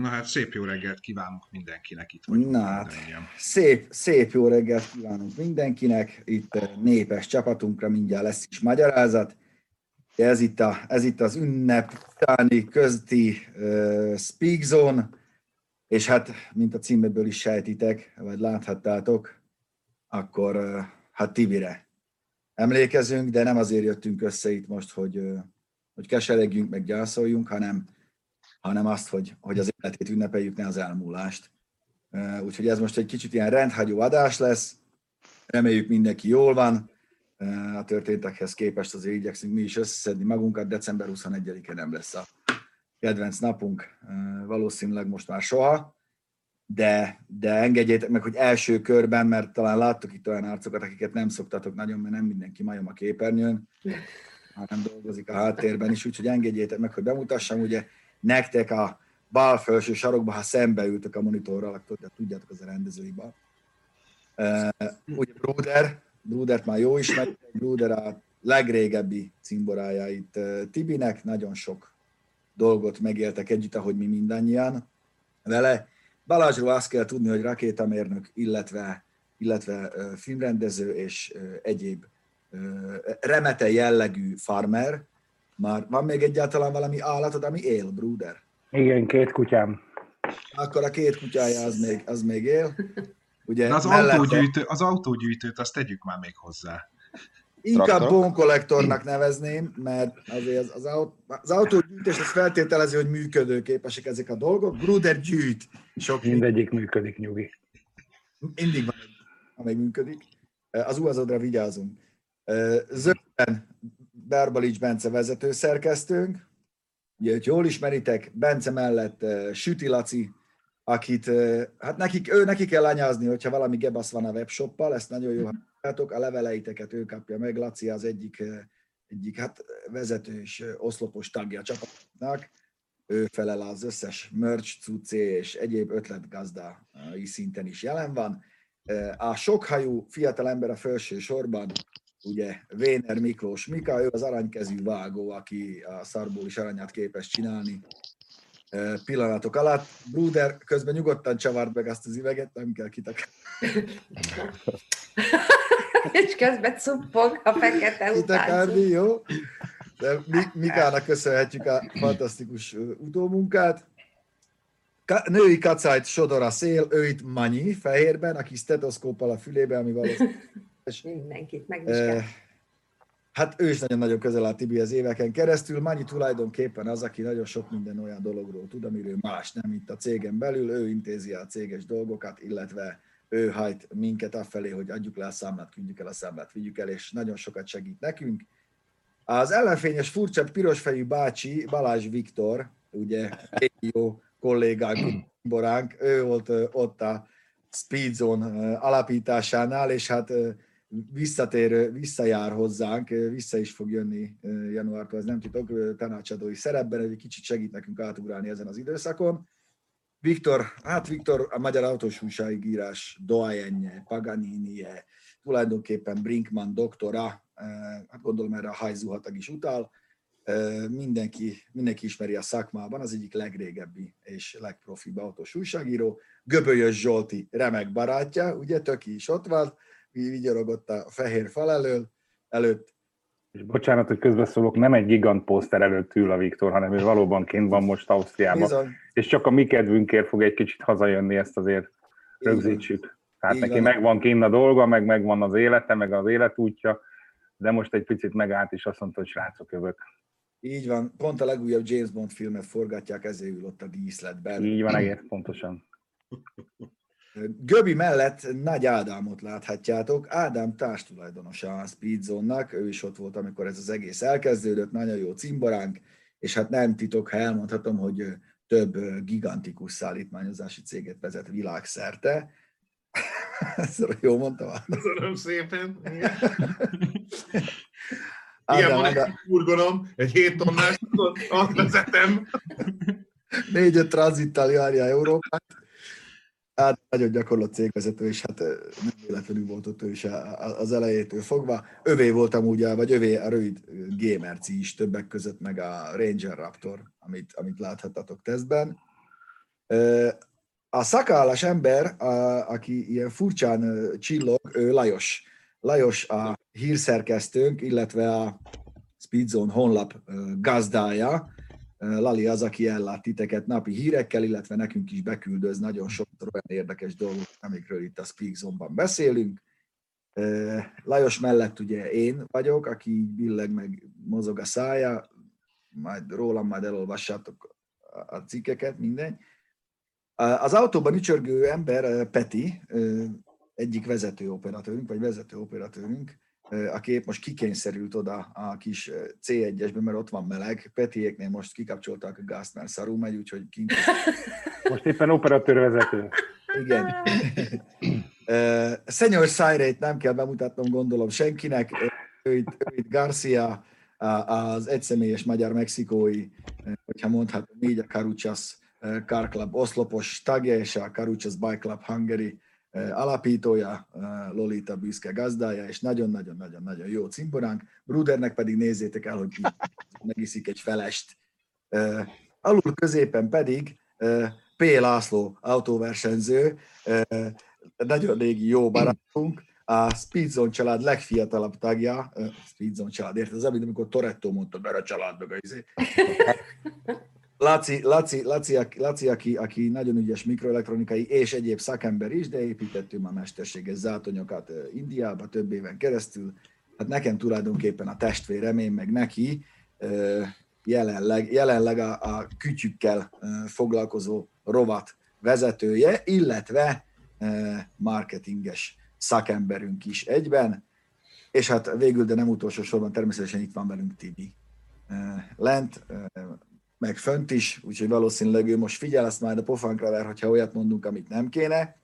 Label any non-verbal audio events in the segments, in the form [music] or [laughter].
Na hát szép jó reggelt kívánunk mindenkinek itt vagyunk. Na hát, szép, szép jó reggelt kívánunk mindenkinek. Itt eh, népes csapatunkra mindjárt lesz is magyarázat. Ez itt, a, ez itt az ünnep utáni közti uh, Speak Zone, és hát, mint a címeből is sejtitek, vagy láthattátok, akkor uh, hát Tibire emlékezünk, de nem azért jöttünk össze itt most, hogy, uh, hogy keseregjünk, meg gyászoljunk, hanem hanem azt, hogy, hogy az életét ünnepeljük, ne az elmúlást. Úgyhogy ez most egy kicsit ilyen rendhagyó adás lesz, reméljük mindenki jól van, a történtekhez képest azért igyekszünk mi is összeszedni magunkat, december 21-e nem lesz a kedvenc napunk, valószínűleg most már soha, de, de engedjétek meg, hogy első körben, mert talán láttok itt olyan arcokat, akiket nem szoktatok nagyon, mert nem mindenki majom a képernyőn, hanem dolgozik a háttérben is, úgyhogy engedjétek meg, hogy bemutassam, ugye nektek a bal felső sarokba, ha szembe ültök a monitorral, akkor tudjátok, az a rendezői bal. Uh, ugye Bruder, Brudert már jó ismert, Bruder a legrégebbi uh, Tibinek, nagyon sok dolgot megéltek együtt, ahogy mi mindannyian vele. Balázsról azt kell tudni, hogy rakétamérnök, illetve, illetve filmrendező és egyéb remete jellegű farmer, már van még egyáltalán valami állatod, ami él, Bruder? Igen, két kutyám. Akkor a két kutyája az még, az még él. Ugye az, mellette... autógyűjtő, az autógyűjtőt azt tegyük már még hozzá. Inkább bone nevezném, mert azért az, az, aut, az autógyűjtés az feltételezi, hogy működőképesek ezek a dolgok. Bruder gyűjt. Sok Mindegyik működik, nyugi. Mindig van, amely működik. Az uazodra vigyázunk. Zöldben Berbalics Bence vezető szerkesztőnk, ugye, hogy jól ismeritek, Bence mellett Süti Laci, akit, hát nekik, ő neki kell anyázni, hogyha valami gebasz van a webshoppal, ezt nagyon jó hallgatok, a leveleiteket ő kapja meg, Laci az egyik, egyik hát vezető és oszlopos tagja a csapatnak, ő felel az összes merch cuccé és egyéb ötletgazdai szinten is jelen van. A sokhajú fiatal ember a felső sorban ugye Véner Miklós Mika, ő az aranykezű vágó, aki a szarból is aranyát képes csinálni pillanatok alatt. Bruder közben nyugodtan csavart meg azt az üveget, nem kell kitak. [laughs] És közben cuppog a fekete után. jó? De Mikának köszönhetjük a fantasztikus utómunkát. Női kacájt sodor a szél, ő itt Manyi, fehérben, aki stetoszkóppal a fülébe, ami valószínűleg és mindenkit megvizsgál. Hát ő is nagyon-nagyon közel áll Tibi az éveken keresztül. Mannyi tulajdonképpen az, aki nagyon sok minden olyan dologról tud, amiről más nem itt a cégen belül. Ő intézi a céges dolgokat, illetve ő hajt minket afelé, hogy adjuk le a számlát, küldjük el a számlát, vigyük el, és nagyon sokat segít nekünk. Az ellenfényes, furcsa, pirosfejű bácsi, Balázs Viktor, ugye jó kollégánk, boránk, ő volt ott a Speedzone alapításánál, és hát visszatér, visszajár hozzánk, vissza is fog jönni januártól, ez nem titok, tanácsadói szerepben, egy kicsit segít nekünk átugrálni ezen az időszakon. Viktor, hát Viktor a Magyar Autós Újságírás doajenje, paganini tulajdonképpen Brinkman doktora, hát gondolom erre a hajzuhatag is utal, mindenki, mindenki ismeri a szakmában, az egyik legrégebbi és legprofibb autós újságíró. Göbölyös Zsolti remek barátja, ugye, Töki is ott van, vigyorogott a fehér fal elől, előtt. És bocsánat, hogy közbeszólok, nem egy gigant poszter előtt ül a Viktor, hanem ő valóban kint van most Ausztriában. Bizony. És csak a mi kedvünkért fog egy kicsit hazajönni, ezt azért rögzítsük. Tehát Így neki van. megvan kint a dolga, meg megvan az élete, meg az életútja, de most egy picit megállt, és azt mondta, hogy srácok, jövök. Így van, pont a legújabb James Bond filmet forgatják, ezért ül ott a díszletben. Így van, egész pontosan. Göbi mellett Nagy Ádámot láthatjátok. Ádám társtulajdonosa a Speedzone-nak, ő is ott volt, amikor ez az egész elkezdődött, nagyon jó cimboránk, és hát nem titok, ha elmondhatom, hogy több gigantikus szállítmányozási céget vezet világszerte. [laughs] Ezt jó mondtam? Köszönöm szépen. Ilyen van egy furgonom, egy 7 tonnás, azt vezetem. Négy-öt tranzittal járja Európát. Hát nagyon gyakorlott cégvezető, és hát nem véletlenül volt ott ő is az elejétől fogva. Övé voltam ugye, vagy övé a rövid Gamerci is többek között, meg a Ranger Raptor, amit, amit láthattatok tesztben. A szakállas ember, a, aki ilyen furcsán csillog, ő Lajos. Lajos a hírszerkesztőnk, illetve a Speedzone honlap gazdája. Lali az, aki ellát titeket napi hírekkel, illetve nekünk is beküldöz nagyon sok olyan érdekes dolgok, amikről itt a Speedzone-ban beszélünk. Lajos mellett ugye én vagyok, aki billeg meg mozog a szája, majd rólam majd elolvassátok a cikkeket, mindegy. Az autóban ücsörgő ember Peti, egyik vezető operatőrünk, vagy vezető operatőrünk, aki épp most kikényszerült oda a kis C1-esbe, mert ott van meleg. Petiéknél most kikapcsolták a gázt, mert szarú megy, úgyhogy kint... [laughs] Most éppen operatőrvezető. Igen. Szenyor Szájrét nem kell bemutatnom, gondolom senkinek. Ő itt, ő itt Garcia, az egyszemélyes magyar-mexikói, hogyha mondhatom így, a Caruchas Car Club oszlopos tagja, és a Caruchas Bike Club Hungary alapítója, Lolita büszke gazdája, és nagyon-nagyon-nagyon-nagyon jó cimboránk. Brudernek pedig nézzétek el, hogy megiszik egy felest. Alul középen pedig P. László autóversenyző, nagyon régi jó barátunk, a Speedzone család legfiatalabb tagja, Speedzone család, érted? Az, amit amikor Toretto mondta, mert a család meg a izé. Laci, Laci, Laci, Laci aki, aki nagyon ügyes mikroelektronikai és egyéb szakember is, de építettünk a mesterséges zátonyokat Indiába több éven keresztül. Hát nekem tulajdonképpen a testvérem, én meg neki jelenleg, jelenleg a, a kütyükkel foglalkozó rovat vezetője, illetve marketinges szakemberünk is egyben, és hát végül, de nem utolsó sorban természetesen itt van velünk Tibi lent, meg fönt is, úgyhogy valószínűleg ő most figyel, azt majd a pofánkra ver, hogyha olyat mondunk, amit nem kéne.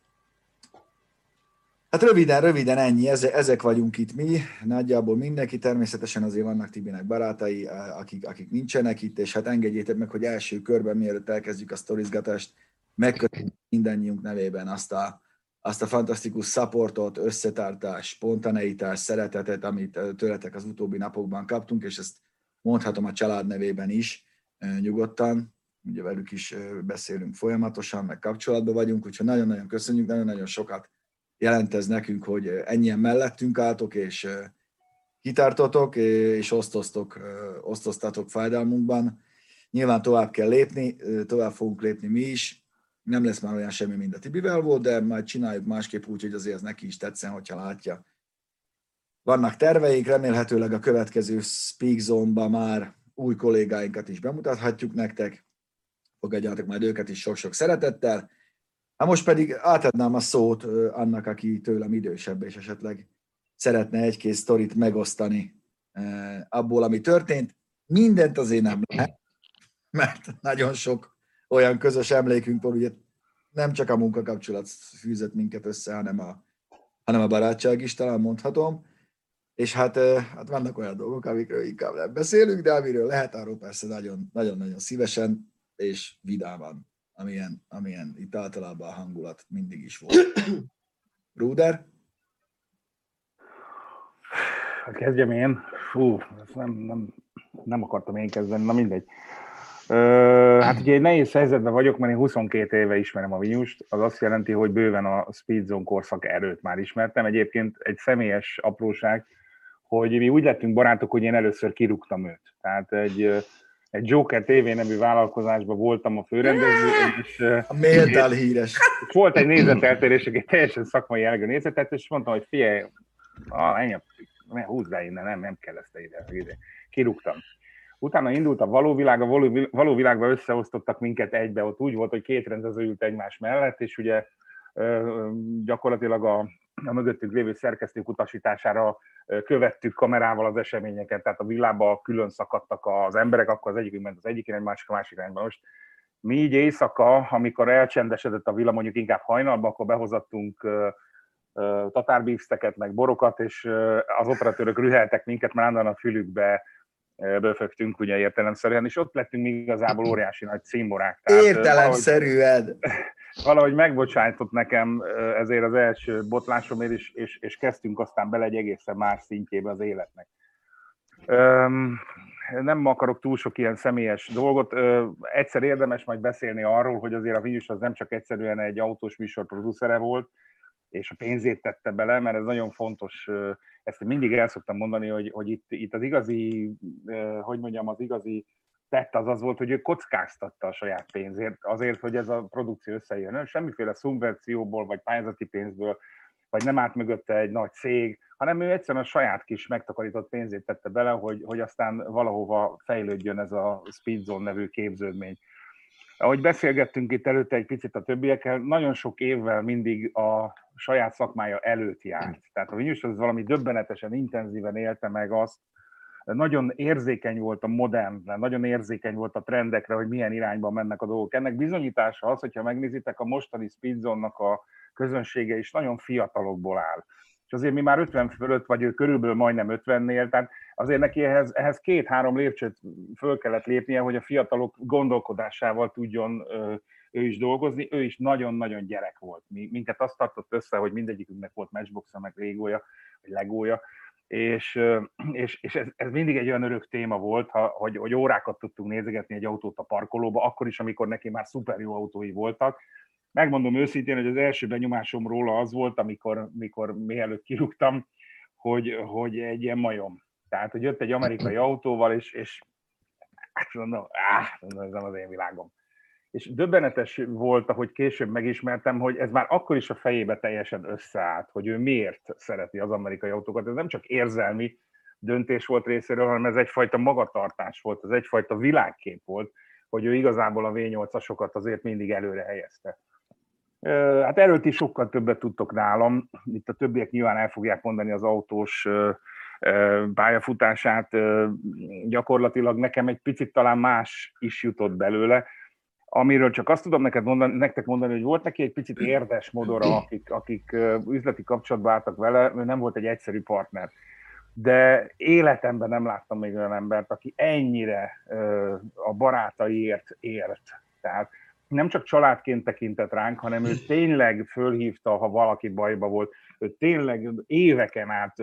Hát röviden, röviden ennyi, ezek vagyunk itt mi, nagyjából mindenki, természetesen azért vannak Tibinek barátai, akik, akik nincsenek itt, és hát engedjétek meg, hogy első körben, mielőtt elkezdjük a sztorizgatást, megkötünk mindannyiunk nevében azt a, azt a fantasztikus supportot, összetartást, spontaneitást, szeretetet, amit tőletek az utóbbi napokban kaptunk, és ezt mondhatom a család nevében is, nyugodtan, ugye velük is beszélünk folyamatosan, meg kapcsolatban vagyunk, úgyhogy nagyon-nagyon köszönjük, nagyon-nagyon sokat jelent ez nekünk, hogy ennyien mellettünk álltok, és kitartotok, és osztoztok, osztoztatok fájdalmunkban. Nyilván tovább kell lépni, tovább fogunk lépni mi is, nem lesz már olyan semmi, mint a Tibivel volt, de majd csináljuk másképp úgy, hogy azért az neki is tetszen, hogyha látja. Vannak terveink, remélhetőleg a következő Speak Zone-ba már új kollégáinkat is bemutathatjuk nektek, fogadjátok majd őket is sok-sok szeretettel. Hát most pedig átadnám a szót annak, aki tőlem idősebb, és esetleg szeretne egy-két sztorit megosztani abból, ami történt. Mindent azért nem lehet, mert nagyon sok olyan közös emlékünk van, ugye nem csak a munkakapcsolat fűzött minket össze, hanem a, hanem a barátság is, talán mondhatom. És hát, hát vannak olyan dolgok, amikről inkább nem beszélünk, de amiről lehet, arról persze nagyon-nagyon szívesen és vidáman, amilyen, amilyen itt általában a hangulat mindig is volt. Ruder? Kezdjem én. Fú, nem, nem, nem akartam én kezdeni, na mindegy. Ö, hát ugye egy nehéz helyzetben vagyok, mert én 22 éve ismerem a Vinyust, az azt jelenti, hogy bőven a Speedzone korszak erőt már ismertem. Egyébként egy személyes apróság, hogy mi úgy lettünk barátok, hogy én először kirúgtam őt. Tehát egy, egy Joker TV nevű vállalkozásban voltam a főrendező, és... A méltál híres. És volt egy nézeteltérés, egy teljesen szakmai jellegű nézetet, és mondtam, hogy figyelj, ah, ennyi, húzz be innen, nem, nem kell ezt ide, ide. Kirúgtam. Utána indult a való világ, a való, való világban összeosztottak minket egybe, ott úgy volt, hogy két rendező ült egymás mellett, és ugye gyakorlatilag a, a mögöttük lévő szerkesztők utasítására követtük kamerával az eseményeket, tehát a világban külön szakadtak az emberek, akkor az egyik ment az egyik egy másik a másik irányba. Most mi így éjszaka, amikor elcsendesedett a villa, mondjuk inkább hajnalba, akkor behozattunk tatárbízteket, meg borokat, és az operatőrök rüheltek minket, mert állandóan a fülükbe böfögtünk, ugye értelemszerűen, és ott lettünk igazából óriási nagy címborák. Értelemszerűen! Valahogy, valahogy megbocsájtott nekem ezért az első botlásomért, és, és, és kezdtünk aztán bele egy egészen más szintjébe az életnek. Üm, nem akarok túl sok ilyen személyes dolgot. Egyszer érdemes majd beszélni arról, hogy azért a Vinyus az nem csak egyszerűen egy autós műsor producere volt, és a pénzét tette bele, mert ez nagyon fontos, ezt mindig el szoktam mondani, hogy, hogy itt, itt az igazi, hogy mondjam, az igazi tett az az volt, hogy ő kockáztatta a saját pénzért, azért, hogy ez a produkció összejön. Semmiféle szubvencióból, vagy pályázati pénzből, vagy nem állt mögötte egy nagy cég, hanem ő egyszerűen a saját kis megtakarított pénzét tette bele, hogy, hogy aztán valahova fejlődjön ez a Speedzone nevű képződmény. Ahogy beszélgettünk itt előtte egy picit a többiekkel, nagyon sok évvel mindig a saját szakmája előtt járt. Tehát a Vinyus az valami döbbenetesen intenzíven élte meg azt, nagyon érzékeny volt a modernre, nagyon érzékeny volt a trendekre, hogy milyen irányba mennek a dolgok. Ennek bizonyítása az, hogyha megnézitek, a mostani Speedzone-nak a közönsége is nagyon fiatalokból áll. És azért mi már 50 fölött, vagy ő körülbelül majdnem 50-nél, tehát azért neki ehhez, ehhez két-három lépcsőt föl kellett lépnie, hogy a fiatalok gondolkodásával tudjon ő is dolgozni. Ő is nagyon-nagyon gyerek volt. Minket azt tartott össze, hogy mindegyikünknek volt matchboxa, meg régója, vagy legója, és, és, és ez, ez mindig egy olyan örök téma volt, ha, hogy, hogy órákat tudtunk nézegetni egy autót a parkolóba, akkor is, amikor neki már szuper jó autói voltak. Megmondom őszintén, hogy az első benyomásom róla az volt, amikor, amikor mielőtt kirúgtam, hogy, hogy egy ilyen majom. Tehát, hogy jött egy amerikai autóval, és, és hát mondom, áh, ez nem az én világom és döbbenetes volt, ahogy később megismertem, hogy ez már akkor is a fejébe teljesen összeállt, hogy ő miért szereti az amerikai autókat. Ez nem csak érzelmi döntés volt részéről, hanem ez egyfajta magatartás volt, ez egyfajta világkép volt, hogy ő igazából a V8-asokat azért mindig előre helyezte. Hát erről is sokkal többet tudtok nálam. Itt a többiek nyilván el fogják mondani az autós pályafutását. Gyakorlatilag nekem egy picit talán más is jutott belőle amiről csak azt tudom neked mondani, nektek mondani, hogy volt neki egy picit érdes modora, akik, akik üzleti kapcsolatba álltak vele, ő nem volt egy egyszerű partner. De életemben nem láttam még olyan embert, aki ennyire a barátaiért ért. Tehát nem csak családként tekintett ránk, hanem ő tényleg fölhívta, ha valaki bajba volt, ő tényleg éveken át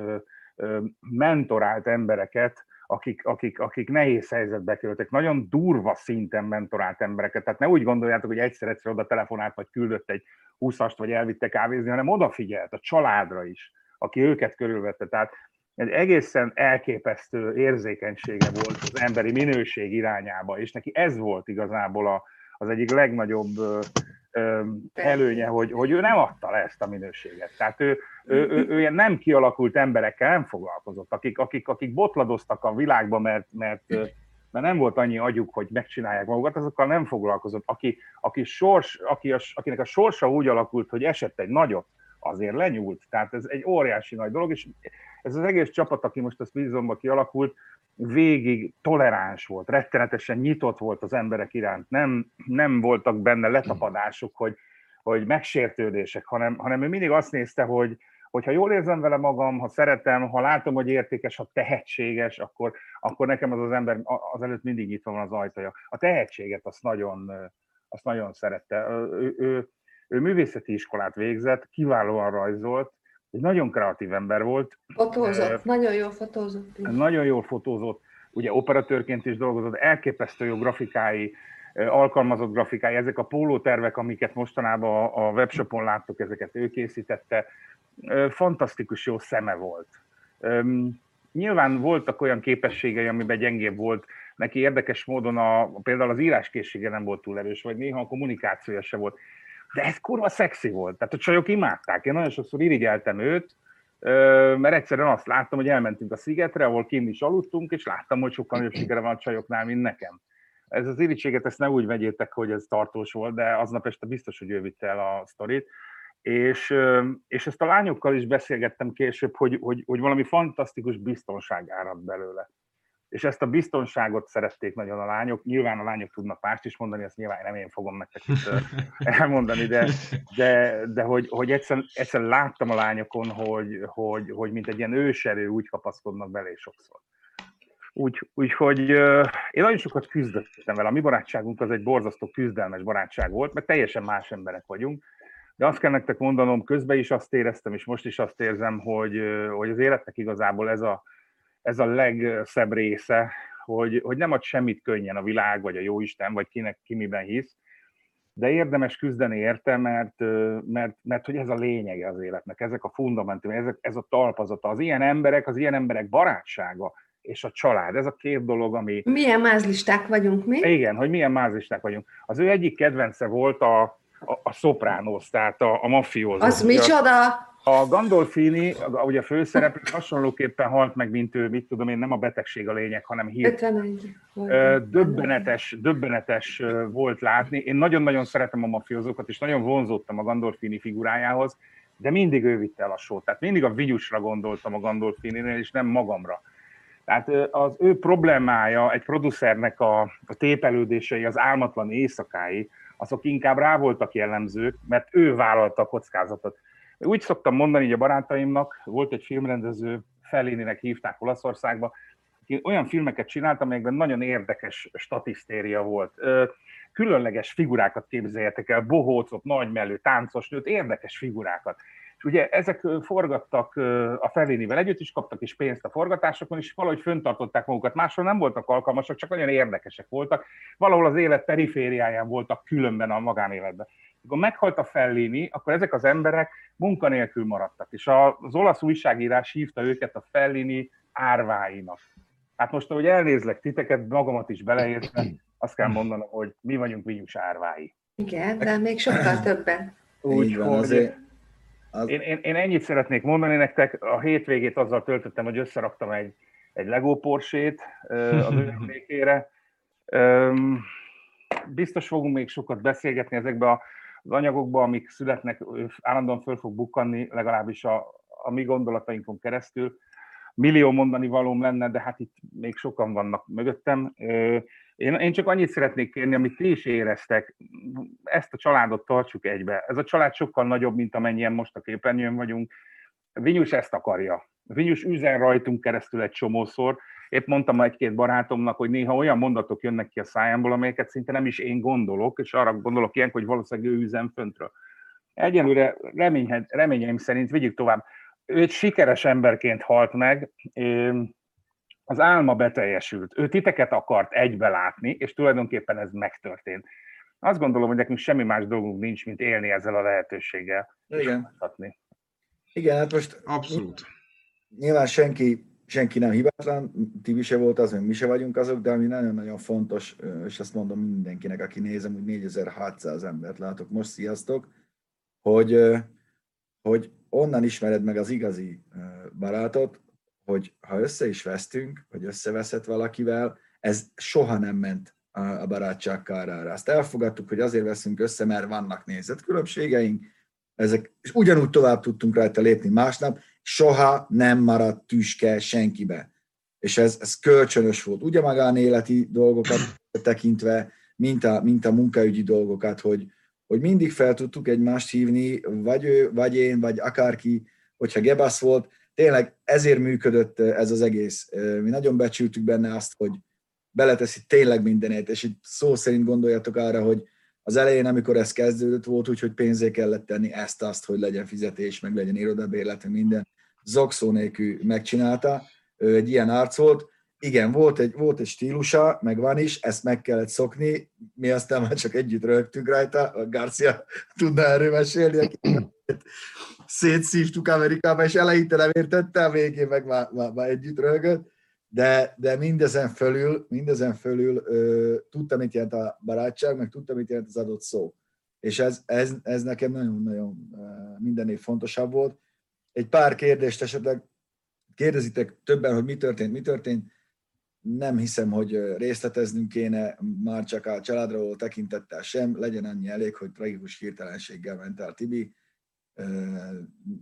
mentorált embereket, akik, akik, akik nehéz helyzetbe kerültek, nagyon durva szinten mentorált embereket. Tehát ne úgy gondoljátok, hogy egyszer-egyszer oda telefonált, vagy küldött egy húszast, vagy elvitte kávézni, hanem odafigyelt a családra is, aki őket körülvette. Tehát egy egészen elképesztő érzékenysége volt az emberi minőség irányába, és neki ez volt igazából a, az egyik legnagyobb előnye, hogy, hogy ő nem adta le ezt a minőséget. Tehát ő, ő, ő, [laughs] ő ilyen nem kialakult emberekkel nem foglalkozott, akik, akik, akik botladoztak a világba, mert, mert, mert nem volt annyi agyuk, hogy megcsinálják magukat, azokkal nem foglalkozott. Aki, aki sors, aki a, akinek a sorsa úgy alakult, hogy esett egy nagyot, azért lenyúlt. Tehát ez egy óriási nagy dolog, és ez az egész csapat, aki most a Speedzone kialakult, végig toleráns volt, rettenetesen nyitott volt az emberek iránt, nem, nem voltak benne letapadások, hogy, hogy megsértődések, hanem, hanem ő mindig azt nézte, hogy, hogy ha jól érzem vele magam, ha szeretem, ha látom, hogy értékes, ha tehetséges, akkor, akkor nekem az az ember az előtt mindig nyitva van az ajtaja. A tehetséget azt nagyon, azt nagyon szerette. Ő, ő, ő művészeti iskolát végzett, kiválóan rajzolt, egy nagyon kreatív ember volt. Fotózott, uh, nagyon jól fotózott. Is. Nagyon jól fotózott, ugye operatőrként is dolgozott, elképesztő jó grafikái, alkalmazott grafikái, ezek a pólótervek, amiket mostanában a webshopon láttok, ezeket ő készítette, fantasztikus jó szeme volt. Nyilván voltak olyan képességei, amiben gyengébb volt, neki érdekes módon a, például az íráskészsége nem volt túl erős, vagy néha a kommunikációja se volt de ez kurva szexi volt. Tehát a csajok imádták. Én nagyon sokszor irigyeltem őt, mert egyszerűen azt láttam, hogy elmentünk a szigetre, ahol kint is aludtunk, és láttam, hogy sokkal nagyobb sikere van a csajoknál, mint nekem. Ez az irítséget, ezt ne úgy vegyétek, hogy ez tartós volt, de aznap este biztos, hogy ő vitte el a sztorit. És, és ezt a lányokkal is beszélgettem később, hogy, hogy, hogy valami fantasztikus biztonság árad belőle és ezt a biztonságot szerették nagyon a lányok. Nyilván a lányok tudnak mást is mondani, ezt nyilván nem én fogom nektek itt [laughs] elmondani, de, de, de hogy, hogy egyszer, egyszer láttam a lányokon, hogy, hogy, hogy mint egy ilyen őserő úgy kapaszkodnak belé sokszor. Úgy, úgyhogy én nagyon sokat küzdöttem vele. A mi barátságunk az egy borzasztó küzdelmes barátság volt, mert teljesen más emberek vagyunk. De azt kell nektek mondanom, közben is azt éreztem, és most is azt érzem, hogy, hogy az életnek igazából ez a, ez a legszebb része, hogy, hogy nem ad semmit könnyen a világ, vagy a jóisten, vagy kinek ki miben hisz, de érdemes küzdeni érte, mert, mert, mert hogy ez a lényege az életnek, ezek a fundamentum, ezek, ez a talpazata, az ilyen emberek, az ilyen emberek barátsága, és a család. Ez a két dolog, ami... Milyen mázlisták vagyunk mi? Igen, hogy milyen mázlisták vagyunk. Az ő egyik kedvence volt a, a, a Sopranos, tehát a, a mafiózó. Az micsoda? A Gandolfini, ugye a főszereplő hasonlóképpen halt meg, mint ő, mit tudom én, nem a betegség a lényeg, hanem hír. Döbbenetes, döbbenetes volt látni. Én nagyon-nagyon szeretem a mafiózókat, és nagyon vonzódtam a Gandolfini figurájához, de mindig ő vitte el a sót. Tehát mindig a vigyusra gondoltam a Gandolfininél, és nem magamra. Tehát az ő problémája, egy producernek a, a tépelődései, az álmatlan éjszakái, azok inkább rá voltak jellemzők, mert ő vállalta a kockázatot. Úgy szoktam mondani így a barátaimnak, volt egy filmrendező, Felléninek hívták Olaszországba, aki olyan filmeket csinált, amelyekben nagyon érdekes statisztéria volt. Különleges figurákat képzeljetek el, bohócot, nagymelő, táncos nőt, érdekes figurákat. És ugye ezek forgattak a Fellénivel együtt, is kaptak is pénzt a forgatásokon, és valahogy föntartották magukat. Máshol nem voltak alkalmasak, csak nagyon érdekesek voltak. Valahol az élet perifériáján voltak különben a magánéletben. Amikor meghalt a Fellini, akkor ezek az emberek munkanélkül maradtak, és az olasz újságírás hívta őket a Fellini árváinak. Hát most, ahogy elnézlek titeket, magamat is beleértve, azt kell mondanom, hogy mi vagyunk Vinyus árvái. Igen, de még sokkal többen. Úgy, van, azért. Az... Én, én, én ennyit szeretnék mondani nektek, a hétvégét azzal töltöttem, hogy összeraktam egy, egy Lego Porsét az emlékére. Biztos fogunk még sokat beszélgetni ezekbe a az anyagokba, amik születnek, állandóan föl fog bukkanni, legalábbis a, a mi gondolatainkon keresztül. Millió mondani valóm lenne, de hát itt még sokan vannak mögöttem. Én, én csak annyit szeretnék kérni, amit ti is éreztek, ezt a családot tartsuk egybe. Ez a család sokkal nagyobb, mint amennyien most a képernyőn vagyunk. Vinyus ezt akarja. Vinyus üzen rajtunk keresztül egy csomószor, Épp mondtam egy-két barátomnak, hogy néha olyan mondatok jönnek ki a szájámból, amelyeket szinte nem is én gondolok, és arra gondolok ilyenkor, hogy valószínűleg ő üzem föntről. Egyelőre reményeim szerint vigyük tovább. Ő egy sikeres emberként halt meg, az álma beteljesült. Ő titeket akart egybe látni, és tulajdonképpen ez megtörtént. Azt gondolom, hogy nekünk semmi más dolgunk nincs, mint élni ezzel a lehetőséggel. Igen. Igen, hát most Abszolút. Nyilván senki senki nem hibátlan, ti se volt az, mi se vagyunk azok, de ami nagyon-nagyon fontos, és azt mondom mindenkinek, aki nézem, hogy 4600 embert látok most, sziasztok, hogy, hogy onnan ismered meg az igazi barátot, hogy ha össze is vesztünk, vagy összeveszett valakivel, ez soha nem ment a barátság kárára. Azt elfogadtuk, hogy azért veszünk össze, mert vannak nézetkülönbségeink, ezek, és ugyanúgy tovább tudtunk rajta lépni másnap, soha nem maradt tüske senkibe. És ez, ez kölcsönös volt. Ugye magánéleti dolgokat tekintve, mint a, mint a munkaügyi dolgokat, hogy, hogy mindig fel tudtuk egymást hívni, vagy ő, vagy én, vagy akárki, hogyha Gebasz volt, tényleg ezért működött ez az egész. Mi nagyon becsültük benne azt, hogy beleteszi tényleg mindenét, és itt szó szerint gondoljatok arra, hogy az elején, amikor ez kezdődött, volt úgy, hogy pénzé kellett tenni ezt-azt, hogy legyen fizetés, meg legyen irodabérlet, minden. Zokszó nélkül megcsinálta, egy ilyen arc volt. Igen, volt egy, volt egy stílusa, meg van is, ezt meg kellett szokni, mi aztán már csak együtt rögtünk rajta, a Garcia tudna erről mesélni, aki [clears throat] szétszívtuk Amerikába, és eleinte nem értette, a végén meg már, már, már együtt rögött de, de mindezen fölül, mindezen fölül ö, tudtam, mit jelent a barátság, meg tudtam, mit jelent az adott szó. És ez, ez, ez nekem nagyon-nagyon mindennél fontosabb volt. Egy pár kérdést esetleg kérdezitek többen, hogy mi történt, mi történt. Nem hiszem, hogy részleteznünk kéne már csak a családról tekintettel sem. Legyen annyi elég, hogy tragikus hirtelenséggel ment el Tibi.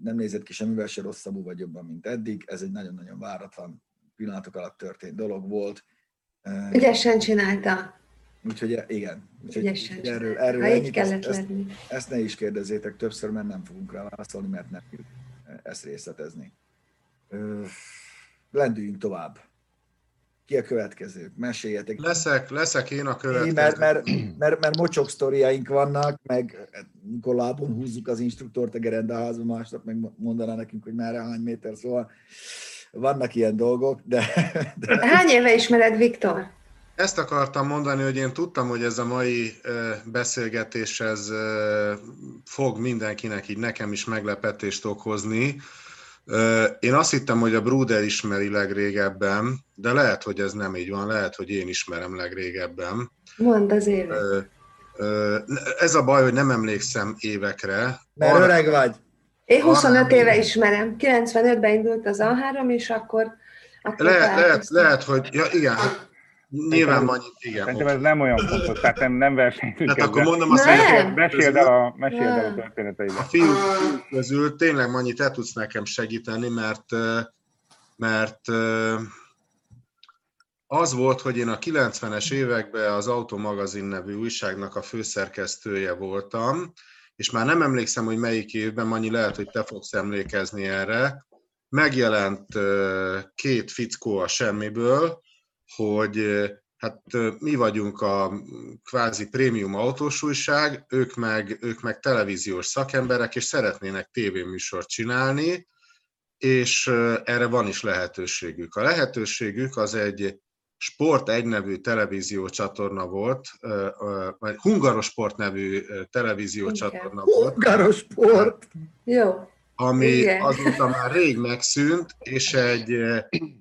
Nem nézett ki semmivel se rosszabbul vagy jobban, mint eddig. Ez egy nagyon-nagyon váratlan pillanatok alatt történt dolog volt. Ügyesen csinálta. Úgyhogy igen. Úgyhogy Ügyesen erről, erről ha így kellett ezt, lenni. Ezt, ezt ne is kérdezzétek többször, mert nem fogunk rá válaszolni, mert nem tudjuk ezt részletezni. lendüljünk tovább. Ki a következő? Meséljetek. Leszek, leszek én a következő. Mert, mert, mert, mert mocsok sztoriaink vannak, meg mikor lábon húzzuk az instruktort a gerendaházba, másnap meg mondaná nekünk, hogy merre hány méter, szóval vannak ilyen dolgok, de, de... Hány éve ismered Viktor? Ezt akartam mondani, hogy én tudtam, hogy ez a mai beszélgetés ez fog mindenkinek, így nekem is meglepetést okozni. Én azt hittem, hogy a Bruder ismeri legrégebben, de lehet, hogy ez nem így van, lehet, hogy én ismerem legrégebben. Mondd az évet. Ez a baj, hogy nem emlékszem évekre. Mert Arra... öreg vagy. Én 25 éve ismerem. 95-ben indult az A3, és akkor... akkor lehet, lehet, lehet, hogy... Ja, igen, Nyilván van, igen. Szerintem ez nem olyan fontos, tehát nem, nem versenyzünk. Tehát akkor mondom azt, hogy meséld el a, meséld el a történeteidet. A fiúk közül tényleg Manyi, te tudsz nekem segíteni, mert, mert az volt, hogy én a 90-es években az Automagazin nevű újságnak a főszerkesztője voltam, és már nem emlékszem, hogy melyik évben, Manyi lehet, hogy te fogsz emlékezni erre, megjelent két fickó a semmiből, hogy hát mi vagyunk a kvázi prémium autós újság, ők meg, ők meg televíziós szakemberek, és szeretnének tévéműsort csinálni, és erre van is lehetőségük. A lehetőségük az egy Sport egy nevű televízió csatorna volt, vagy Hungaros Sport nevű televízió Igen. csatorna volt. Hungaros Sport! Jó ami Igen. azóta már rég megszűnt, és egy,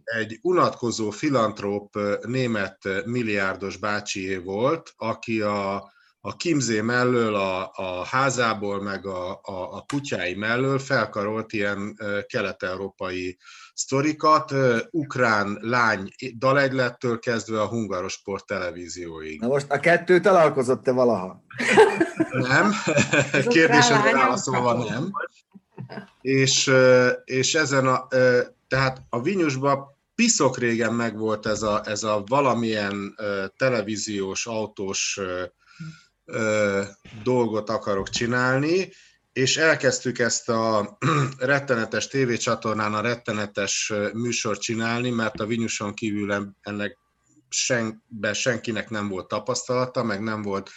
egy unatkozó filantróp német milliárdos bácsié volt, aki a, a Kimzé mellől, a, a házából, meg a, a, a kutyái mellől felkarolt ilyen kelet-európai sztorikat, ukrán lány dalegylettől kezdve a hungaros sport televízióig. Na most a kettő találkozott-e valaha? Nem, kérdésre válaszolva nem és, és ezen a, tehát a Vinyusban piszok régen megvolt ez a, ez a valamilyen televíziós, autós dolgot akarok csinálni, és elkezdtük ezt a [clears throat] rettenetes tévécsatornán a rettenetes műsort csinálni, mert a Vinyuson kívül ennek senbe, senkinek nem volt tapasztalata, meg nem volt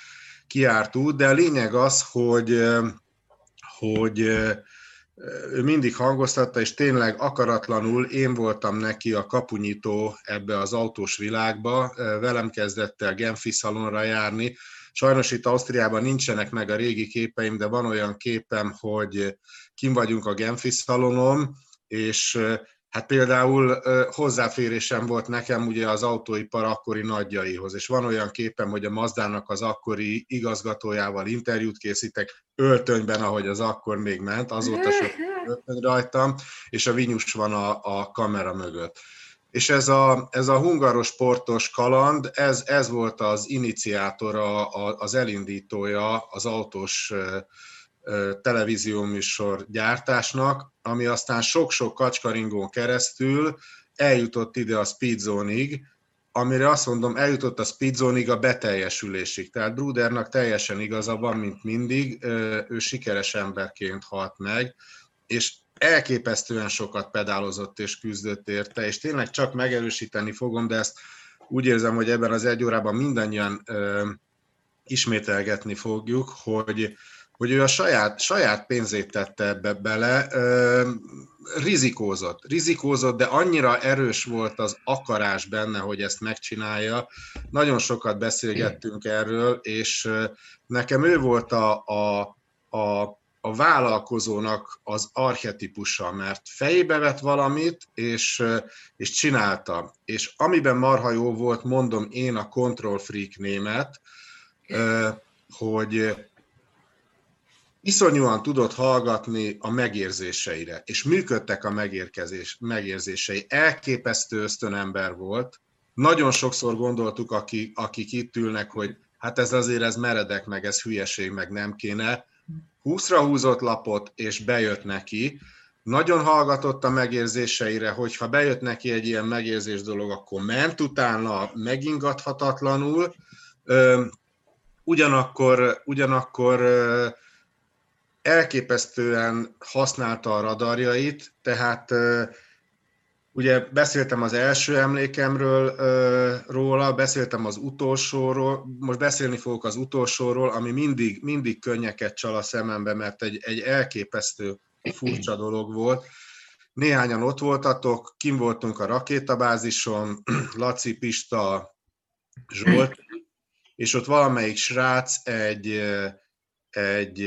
kiárt út, de a lényeg az, hogy, hogy ő mindig hangoztatta, és tényleg akaratlanul én voltam neki a kapunyító ebbe az autós világba. Velem kezdett el Genfi szalonra járni. Sajnos itt Ausztriában nincsenek meg a régi képeim, de van olyan képem, hogy kim vagyunk a Genfi szalonon, és Hát például hozzáférésem volt nekem ugye az autóipar akkori nagyjaihoz, és van olyan képem, hogy a Mazdának az akkori igazgatójával interjút készítek, öltönyben, ahogy az akkor még ment, azóta sok [laughs] öltöny rajtam, és a vinyus van a, a kamera mögött. És ez a, ez a hungaros sportos kaland, ez, ez volt az iniciátora, az elindítója az autós televízióműsor gyártásnak, ami aztán sok-sok kacskaringón keresztül eljutott ide a speedzone-ig, amire azt mondom, eljutott a speedzone-ig a beteljesülésig. Tehát Brudernak teljesen igaza van, mint mindig, ő sikeres emberként halt meg, és elképesztően sokat pedálozott és küzdött érte, és tényleg csak megerősíteni fogom, de ezt úgy érzem, hogy ebben az egy órában mindannyian ismételgetni fogjuk, hogy hogy ő a saját, saját pénzét tette ebbe bele, ö, rizikózott, rizikózott, de annyira erős volt az akarás benne, hogy ezt megcsinálja. Nagyon sokat beszélgettünk erről, és nekem ő volt a, a, a, a vállalkozónak az archetipusa, mert fejébe vett valamit, és, és csinálta. És amiben marha jó volt, mondom én a control freak német, hogy iszonyúan tudott hallgatni a megérzéseire, és működtek a megérkezés, megérzései. Elképesztő ösztönember volt. Nagyon sokszor gondoltuk, akik, akik itt ülnek, hogy hát ez azért ez meredek, meg ez hülyeség, meg nem kéne. Húszra húzott lapot, és bejött neki. Nagyon hallgatott a megérzéseire, hogyha bejött neki egy ilyen megérzés dolog, akkor ment utána megingathatatlanul. Ugyanakkor, ugyanakkor elképesztően használta a radarjait, tehát ugye beszéltem az első emlékemről róla, beszéltem az utolsóról, most beszélni fogok az utolsóról, ami mindig, mindig könnyeket csal a szemembe, mert egy, egy elképesztő furcsa dolog volt. néhányan ott voltatok, kim voltunk a rakétabázison, [clears throat] Laci, Pista, Zsolt, és ott valamelyik srác egy, egy,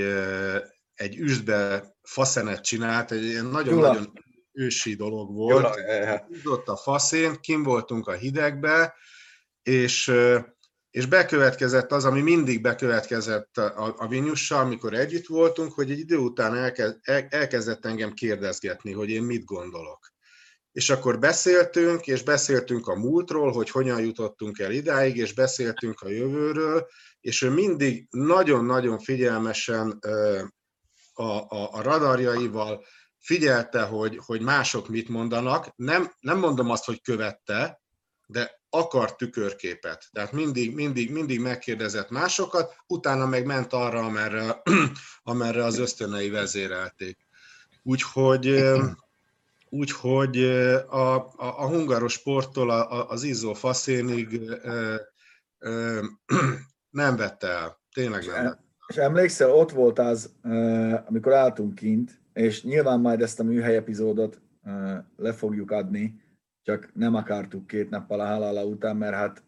egy üstbe faszenet csinált, egy ilyen nagyon-nagyon ősi dolog volt. Ott a faszén, kim voltunk a hidegbe, és, és bekövetkezett az, ami mindig bekövetkezett a, a Vinyussal, amikor együtt voltunk, hogy egy idő után elkezd, el, elkezdett engem kérdezgetni, hogy én mit gondolok. És akkor beszéltünk, és beszéltünk a múltról, hogy hogyan jutottunk el idáig, és beszéltünk a jövőről, és ő mindig nagyon-nagyon figyelmesen a, a, a radarjaival figyelte, hogy, hogy mások mit mondanak. Nem, nem mondom azt, hogy követte, de akart tükörképet. Tehát mindig, mindig, mindig megkérdezett másokat, utána meg ment arra, amerre, [clears throat] amerre az ösztönei vezérelték. Úgyhogy, úgyhogy a, a, a hungaros sporttól az izzó faszénig [clears throat] nem vette el. Tényleg nem vette. És emlékszel, ott volt az, amikor álltunk kint, és nyilván majd ezt a műhely epizódot le fogjuk adni, csak nem akartuk két nappal a halála után, mert hát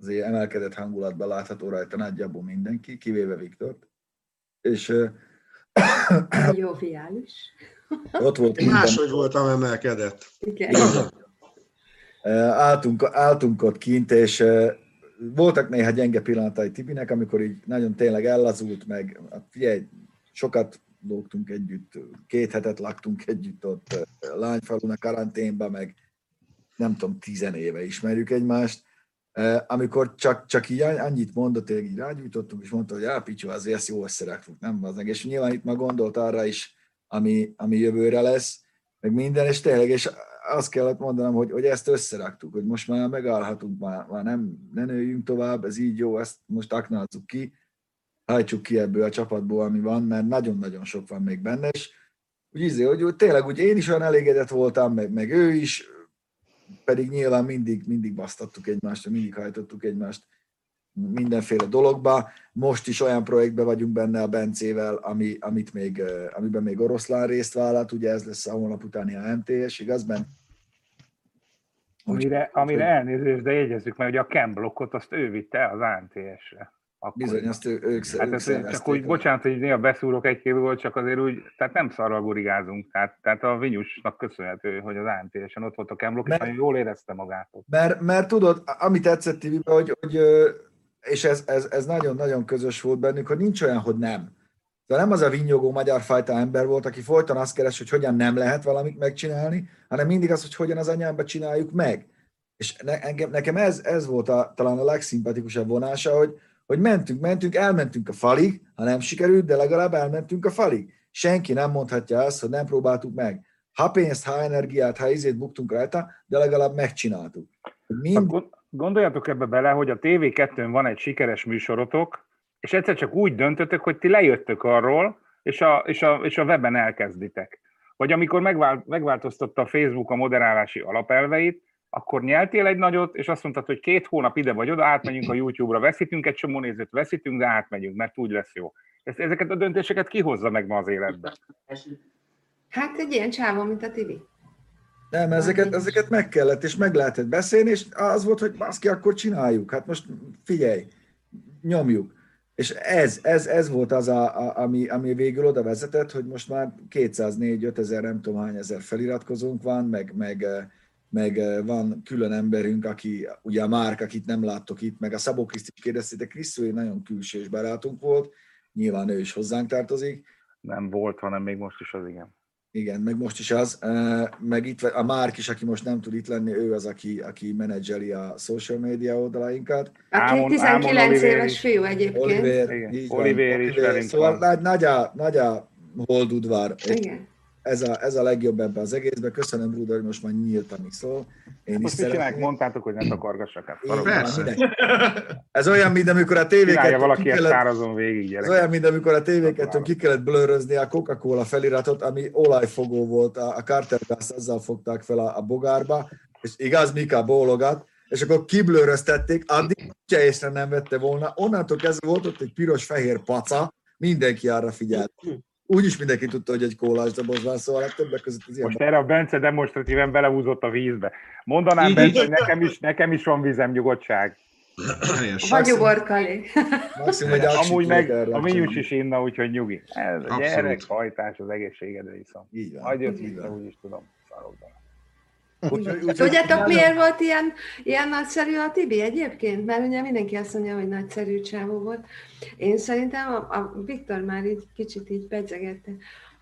azért emelkedett hangulatban látható rajta nagyjából mindenki, kivéve Viktort. És [coughs] jó fiális. Ott volt minden. Máshogy voltam emelkedett. Igen. Álltunk, álltunk ott kint, és voltak néha gyenge pillanatai Tibinek, amikor így nagyon tényleg ellazult, meg. Figyelj, sokat lógtunk együtt, két hetet laktunk együtt ott lányfalun a karanténba, meg nem tudom, tizen éve ismerjük egymást, amikor csak, csak így annyit mondott, hogy így rágyújtottunk, és mondta, hogy Picsó, azért ezt jó összeraktuk, nem az És nyilván itt ma gondolt arra is, ami, ami jövőre lesz, meg minden, és tényleg, és azt kellett mondanom, hogy, hogy ezt összeraktuk, hogy most már megállhatunk, már, már nem, ne nőjünk tovább, ez így jó, ezt most aknázzuk ki, hajtsuk ki ebből a csapatból, ami van, mert nagyon-nagyon sok van még benne, és úgy ízé, hogy, hogy tényleg úgy én is olyan elégedett voltam, meg, meg ő is, pedig nyilván mindig, mindig basztattuk egymást, mindig hajtottuk egymást mindenféle dologba. Most is olyan projektben vagyunk benne a Bencével, ami, amit még, amiben még oroszlán részt vállalt, ugye ez lesz a holnap utáni AMTS, igaz, Ben? Amire, amire elnézést, de jegyezzük meg, hogy a Ken blokkot azt ő vitte az AMTS-re. Akkor Bizony, azt ő, ők, hát ők ezt csak úgy, bocsánat, hogy néha beszúrok egy két volt, csak azért úgy, tehát nem szarral gurigázunk, tehát, tehát a Vinyusnak köszönhető, hogy az AMTS-en ott volt a Kemblok, és nagyon jól érezte magát. Mert, mert tudod, ami tetszett tv hogy, hogy és ez, ez, ez nagyon-nagyon közös volt bennük, hogy nincs olyan, hogy nem. De nem az a vinyogó magyar fajta ember volt, aki folyton azt keres, hogy hogyan nem lehet valamit megcsinálni, hanem mindig az, hogy hogyan az anyámba csináljuk meg. És ne, nekem ez, ez volt a, talán a legszimpatikusabb vonása, hogy, hogy mentünk, mentünk, elmentünk a falig, ha nem sikerült, de legalább elmentünk a falig. Senki nem mondhatja azt, hogy nem próbáltuk meg. Ha pénzt, ha energiát, ha izét buktunk rajta, de legalább megcsináltuk. Mind... Gondoljatok ebbe bele, hogy a TV2-n van egy sikeres műsorotok, és egyszer csak úgy döntötök, hogy ti lejöttök arról, és a, és a, és a weben elkezditek. Vagy amikor megvált, megváltoztatta a Facebook a moderálási alapelveit, akkor nyeltél egy nagyot, és azt mondtad, hogy két hónap ide vagy oda, átmegyünk a YouTube-ra, veszítünk egy csomó nézőt, veszítünk, de átmegyünk, mert úgy lesz jó. Ezt, ezeket a döntéseket kihozza meg ma az életbe? Hát egy ilyen csávon, mint a Tibi. Nem, ezeket, ezeket meg kellett, és meg lehetett beszélni, és az volt, hogy baszki, akkor csináljuk. Hát most figyelj, nyomjuk. És ez, ez, ez volt az, a, a, ami, ami végül oda vezetett, hogy most már 204 ezer, nem tudom hány ezer feliratkozónk van, meg, meg meg van külön emberünk, aki, ugye a Márk, akit nem láttok itt, meg a Szabó Kriszt is kérdeztétek, Krisztő nagyon külsős barátunk volt, nyilván ő is hozzánk tartozik. Nem volt, hanem még most is az, igen. Igen, meg most is az, meg itt a Márk is, aki most nem tud itt lenni, ő az, aki, aki menedzseli a social media oldalainkat. Aki 19 Ámon éves fiú egyébként. Oliver, Oliver is Oliver. Szóval nagy, a, nagy a holdudvar. Igen ez a, ez a legjobb ebben az egészben. Köszönöm, Bruder, hogy most már nyíltan is szól. Én most is szeretném. mondtátok, hogy ne takargassak át. Ez olyan, mint amikor a tévéket... valaki kellett, szárazon végig, gyerek. Ez olyan, mint amikor a tévéket ki kellett blőrözni a Coca-Cola feliratot, ami olajfogó volt, a, a Carter azzal fogták fel a, a bogárba, és igaz, Mika bólogat, és akkor kiblőröztették, addig se észre nem vette volna. Onnantól kezdve volt ott egy piros-fehér paca, mindenki arra figyelt úgyis mindenki tudta, hogy egy kólás doboz van, szóval hát többek között az Most erre a Bence demonstratíven belehúzott a vízbe. Mondanám, Bence, hogy nekem is, nekem is van vízem, nyugodtság. Vagy uborkali. Amúgy meg a minyus is inna, úgyhogy nyugi. Ez a gyerekhajtás az egészségedre iszom. Így van. Hagyj vissza, úgy is tudom. Úgy, úgy, Tudjátok, miért volt ilyen, ilyen nagyszerű a Tibi egyébként? Mert ugye mindenki azt mondja, hogy nagyszerű csávó volt. Én szerintem a, a Viktor már így kicsit így pedzegette,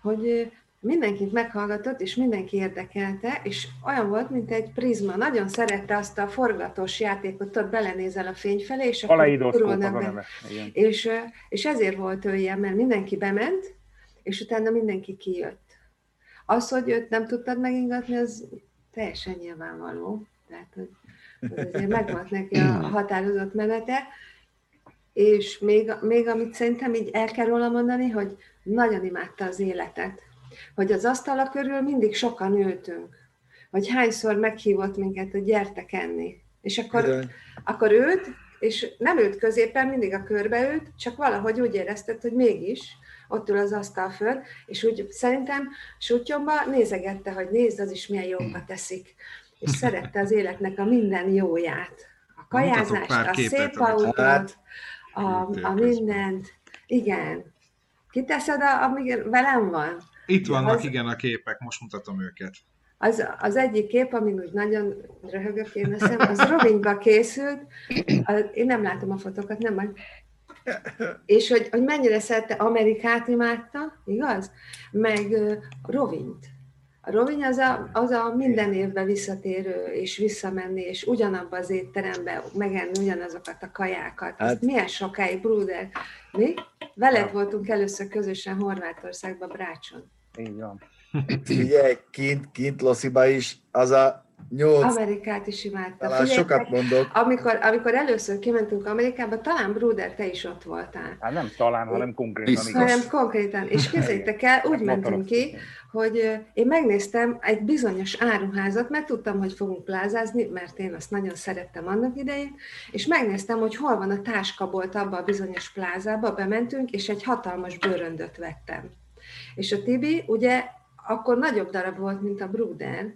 hogy mindenkit meghallgatott, és mindenki érdekelte, és olyan volt, mint egy prizma. Nagyon szerette azt a forgatós játékot, ott belenézel a fény felé, és akkor kurulnak be. És, és ezért volt ő ilyen, mert mindenki bement, és utána mindenki kijött. Az, hogy őt nem tudtad megingatni, az teljesen nyilvánvaló. Tehát, hogy azért [laughs] megvolt neki a határozott menete. És még, még amit szerintem így el kell róla mondani, hogy nagyon imádta az életet. Hogy az asztala körül mindig sokan ültünk. Hogy hányszor meghívott minket, hogy gyertek enni. És akkor, akkor őt, és nem ült középen, mindig a körbe ült, csak valahogy úgy érezted, hogy mégis ott ül az asztal föl, és úgy szerintem sutyomba nézegette, hogy nézd, az is milyen jóba teszik. És szerette az életnek a minden jóját. A kajázást, a szép autót, a, a mindent. Igen. Kiteszed, amíg velem van? Itt vannak, az, igen, a képek, most mutatom őket. Az, az egyik kép, amin úgy nagyon röhögök én szem, az Robinba készült, az, én nem látom a fotókat, nem majd. És hogy, hogy mennyire szerette Amerikát imádta, igaz? Meg Rovint. A Rovin az a, az a minden évben visszatérő, és visszamenni, és ugyanabba az étterembe megenni ugyanazokat a kajákat. Hát, milyen sokáig, Bruder? Mi? Veled ja. voltunk először közösen Horvátországban, Brácson. Így van. Ugye, kint, kint Losziba is az a Nyolc. Amerikát is imádta. Talán Figyeljetek, sokat mondok. Amikor, amikor először kimentünk Amerikába, talán Bruder, te is ott voltál. Hát nem talán, hanem konkrétan. Biztos. Hanem konkrétan. És képzeljétek el, úgy hát mentünk ki, hogy én megnéztem egy bizonyos áruházat, mert tudtam, hogy fogunk plázázni, mert én azt nagyon szerettem annak idején, és megnéztem, hogy hol van a táskabolt abba a bizonyos plázába, bementünk, és egy hatalmas bőröndöt vettem. És a Tibi ugye akkor nagyobb darab volt, mint a Bruder,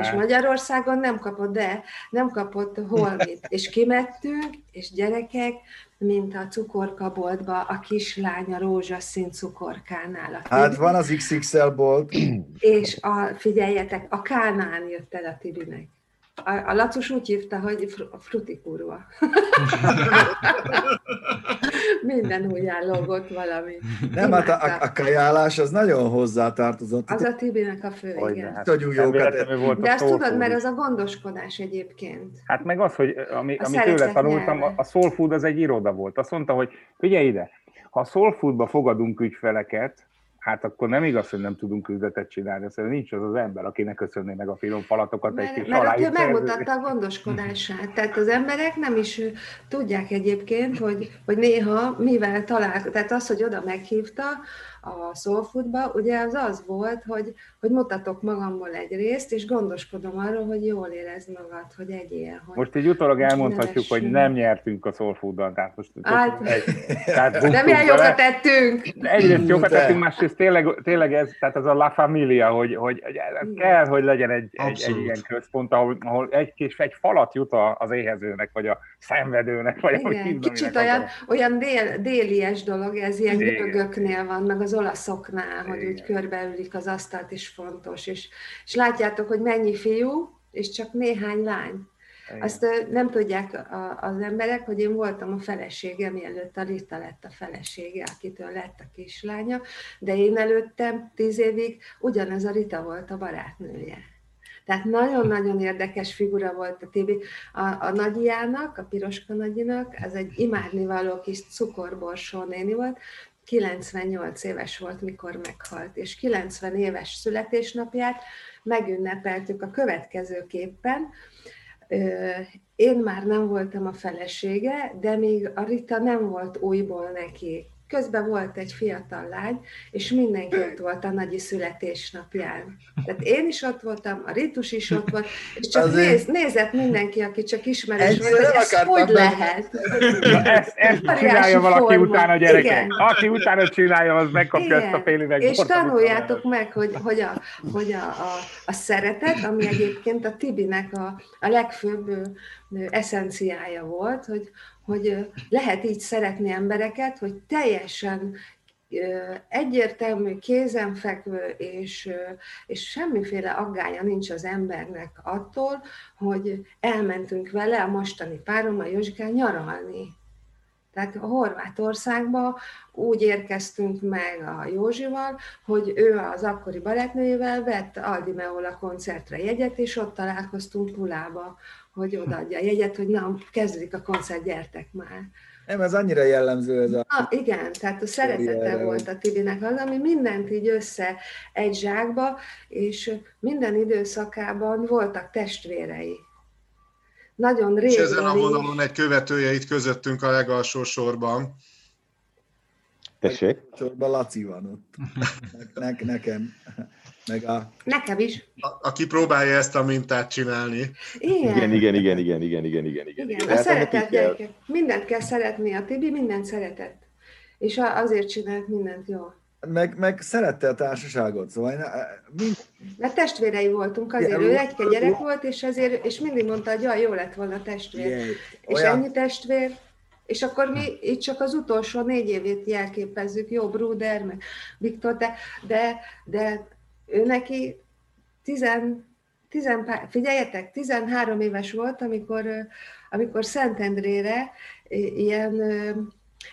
és Magyarországon nem kapott, de nem kapott holmit. [laughs] És kimettünk, és gyerekek, mint a cukorkaboltba a kislánya rózsaszín cukorkánál. A hát van az XXL bolt. És a, figyeljetek, a Kánán jött el a Tibinek. A, a Lacus úgy hívta, hogy fr- frutikurva. [laughs] Minden ujján lógott valami. Nem, hát a, a, a kajálás az nagyon hozzátartozott. Az a Tibinek a fő, Olyan, igen. Hát, volt De azt tudod, mert az a gondoskodás egyébként. Hát meg az, hogy ami, a amit tőle tanultam, a, a soul food az egy iroda volt. Azt mondta, hogy figyelj ide, ha a soul foodba fogadunk ügyfeleket, hát akkor nem igaz, hogy nem tudunk üzletet csinálni, szóval nincs az az ember, akinek köszönné meg a finom falatokat mert, egy kis Mert ő megmutatta a gondoskodását. Tehát az emberek nem is tudják egyébként, hogy, hogy néha mivel talál, tehát az, hogy oda meghívta, a Soulfoodba, ugye az az volt, hogy, hogy mutatok magamból egy részt, és gondoskodom arról, hogy jól érezd magad, hogy egyél. Hogy most így utólag elmondhatjuk, hogy nem nyertünk a Soulfooddal, tehát most hát, egy, tehát de milyen jogat tettünk! Egyrészt jogat tettünk, másrészt tényleg, tényleg ez, tehát ez a La Familia, hogy, hogy, hogy kell, hogy legyen egy, egy, egy ilyen központ, ahol, ahol egy kis egy falat jut az éhezőnek, vagy a szenvedőnek, vagy Igen, kicsit olyan, olyan dél, délies dolog, ez ilyen görögöknél van, meg az olaszoknál, hogy úgy körbeülik az asztalt is fontos, és, és látjátok, hogy mennyi fiú, és csak néhány lány. Igen. Azt nem tudják az emberek, hogy én voltam a felesége, mielőtt a Rita lett a felesége, akitől lett a kislánya, de én előttem tíz évig ugyanez a Rita volt a barátnője. Tehát nagyon-nagyon érdekes figura volt a Tibi. A, a nagyjának, a piroska nagyinak, ez egy imádnivaló kis cukorborsó néni volt, 98 éves volt, mikor meghalt, és 90 éves születésnapját megünnepeltük a következőképpen. Én már nem voltam a felesége, de még a Rita nem volt újból neki közben volt egy fiatal lány, és mindenki ott volt a nagyi születésnapján. Tehát én is ott voltam, a Ritus is ott volt, és csak néz, nézett mindenki, aki csak ismerős volt, hogy ez hogy lehet. Na, ezt, ezt csinálja valaki forma. utána, gyerekek. Igen. Aki utána csinálja, az megkapja Igen. ezt a fél üveg. És tanuljátok meg, hogy, hogy, a, hogy a, a, a szeretet, ami egyébként a Tibinek a, a legfőbb eszenciája volt, hogy, hogy lehet így szeretni embereket, hogy teljesen egyértelmű, kézenfekvő, és, és semmiféle aggája nincs az embernek attól, hogy elmentünk vele, a mostani párom, a Józsikán nyaralni. Tehát a Horvátországba úgy érkeztünk meg a Józsival, hogy ő az akkori balettnőjével vett Aldi Meola koncertre jegyet, és ott találkoztunk Pulába, hogy odaadja a jegyet, hogy na, kezdődik a koncert, gyertek már. Nem, ez annyira jellemző ez a... Na, igen, tehát a szeretete volt a Tibinek az, ami mindent így össze egy zsákba, és minden időszakában voltak testvérei. Nagyon régen. És ezen a vonalon egy követője itt közöttünk a legalsó sorban. Tessék? Sorban Laci van ott. Ne, ne, nekem. Meg a... Nekem is. A, aki próbálja ezt a mintát csinálni. Igen, igen, igen, igen, igen, igen, igen, igen. igen. A szeretet gyerekek. Mindent kell szeretni, a Tibi mindent szeretett. És azért csinált mindent jól. Meg, meg szerette a társaságot, szóval én, mind... Mert testvérei voltunk, azért yeah, ő egyke gyerek volt, és azért, és mindig mondta, hogy jaj, jó lett volna testvér. Yeah. És Olyan... ennyi testvér, és akkor mi itt csak az utolsó négy évét jelképezzük, jó, Bruder, meg Viktor, de, de, de ő neki tizen, tizen, figyeljetek, 13 éves volt, amikor, amikor Szentendrére ilyen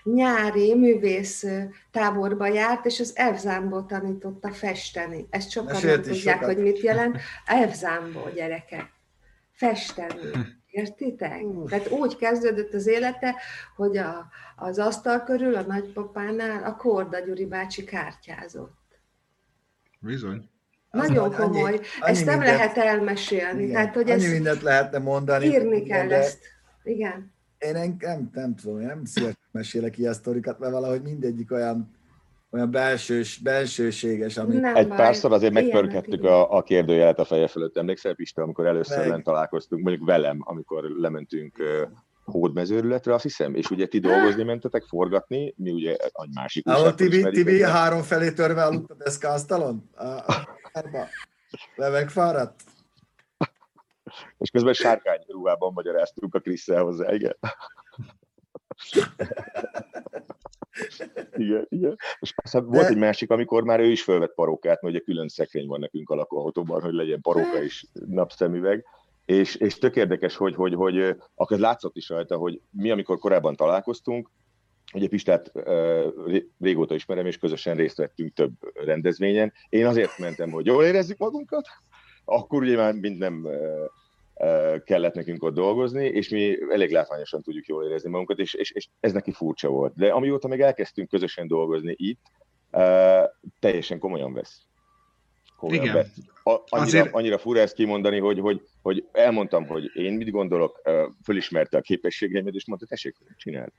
nyári művész táborba járt, és az Evzámból tanította festeni. Ezt sokan Mesélt nem tudják, sokat. hogy mit jelent. Evzámból, gyerekek. Festeni. Értitek? Uh. Tehát úgy kezdődött az élete, hogy a, az asztal körül, a nagypapánál a Korda Gyuri bácsi kártyázott. Bizony. Nagyon az komoly. Annyi, annyi ezt nem mindent, lehet elmesélni. Igen, Tehát, hogy annyi ezt mindent lehetne mondani. Írni kell de ezt. Igen. Én nem, nem, nem tudom, én nem szívesen mesélek ilyen sztorikat, mert valahogy mindegyik olyan olyan belsős, belsőséges, ami... Nem Egy párszor azért megpörkettük a, a kérdőjelet a feje fölött. Emlékszel, Pista, amikor először Meg. lent találkoztunk, mondjuk velem, amikor lementünk hódmezőrületre, azt hiszem, és ugye ti dolgozni mentetek, forgatni, mi ugye egy másik Ahol Tibi, Tibi három felé törve aludt a deszkáztalon? Le megfáradt? És közben sárkány ruhában magyaráztunk a Krisszel hozzá, igen. igen, igen. És aztán volt egy másik, amikor már ő is fölvett parókát, mert ugye külön szekrény van nekünk a lakóautóban, hogy legyen paróka és napszemüveg. És, és tök érdekes, hogy, hogy, hogy akkor látszott is rajta, hogy mi, amikor korábban találkoztunk, Ugye Pistát régóta ismerem, és közösen részt vettünk több rendezvényen. Én azért mentem, hogy jól érezzük magunkat, akkor ugye már mind nem kellett nekünk ott dolgozni, és mi elég látványosan tudjuk jól érezni magunkat, és, és, és ez neki furcsa volt. De amióta még elkezdtünk közösen dolgozni itt, teljesen komolyan vesz. Komolyan Igen. A, annyira, Azért... annyira fura ezt kimondani, hogy, hogy, hogy elmondtam, hogy én mit gondolok, fölismerte a képességeimet, és mondta, tessék, csináld.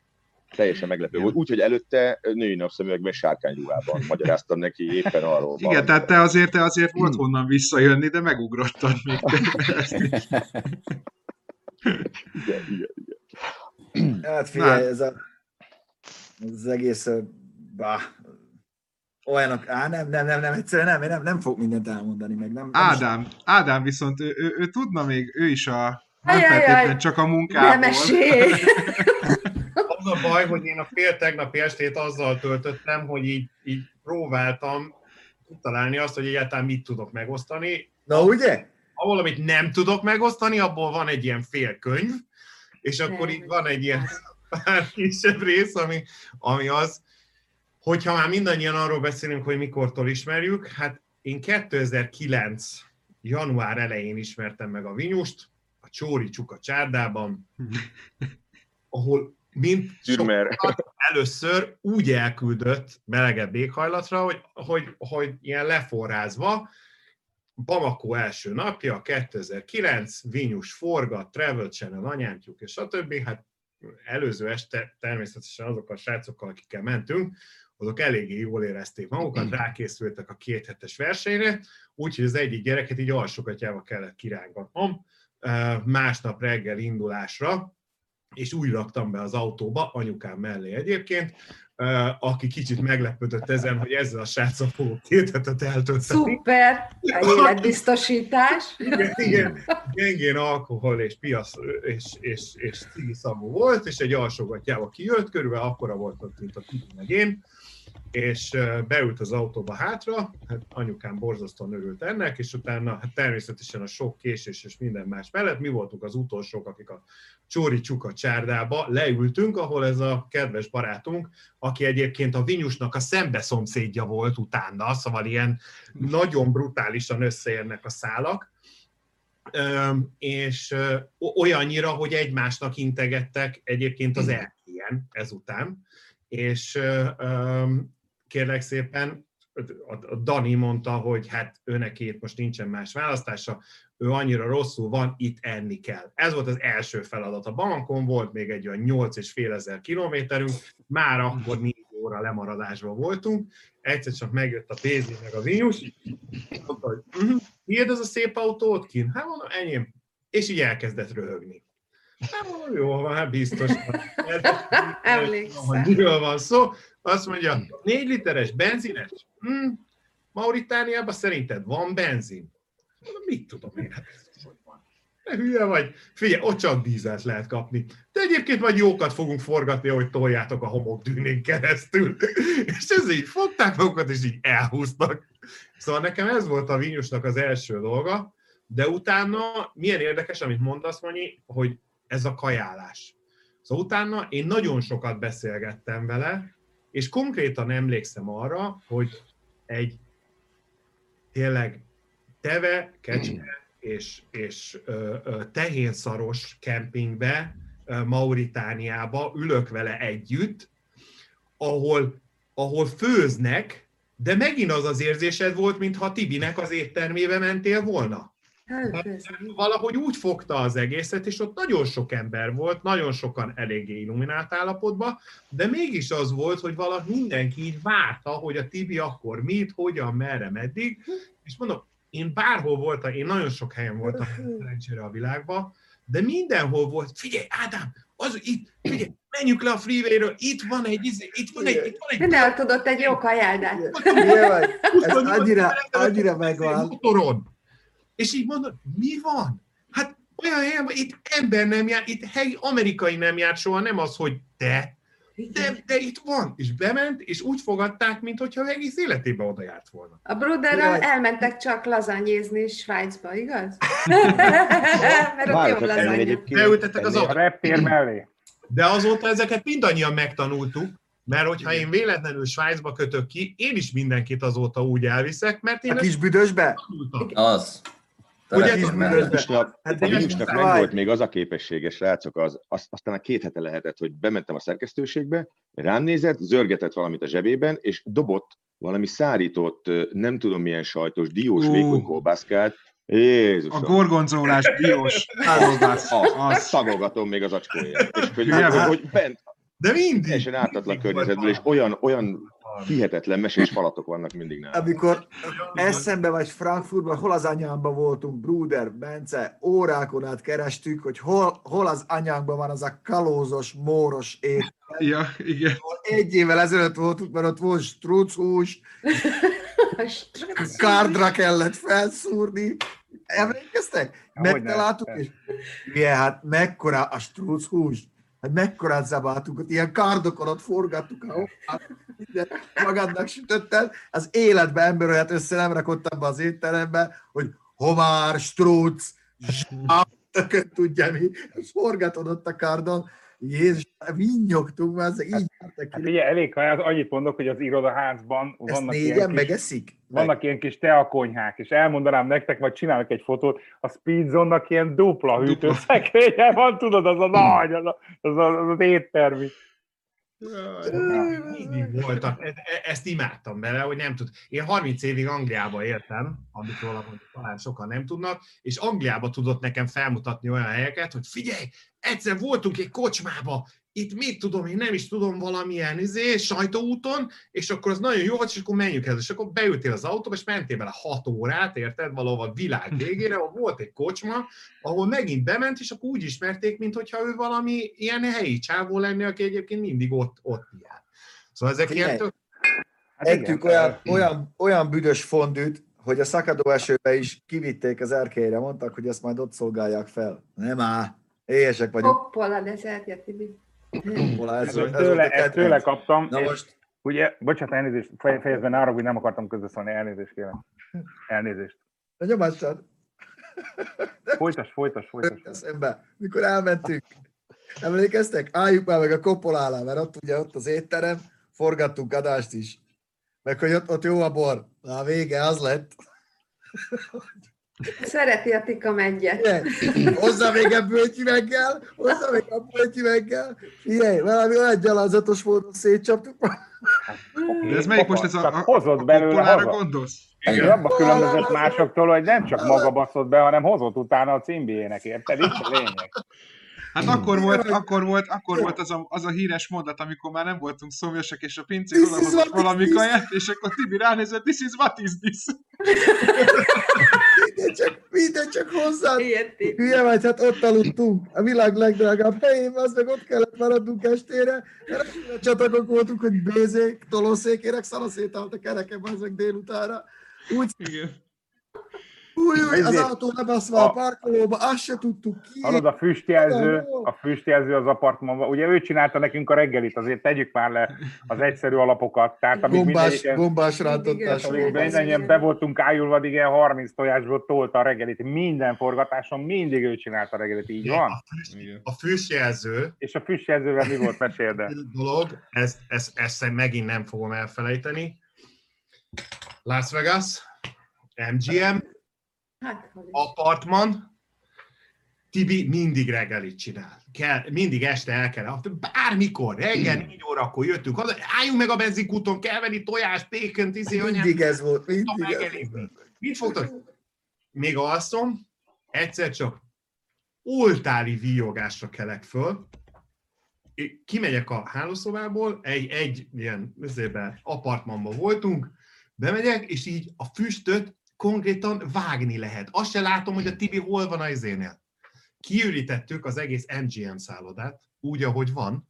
Teljesen meglepő volt. Úgyhogy előtte női napszemüvegben sárkányruhában magyaráztam neki éppen arról. Igen, valami. tehát te azért, te azért volt honnan visszajönni, de megugrottad még [laughs] igen, igen, igen. Hát figyelj, ez, a, ez az egész, bah, olyanok, á, nem, nem, nem, nem, egyszerűen nem, nem, nem fog mindent elmondani, meg nem. Ádám, nem Ádám viszont ő, ő, ő, tudna még, ő is a, nem feltétlenül csak a munkából. Nem [laughs] Az a baj, hogy én a fél tegnapi estét azzal töltöttem, hogy így, így próbáltam találni azt, hogy egyáltalán mit tudok megosztani. Na ugye? Ha valamit nem tudok megosztani, abból van egy ilyen fél könyv, és akkor itt van egy ilyen pár [laughs] kisebb rész, ami, ami az, hogyha már mindannyian arról beszélünk, hogy mikortól ismerjük, hát én 2009. január elején ismertem meg a Vinyust, a Csóri Csuka csárdában, ahol mint először úgy elküldött melegebb éghajlatra, hogy, hogy, hogy ilyen leforrázva, Bamako első napja, 2009, Vinyus forgat, Travel Channel, anyámtyúk és a többi, hát előző este természetesen azok a srácokkal, akikkel mentünk, azok eléggé jól érezték magukat, rákészültek a két hetes versenyre, úgyhogy az egyik gyereket így alsógatjába kellett kirángatnom, másnap reggel indulásra, és úgy raktam be az autóba, anyukám mellé egyébként, aki kicsit meglepődött ezen, hogy ezzel a sráccal fogok két hetet eltölteni. Szuper, [laughs] életbiztosítás. igen, igen, gyengén alkohol és piasz és, és, és szagú volt, és egy alsógatjába kijött, körülbelül akkora volt, mint a Titi meg én, és beült az autóba hátra, hát anyukám borzasztóan örült ennek, és utána hát természetesen a sok késés és minden más mellett mi voltunk az utolsók, akik a Csóri Csuka csárdába leültünk, ahol ez a kedves barátunk, aki egyébként a Vinyusnak a szembeszomszédja volt utána, szóval ilyen nagyon brutálisan összeérnek a szálak, és olyannyira, hogy egymásnak integettek egyébként az erkélyen ezután, és kérlek szépen, a Dani mondta, hogy hát őnek itt most nincsen más választása, ő annyira rosszul van, itt enni kell. Ez volt az első feladat. A bankon volt még egy olyan 8 és fél ezer kilométerünk, már akkor 4 óra lemaradásban voltunk, egyszer csak megjött a Pézi meg a Vinus, mondta, hogy uh-huh, ez a szép autó ott kint? Hát mondom, enyém. És így elkezdett röhögni. Hát mondom, jó van, hát biztos. [laughs] Emlékszem. Miről van szó. Azt mondja, négy literes benzines? Hm, Mauritániában szerinted van benzin? Mondom, mit tudom én? Hát? Ne hülye vagy. Figyelj, ott csak dízelt lehet kapni. De egyébként majd jókat fogunk forgatni, hogy toljátok a homokdűnén keresztül. [laughs] És ez így fogták magukat, és így elhúztak. Szóval nekem ez volt a Vinyusnak az első dolga, de utána milyen érdekes, amit mondasz, Manyi, hogy ez a kajálás. Szóval utána én nagyon sokat beszélgettem vele, és konkrétan emlékszem arra, hogy egy tényleg teve, kecske és, és ö, ö, tehénszaros kempingbe, ö, Mauritániába ülök vele együtt, ahol, ahol főznek, de megint az az érzésed volt, mintha Tibinek az éttermébe mentél volna. Hát, valahogy úgy fogta az egészet, és ott nagyon sok ember volt, nagyon sokan eléggé illuminált állapotban, de mégis az volt, hogy valahogy mindenki így várta, hogy a Tibi akkor mit, hogyan, merre, meddig, és mondom, én bárhol voltam, én nagyon sok helyen voltam [laughs] szerencsére a világban, de mindenhol volt, figyelj, Ádám, az itt, figyelj, menjünk le a freeway-ről, itt van egy, izé, itt van egy, itt van egy... Nem tudott egy jó kajáldást. Ez annyira, annyira megvan. Motoron. És így mondod, mi van? Hát olyan helyen, itt ember nem jár, itt helyi amerikai nem jár soha, nem az, hogy te, de, de itt van, és bement, és úgy fogadták, mintha egész életében oda járt volna. A Bruderrel elmentek csak lazanyézni Svájcba, igaz? [laughs] Mert ott jó lazanya. Beültetek az A reptér mellé. De azóta ezeket mindannyian megtanultuk, mert hogyha én véletlenül Svájcba kötök ki, én is mindenkit azóta úgy elviszek, mert én... A kis büdösbe? Az. Ugye, Vinusnak, hát Vinusnak meg volt még az a képessége, srácok, az, az, aztán a két hete lehetett, hogy bementem a szerkesztőségbe, rám nézett, zörgetett valamit a zsebében, és dobott valami szárított, nem tudom milyen sajtos, diós uh. vékony kolbászkát, Jézus. A gorgonzolás diós kolbász. Az. Szagolgatom még az acskóját. És hogy, hogy, hogy bent, de mindig. Teljesen ártatlan környezetből, és olyan, olyan hihetetlen mesés falatok vannak mindig nálam. Amikor eszembe vagy Frankfurtban, hol az anyámban voltunk, Bruder, Bence, órákon át kerestük, hogy hol, hol az anyánkban van az a kalózos, móros étel. Ja, igen. Egy évvel ezelőtt voltunk, mert ott volt struchús, kárdra kellett felszúrni. Emlékeztek? Megtaláltuk, és milyen, hát mekkora a struchús hát mekkorát zabáltuk, ott ilyen kardokon ott forgattuk a hoppát, minden magadnak sütöttel, az életben ember olyat össze nem rakott abba az étterembe, hogy homár, strúc, zsáptököt tudja mi, forgatod ott a kardon, Jézus, vinnyogtunk, mert ezek így ki. Hát ugye elég, ha annyit mondok, hogy az irodaházban Ezt vannak ilyen kis, megeszik? Vannak ilyen kis teakonyhák, és elmondanám nektek, vagy csinálok egy fotót, a Speedzone-nak ilyen dupla hűtőszekrénye van, tudod, az a nagy, az, a, az, a, az, az éttermi. Mindig voltak. E, ezt imádtam bele, hogy nem tud. Én 30 évig Angliába éltem, amit róla talán sokan nem tudnak, és Angliába tudott nekem felmutatni olyan helyeket, hogy figyelj, egyszer voltunk egy kocsmába, itt mit tudom, én nem is tudom valamilyen izé, sajtóúton, és akkor az nagyon jó volt, és akkor menjünk ez, és akkor beültél az autóba, és mentél bele 6 órát, érted, valahol világ végére, ahol volt egy kocsma, ahol megint bement, és akkor úgy ismerték, mint hogyha ő valami ilyen helyi csávó lenne, aki egyébként mindig ott, ott jár. Szóval ezek ilyen tök... Hát Ettünk olyan, olyan, olyan büdös fondűt, hogy a szakadó esőbe is kivitték az erkélyre, mondtak, hogy ezt majd ott szolgálják fel. Nem áll, éhesek vagyunk. Hoppola, de szertje, Tibi. ez, ez, tőle, ez tőle kaptam, Na most... ugye, bocsánat, elnézést, fejezben arra, hogy nem akartam közbeszólni, elnézést kérem. Elnézést. A nyomássad. Folytas, folytas, folytas. Eszembe, mikor elmentünk, emlékeztek? Álljuk már meg a kopolálá, mert ott ugye ott az étterem, forgattunk adást is. Meg hogy ott, ott jó a bor. Na, a vége az lett. Szereti a tika megyet. Hozzá még a bőtyüveggel, hozzá még a bőtyüveggel. Figyelj, valami olyan gyalázatos módon szétcsaptuk. De ez melyik most ez a, a, hozott belőle haza. gondolsz? Igen. Abba különbözött másoktól, hogy nem csak maga baszott be, hanem hozott utána a címbéjének, érted? Itt a lényeg. Hát akkor volt, akkor volt, akkor volt az a, az a híres mondat, amikor már nem voltunk szomjasak, és a pincér odahozott valami kaját, és akkor Tibi ránézett, this is what is this? minden csak, minden csak hozzá. Hülye vagy, hát ott aludtunk. A világ legdrágább helyén, az meg ott kellett maradnunk estére. Mert csatagok voltunk, hogy bézék, tolószékérek, szanaszétált a kerekem, azok délutára. Úgy, Igen. Új, új, az autó lebaszva a, a parkolóba, azt se tudtuk ki. Hallod, a füstjelző, a füstjelző az apartmanban, ugye ő csinálta nekünk a reggelit, azért tegyük már le az egyszerű alapokat. Tehát, amíg gombás, gombás rántottás. Mindennyian be voltunk ájulva, igen, 30 tojásból tolta a reggelit. Minden forgatáson mindig ő csinálta a reggelit, így van? A, füst, a füstjelző. És a füstjelzővel mi volt, meséld dolog, ezt, ezt, ezt megint nem fogom elfelejteni. Las Vegas, MGM, Hát, apartman, Tibi mindig reggelit csinál. Kell, mindig este el kell. Bármikor, reggel négy órakor jöttünk haza, álljunk meg a benzinkúton, kell venni tojás, pékönt, izé, Mindig ez volt, mindig ez volt. Mit fogtok? Még alszom, egyszer csak oltári víjogásra kelek föl, kimegyek a hálószobából, egy, egy ilyen apartmanban voltunk, bemegyek, és így a füstöt konkrétan vágni lehet. Azt se látom, hogy a Tibi hol van a izénél. Kiürítettük az egész MGM szállodát, úgy, ahogy van,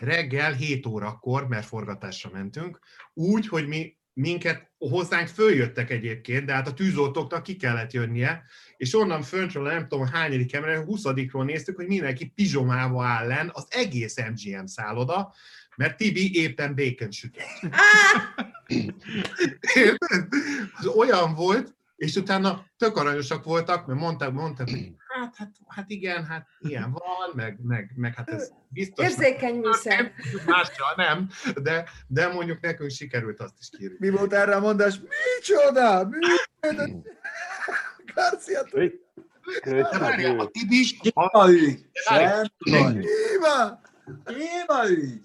reggel 7 órakor, mert forgatásra mentünk, úgy, hogy mi minket hozzánk följöttek egyébként, de hát a tűzoltóknak ki kellett jönnie, és onnan föntről nem tudom hányadik emelő, 20 néztük, hogy mindenki pizsomába áll len, az egész MGM szálloda, mert Tibi éppen bacon sütött. Az olyan volt, és utána tök aranyosak voltak, mert mondták, mondták, hogy hát, hát, hát igen, hát ilyen van, meg, meg, meg hát ez biztos. Érzékeny műszer. Mással nem, de, de mondjuk nekünk sikerült azt is kérni. Mi volt erre a mondás? Micsoda? Micsoda? Garcia, a Tibi... Ügy! Téma! Téma ügy!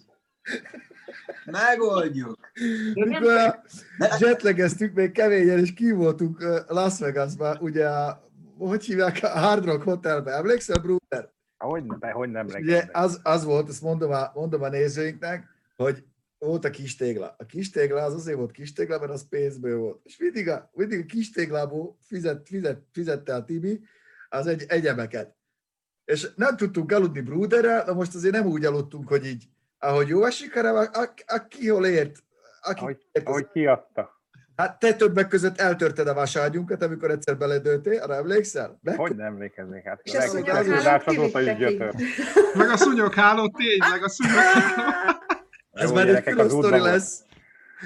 Megoldjuk. Mikor jetlegeztük, még keményen, és ki voltunk Las Vegasban, ugye a, hogy hívják, a Hard Rock Hotelbe, emlékszel, Bruder? Hogy, hogy nem Ugye az, az volt, ezt mondom a, mondom a nézőinknek, hogy volt a kis tégla. A kis tégla az azért volt kis tégla, mert az pénzből volt. És mindig a, mindig a kis téglából fizet, fizet, fizette a Tibi az egy egyebeket. És nem tudtunk aludni Bruderrel, de most azért nem úgy aludtunk, hogy így ahogy jó esik, hanem a, a, aki hol ért. Aki ahogy, ért, ahogy kiadta. Hát te többek között eltörted a váságyunkat, amikor egyszer beledőltél, arra emlékszel? Meg... Hogy nem emlékeznék? Hát és a szúnyogháló azóta is gyötör. Meg a szúnyogháló, tényleg a szúnyogháló. [laughs] Ez már egy külön sztori lesz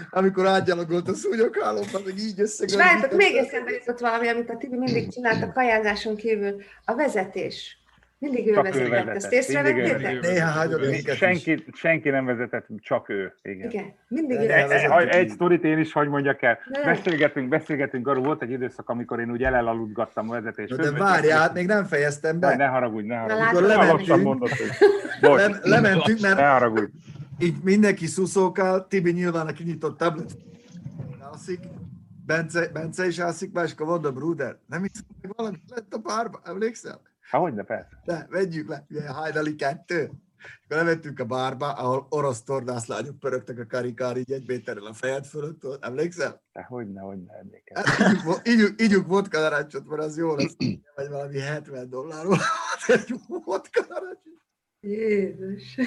amikor átgyalogolt a szúnyoghálóban, meg így összegördített. És várjátok, még eszembe jutott valami, amit a Tibi mindig csinált a kajázáson kívül. A vezetés. Mindig ő csak vezetett, ő vezetett. ezt észrevettétek? Néha senki, senki nem vezetett, csak ő. Igen, Igen mindig ő vezetett. Egy, egy sztorit én is hogy mondjak el. Beszélgetünk, beszélgetünk, arról volt egy időszak, amikor én úgy elaludgattam a vezetést. De várjál, hát még nem fejeztem be. Ne haragudj, ne haragudj. Amikor lementünk, [laughs] lementünk, mert... Ne haragudj. így mindenki szuszókál, Tibi nyilván, aki nyitott tablet, alszik, Bence, Bence is alszik, máskor mondom, Bruder, nem hiszem, meg valami lett a párba, emlékszel? Há, hogy de persze. De, vegyük le, ugye hajnali kettő. Akkor levettünk a bárba, ahol orosz tornászlányok pörögtek a karikári így egy méterrel a fejed fölött, emlékszel? De hogy ne, hogy ne emlékezz. Hát, ígyunk, ígyunk vodka narancsot, mert az jó lesz, vagy valami 70 dollárról egy vodka narancsot. Jézus.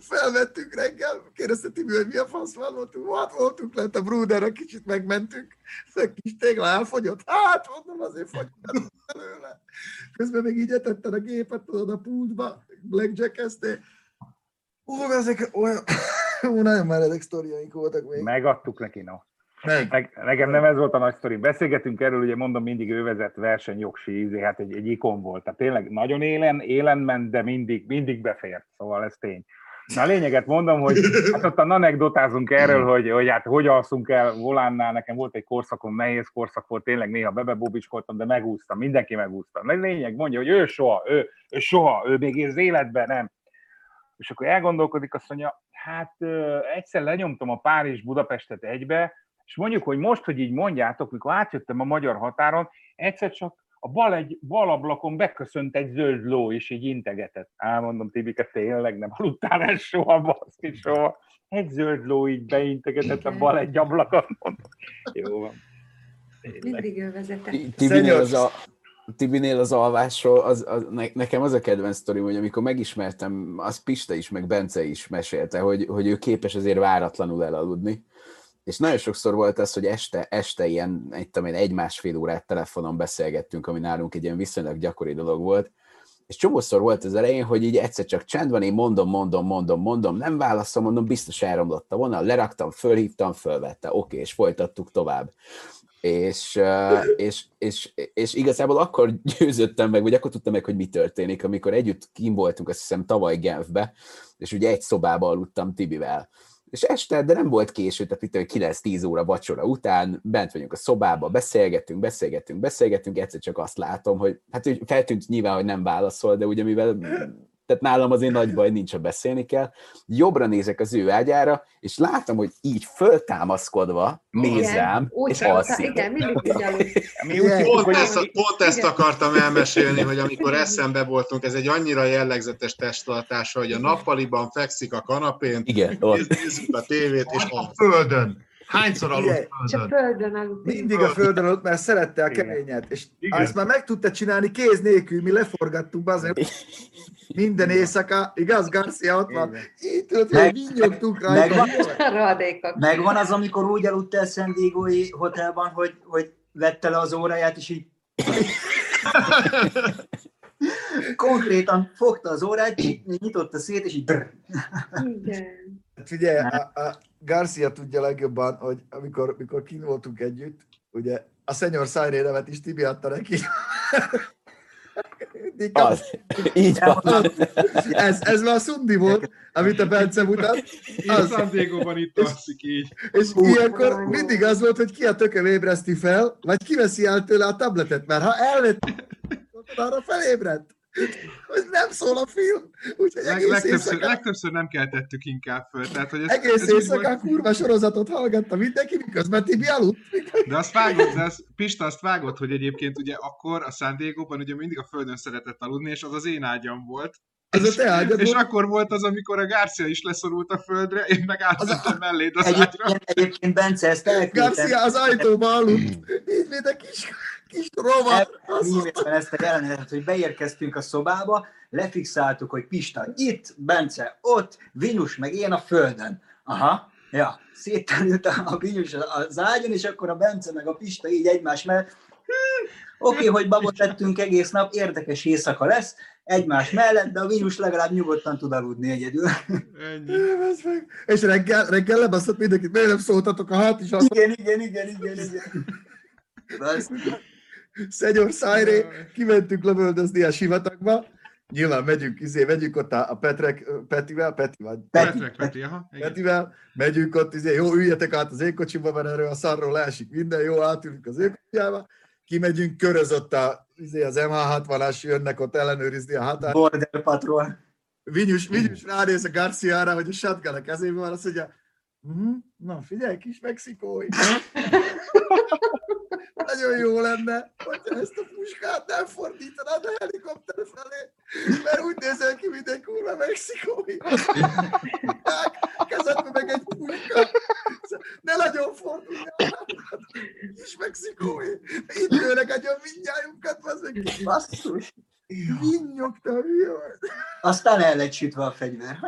Felvettünk reggel, kérdezte Tibi, hogy mi a fasz van, voltunk, hát voltunk lent a Bruderra, kicsit megmentünk, a kis tégla elfogyott, hát mondom, azért fogyott előle. Közben még így etette a gépet, tudod, a pultba, blackjack-eztél. Ó, ezek olyan, ó, nagyon meredek sztoriaink voltak még. Megadtuk neki, no. Meg. Meg, nekem nem ez volt a nagy sztori. Beszélgetünk erről, ugye mondom, mindig ő vezet izé, hát egy, egy ikon volt. Tehát tényleg nagyon élen, élen ment, de mindig, mindig befért. Szóval ez tény. Na a lényeget mondom, hogy hát ott anekdotázunk erről, hogy, hogy hát hogy alszunk el volánnál, nekem volt egy korszakom, nehéz korszak volt, tényleg néha bebebóbicskoltam, de megúsztam, mindenki megúszta. A lényeg mondja, hogy ő soha, ő, ő soha, ő még az életben nem. És akkor elgondolkodik, azt mondja, hát egyszer lenyomtam a Párizs-Budapestet egybe, és mondjuk, hogy most, hogy így mondjátok, mikor átjöttem a magyar határon, egyszer csak a bal, egy, bal ablakon beköszönt egy zöld ló, és így integetett. Elmondom, Tibike, tényleg nem haludtál el soha, baszki, soha. Egy zöld ló így beintegetett a bal egy ablakon. Mondom, jó van. Mindig ő vezetett. Tibinél az, a, Tibinél az alvásról, az, az, ne, nekem az a kedvenc sztorim, hogy amikor megismertem, az Pista is, meg Bence is mesélte, hogy, hogy ő képes azért váratlanul elaludni és nagyon sokszor volt az, hogy este, este ilyen, egy, tudom egy-másfél órát telefonon beszélgettünk, ami nálunk egy ilyen viszonylag gyakori dolog volt, és csomószor volt az elején, hogy így egyszer csak csend van, én mondom, mondom, mondom, mondom, nem válaszol, mondom, biztos elromlott a vonal, leraktam, fölhívtam, fölvette, oké, és folytattuk tovább. És, és, és, és, igazából akkor [laughs] győzöttem meg, vagy akkor tudtam meg, hogy mi történik, amikor együtt kim voltunk, azt hiszem tavaly Genfbe, és ugye egy szobába aludtam Tibivel és este, de nem volt késő, tehát itt 9-10 óra vacsora után, bent vagyunk a szobába, beszélgetünk, beszélgetünk, beszélgetünk, egyszer csak azt látom, hogy hát feltűnt nyilván, hogy nem válaszol, de ugye mivel tehát nálam azért nagy baj nincs, ha beszélni kell. Jobbra nézek az ő ágyára, és látom, hogy így föltámaszkodva néz rám, és alszik. Igen, mindig pont, ezt, pont ezt akartam elmesélni, hogy amikor eszembe voltunk, ez egy annyira jellegzetes testtartása, hogy a nappaliban fekszik a kanapén, Igen, nézzük a tévét, és a földön. Hányszor aludt földön? Földön aludt. Mindig a földön aludt, mert szerette a keményet. És Igen. ezt már meg tudta csinálni kéz nélkül, mi leforgattuk azért. Minden éjszaka, igaz, Garcia ott van. Így tudod, hogy vinyogtunk rajta. Megvan, megvan az, amikor úgy aludt el San Diego-i hotelban, hogy, hogy vette le az óráját, és így konkrétan fogta az órát, nyitotta szét, és így... Igen. Figyelj, a, a Garcia tudja legjobban, hogy amikor, amikor kint voltunk együtt, ugye a Szenyor Szájré nevet is Tibi adta neki. [laughs] Az, így van. Ez, ez már a szundi volt, amit a Bence mutat. Az. San Diego-ban itt alszik így. És Hú, ilyenkor mindig az volt, hogy ki a tököm ébreszti fel, vagy kiveszi el tőle a tabletet, mert ha elvett, arra felébredt hogy nem szól a film. Úgyhogy Leg, egész legtöbbször, éjszaka... legtöbbször nem keltettük inkább föl. Tehát, hogy ez, egész ez éjszaka volt... kurva sorozatot hallgatta mindenki, miközben Tibi aludt. De azt vágott, de az, Pista azt vágott, hogy egyébként ugye akkor a San Diego-ban ugye mindig a földön szeretett aludni, és az az én ágyam volt. Ez és, a te ágyad és volt? akkor volt az, amikor a Garcia is leszorult a földre, én meg átmentem melléd az egyébként, ágyra. Egyébként Bence ezt elküldtem. Garcia az ajtóba aludt. Így, mint a kis kis rovat. ezt a jelenetet, hogy beérkeztünk a szobába, lefixáltuk, hogy Pista itt, Bence ott, Vinus meg én a földön. Aha, ja, szétterült a Vinus az ágyon, és akkor a Bence meg a Pista így egymás mellett. Hm, Oké, okay, hogy babot lettünk egész nap, érdekes éjszaka lesz, egymás mellett, de a Vinus legalább nyugodtan tud aludni egyedül. Ennyi. És reggel, reggel lebaszott mindenkit, miért nem szóltatok a hat is? Igen, igen, igen, igen, igen. Szenyor Szájré, kimentünk lövöldözni a sivatagba, nyilván megyünk, izé, megyünk ott a, Petrek, Petivel, Peti vagy? Petrek, Peti, aha. Igen. Petivel, megyünk ott, izé, jó, üljetek át az ékocsiba, mert erről a szarról leesik minden, jó, átülünk az ékocsiába, kimegyünk, körözött a, izé, az MH60-as, jönnek ott ellenőrizni a határt. Border Patrol. Vinyus, Vinyus ránéz a Garciára, hogy a shotgun a kezében van, azt mondja, mm, na figyelj, kis mexikói. [laughs] Nagyon jó lenne, hogyha ezt a puskát nem fordítanád a helikopter felé, mert úgy nézel ki, mint egy kurva mexikói. Kezedbe meg egy puska. Ne nagyon forduljál, kis mexikói. Itt lőnek agyon mindjájunkat, az meg basszus. Vinnyogta hülye Aztán el lett sütve a fegyver.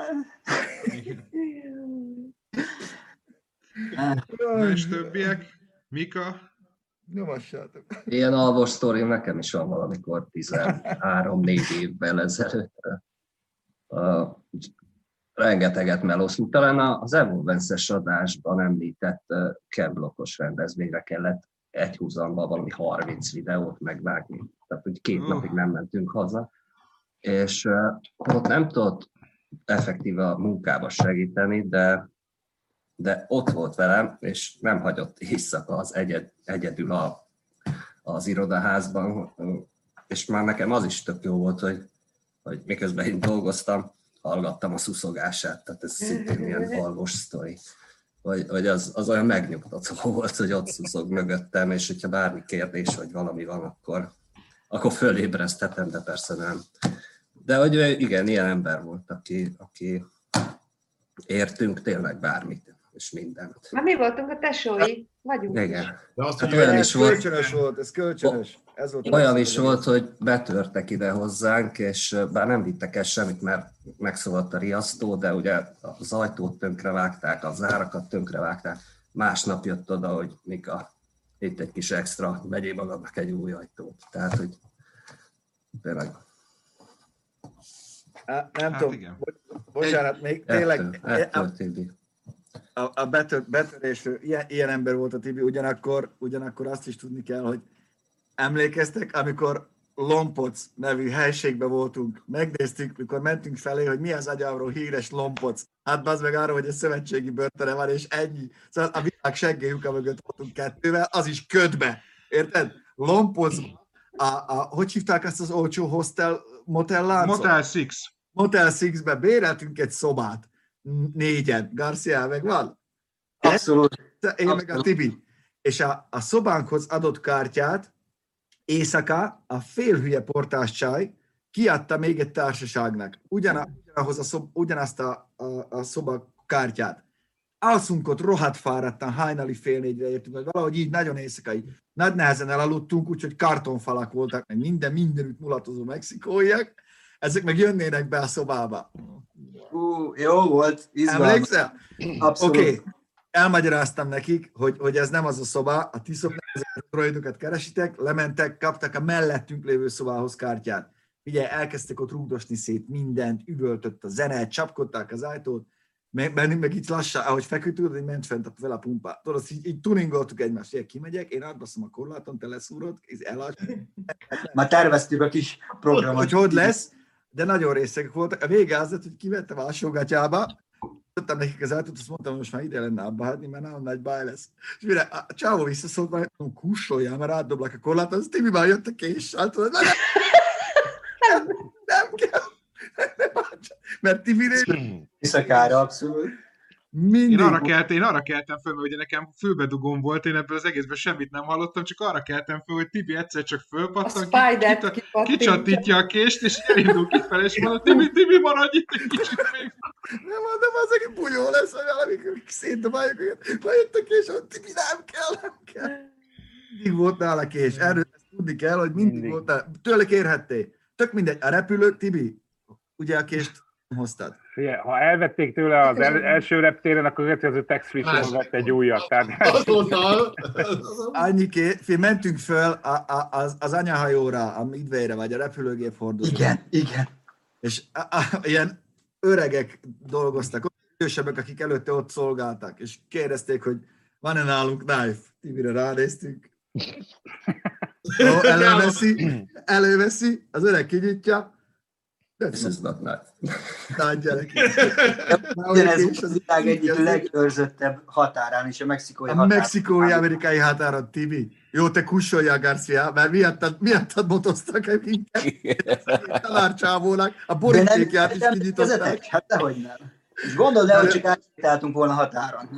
Na és többiek? Mika? Nyomassátok. Ilyen alvos sztori nekem is van valamikor 13-4 évvel ezelőtt. Uh, rengeteget melóztunk. Talán az Evolvence-es adásban említett uh, kemblokos rendezvényre kellett egy húzamban valami 30 videót megvágni. Tehát, hogy két uh. napig nem mentünk haza. És uh, ott nem tudott effektíve a munkába segíteni, de de ott volt velem, és nem hagyott éjszaka az egyed, egyedül a, az irodaházban, és már nekem az is tök jó volt, hogy, hogy miközben én dolgoztam, hallgattam a szuszogását, tehát ez szintén ilyen [laughs] alvos sztori. Hogy, hogy az, az olyan megnyugtató [laughs] volt, hogy ott szuszog mögöttem, és hogyha bármi kérdés, vagy valami van, akkor, akkor fölébreszthetem, de persze nem. De hogy igen, ilyen ember volt, aki, aki értünk tényleg bármit és mindent. Na mi voltunk a tesói, vagyunk Igen. De azt, hát olyan is volt, kölcsönös volt, ez kölcsönös. Ez volt olyan is volt, hogy betörtek ide hozzánk, és bár nem vittek el semmit, mert megszólalt a riasztó, de ugye az ajtót vágták, a zárakat vágták. Másnap jött oda, hogy Mika, itt egy kis extra, vegyél magadnak egy új ajtót. Tehát, hogy tényleg nem hát tudom, igen. bocsánat, még tényleg... Ettől, ettől, a, a betör, betörésről, ilyen, ilyen ember volt a Tibi, ugyanakkor, ugyanakkor azt is tudni kell, hogy emlékeztek, amikor Lompoc nevű helységbe voltunk, megnéztük, mikor mentünk felé, hogy mi az agyáról híres Lompoc. Hát az meg arra, hogy a szövetségi börtöne van, és ennyi. Szóval a világ seggélyuka mögött voltunk kettővel, az is ködbe. Érted? Lompoc, a, a, hogy hívták ezt az olcsó hostel, motel láncot? Motel Six. Motel Six-be béreltünk egy szobát négyen. Garcia meg van? Abszolút. Én Abszolút. meg a Tibi. És a, a szobánkhoz adott kártyát éjszaka a félhülye portás csaj kiadta még egy társaságnak. Ugyan, ugyanahoz a szob, ugyanazt a, a, a szoba kártyát. Alszunk ott rohadt fáradtan, hajnali fél négyre értünk, vagy valahogy így nagyon éjszakai. Nagy nehezen elaludtunk, úgyhogy kartonfalak voltak, meg minden, mindenütt mulatozó mexikóiak. Ezek meg jönnének be a szobába. Ú, jó volt, izgalmas. Emlékszel? Abszolút. Oké, okay. elmagyaráztam nekik, hogy, hogy ez nem az a szoba, a ti droidokat keresitek, lementek, kaptak a mellettünk lévő szobához kártyát. Ugye elkezdtek ott rúgdosni szét mindent, üvöltött a zene, csapkodták az ajtót, meg, meg, meg így lassan, ahogy feküdt, tudod, hogy ment fent a, vele a pumpa. Tudod, így, így tuningoltuk egymást, hogy kimegyek, én átbaszom a korláton, te leszúrod, ez elass. Már terveztük a kis programot. Hogy hogy lesz, de nagyon részek voltak. A vége az lett, hogy kivettem a alsógatyába, adtam nekik az átut, azt mondtam, hogy most már ide lenne abba hagyni, mert nagyon nagy baj lesz. És mire a csávó visszaszólt, majd kussoljál, mert átdoblak a korlát, az Tibi már jött a késsel, tudod, nem, nem, nem kell. Nem, mert Tibi Visszakára abszolút. Mindig. Én arra, keltem, én arra keltem föl, mert ugye nekem fülbedugom volt, én ebből az egészben semmit nem hallottam, csak arra keltem föl, hogy Tibi egyszer csak fölpattan, ki, kicsatítja a kést, és elindul kifelé, és mondja, Tibi, Tibi, maradj itt egy kicsit még. Nem mondom, az egy bunyó lesz, hogy valamikor szétdobáljuk, hogy bejött a kés, hogy Tibi, nem kell, nem kell. Mindig volt nála kés, erről ezt tudni kell, hogy mindig, mindig. volt nála. Tőle kérhetté. Tök mindegy, a repülő, Tibi, ugye a kést hoztad. Figyelj, ha elvették tőle az el, első reptéren, akkor az következő tax free vett egy újat. Tehát... Annyi ké, mentünk föl a, a, az, az anyahajóra, a Midwayre, vagy a repülőgép hordozóra. Igen, igen. És a, a, ilyen öregek dolgoztak, idősebbek, akik előtte ott szolgáltak, és kérdezték, hogy van-e nálunk knife? Tibire ránéztünk. [laughs] Ó, előveszi, előveszi, az öreg kinyitja, This is not nice. Nagy gyerek. [laughs] Ugyanez az világ egyik legőrzöttebb határán is, a mexikói határán. A mexikói amerikai határon, Tibi. Jó, te kussolja, Garcia, mert miattad, miattad motoztak minket. Talárcsávónak, a borítékját is kinyitották. Hát dehogy nem. És gondold el, hogy csak átsétáltunk volna határon.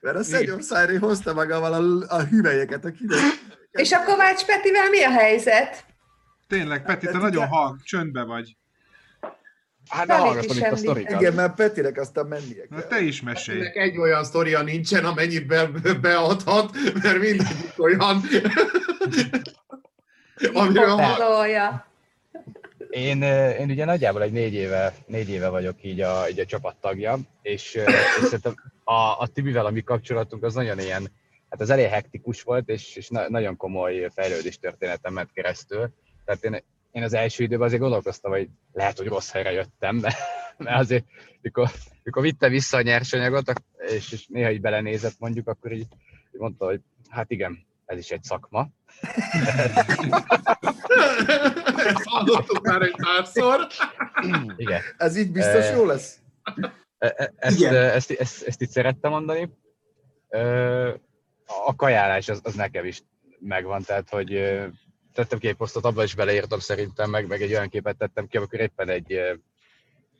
Mert a Szenyor Szájré hozta magával a, a hüvelyeket, a És a Kovács Petivel mi a helyzet? Tényleg, Peti, te nagyon hang, csöndbe vagy. Hát ne hallgatom itt a sztorikat. Igen, mert Petinek aztán mennie kell. Na, te is mesélj. Petinek egy olyan sztoria nincsen, amennyit be, beadhat, mert mindegyik olyan. Amiről. Én, én ugye nagyjából egy négy éve, négy éve vagyok így a, így a csapattagja, és, és szerintem a, a Tibivel a mi kapcsolatunk az nagyon ilyen, hát az elég hektikus volt, és, és na, nagyon komoly fejlődés történetem ment keresztül. Tehát én, én az első időben azért gondolkoztam, hogy lehet, hogy rossz helyre jöttem, mert, mert azért, mikor, mikor vitte vissza a nyersanyagot, és, és néha így belenézett mondjuk, akkor így, így mondta, hogy hát igen, ez is egy szakma. Ezt hallottuk már egy párszor. Igen. Ez így biztos jó lesz? E, e, ezt, Igen. Ezt, ezt, ezt itt szerettem mondani. A kajálás az, az nekem is megvan, tehát hogy tettem ki egy posztot, abban is beleírtam szerintem, meg, meg egy olyan képet tettem ki, amikor éppen egy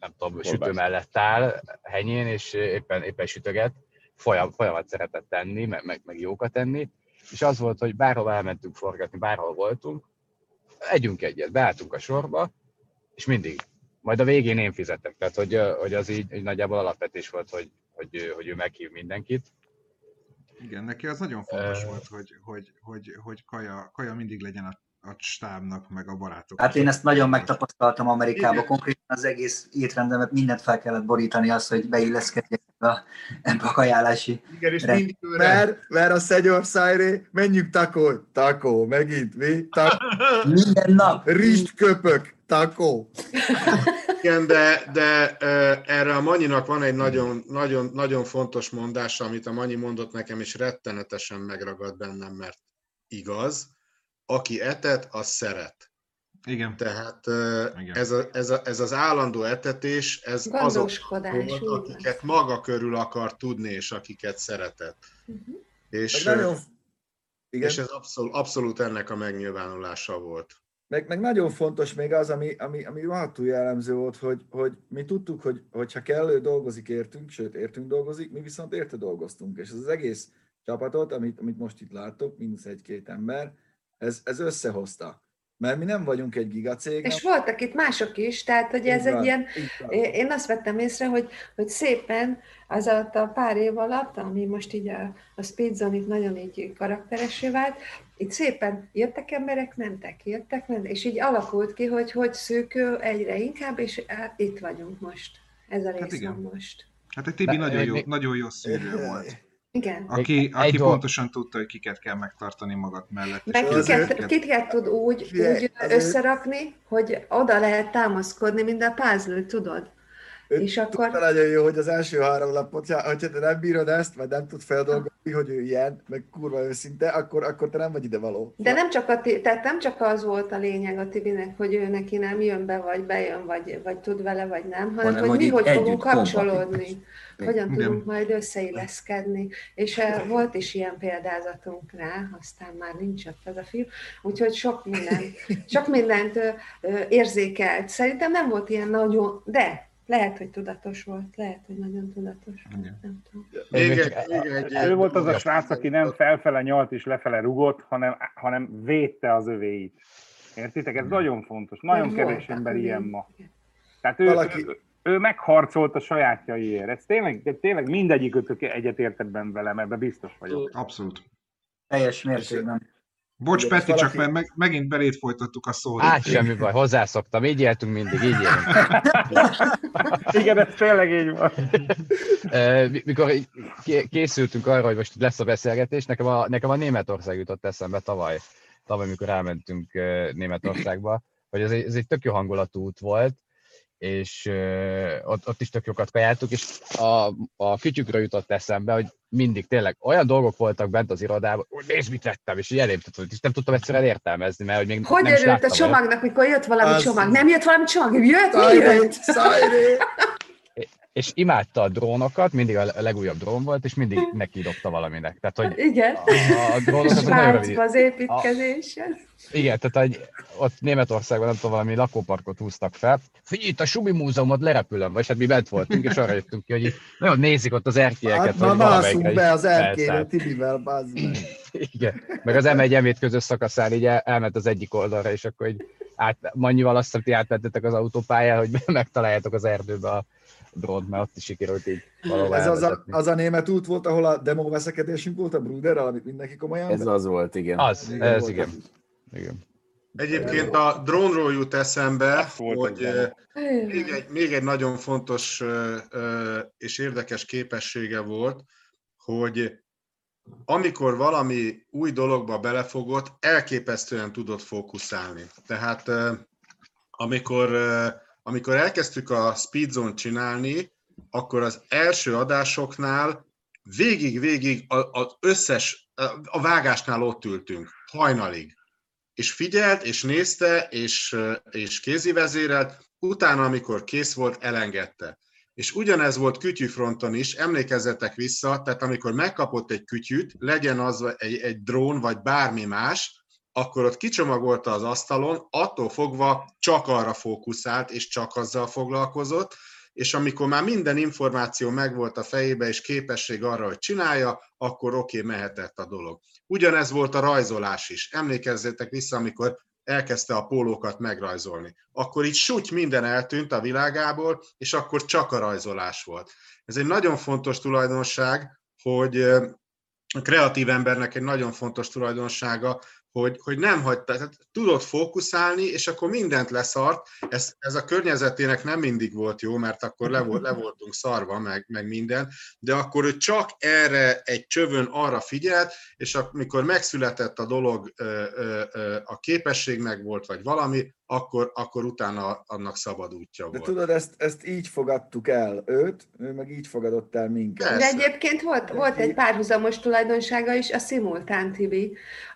nem tudom, sütő mellett áll henyén, és éppen, éppen sütöget, folyam, folyamat szeretett tenni, meg, meg, meg jókat tenni, és az volt, hogy bárhol elmentünk forgatni, bárhol voltunk, együnk egyet, beálltunk a sorba, és mindig. Majd a végén én fizetek. Tehát, hogy, hogy az így, így nagyjából alapvetés volt, hogy, hogy, hogy ő meghív mindenkit. Igen, neki az nagyon fontos uh, volt, hogy, hogy, hogy, hogy kaja, kaja mindig legyen a a stábnak, meg a barátok. Hát én ezt nagyon megtapasztaltam Amerikában, konkrétan az egész étrendemet mindent fel kellett borítani az, hogy beilleszkedjek ebbe a, a ajánlási Igen, és mindig mert, mert a Szenyor Szájré, menjünk takó, takó, megint mi? Takó. Minden nap. Rist köpök, takó. Igen, de, de erre a Manyinak van egy nagyon, nagyon, nagyon fontos mondása, amit a Manyi mondott nekem, és rettenetesen megragad bennem, mert igaz, aki etet, az szeret. Igen. Tehát Igen. Ez, a, ez, a, ez az állandó etetés, ez azok, akiket maga körül akar tudni, és akiket szeretett. Uh-huh. És, nagyon... Igen. és ez abszolút, abszolút ennek a megnyilvánulása volt. Meg, meg nagyon fontos még az, ami, ami, ami rohadtul jellemző volt, hogy, hogy mi tudtuk, hogy hogyha kellő dolgozik, értünk, sőt, értünk dolgozik, mi viszont érte dolgoztunk. És ez az egész csapatot, amit, amit most itt láttok, mínusz egy-két ember, ez, ez összehozta. Mert mi nem vagyunk egy gigacég. És voltak itt mások is, tehát hogy ez van, egy ilyen, én azt vettem észre, hogy, hogy szépen az alatt a pár év alatt, ami most így a, a Speedzone itt nagyon így karakteresé vált, itt szépen jöttek emberek, mentek, jöttek, mentek, és így alakult ki, hogy hogy szűkül egyre inkább, és itt vagyunk most. Ez a rész hát igen. most. Hát egy Tibi nagyon jó, nagyon jó szűrő volt. [laughs] Igen. Aki, aki pontosan tudta, hogy kiket kell megtartani magad mellett. Meg kiket, kiket, kiket tud úgy, úgy összerakni, hogy oda lehet támaszkodni, mint a puzzle tudod? Ő és akkor... Tudta nagyon jó, hogy az első három lapot, hogyha te nem bírod ezt, vagy nem tud feldolgozni, hogy ő ilyen, meg kurva őszinte, akkor, akkor te nem vagy ide való. De nem csak, a, tehát nem csak az volt a lényeg a Tibinek, hogy ő neki nem jön be, vagy bejön, vagy, vagy tud vele, vagy nem, hanem, hanem hogy mi hogy fogunk kapcsolódni. Hogyan Igen. tudunk majd összeilleszkedni. És uh, volt is ilyen példázatunk rá, aztán már nincs ott az a film, úgyhogy sok mindent, [laughs] sok mindent érzékelt. Szerintem nem volt ilyen nagyon, de lehet, hogy tudatos volt, lehet, hogy nagyon tudatos. Igen. Nem tudom. Ő volt az a srác, aki nem felfele nyalt és lefele rugott, hanem, hanem védte az övéit. Értitek? Ez nagyon fontos. Nagyon kevés ember ilyen ma. Tehát ő, Valaki... ő, ő megharcolt a sajátjaiért. Ez tényleg, de tényleg mindegyik ötök egyetértett vele, ebben biztos vagyok. Abszolút. Teljes mértékben. Bocs, Peti, valaki... csak mert meg, megint belét folytattuk a szót. Hát semmi baj, hozzászoktam, így éltünk mindig, így élünk. [laughs] Igen, ez tényleg így van. Mikor készültünk arra, hogy most lesz a beszélgetés, nekem a, nekem a Németország jutott eszembe tavaly, tavaly, mikor elmentünk Németországba, hogy ez egy, ez egy tök jó hangulatú út volt, és ott, ott is tök jókat kajáltuk, és a, a kütyükről jutott eszembe, hogy mindig tényleg olyan dolgok voltak bent az irodában, hogy nézd, mit vettem, és így elém és nem tudtam egyszerűen értelmezni, mert hogy még hogy nem örült a csomagnak, mikor jött valami az... csomag? Nem jött valami csomag? Jött, mi jött? És imádta a drónokat, mindig a legújabb drón volt, és mindig [laughs] neki dobta valaminek. Tehát, hogy igen. A, a drónokat nagyon rövid. az építkezésen. Igen, tehát hogy ott Németországban nem tudom, valami lakóparkot húztak fel. Figyelj, itt a Sumi Múzeumot lerepülöm, vagy hát mi bent voltunk, és arra jöttünk ki, hogy nagyon nézik ott az erkélyeket. Hát ma mászunk be az erkélyre Tibivel, Igen, meg az M1 m közös szakaszán így el, elment az egyik oldalra, és akkor így át, Mannyival azt hiszem, hogy átmentetek az autópályán, hogy [laughs] megtaláljátok az erdőbe a drónt, mert ott is sikerült így valahol Ez az a, az a német út volt, ahol a demo veszekedésünk volt a Bruderrel, amit mindenki komolyan Ez az volt, igen. Az, igen, ez volt. igen. igen. Egyébként a drónról jut eszembe, hogy még egy, még egy nagyon fontos és érdekes képessége volt, hogy amikor valami új dologba belefogott, elképesztően tudott fókuszálni. Tehát amikor amikor elkezdtük a Speedzone csinálni, akkor az első adásoknál végig-végig az összes, a vágásnál ott ültünk, hajnalig. És figyelt, és nézte, és, és kézivezérelt, utána, amikor kész volt, elengedte. És ugyanez volt kütyűfronton is, emlékezzetek vissza, tehát amikor megkapott egy kütyűt, legyen az egy, egy drón, vagy bármi más, akkor ott kicsomagolta az asztalon, attól fogva csak arra fókuszált, és csak azzal foglalkozott, és amikor már minden információ megvolt a fejébe, és képesség arra, hogy csinálja, akkor oké, okay, mehetett a dolog. Ugyanez volt a rajzolás is. Emlékezzétek vissza, amikor elkezdte a pólókat megrajzolni. Akkor így súgy minden eltűnt a világából, és akkor csak a rajzolás volt. Ez egy nagyon fontos tulajdonság, hogy a kreatív embernek egy nagyon fontos tulajdonsága, hogy, hogy nem hagyta, tehát tudott fókuszálni, és akkor mindent leszart. Ez, ez a környezetének nem mindig volt jó, mert akkor le, volt, le voltunk szarva, meg, meg minden, de akkor ő csak erre egy csövön arra figyelt, és amikor megszületett a dolog, a képesség meg volt, vagy valami, akkor, akkor utána annak szabad útja volt. De tudod, ezt, ezt így fogadtuk el őt, ő meg így fogadott el minket. Persze. De egyébként volt, volt egy párhuzamos tulajdonsága is, a Simultán TV,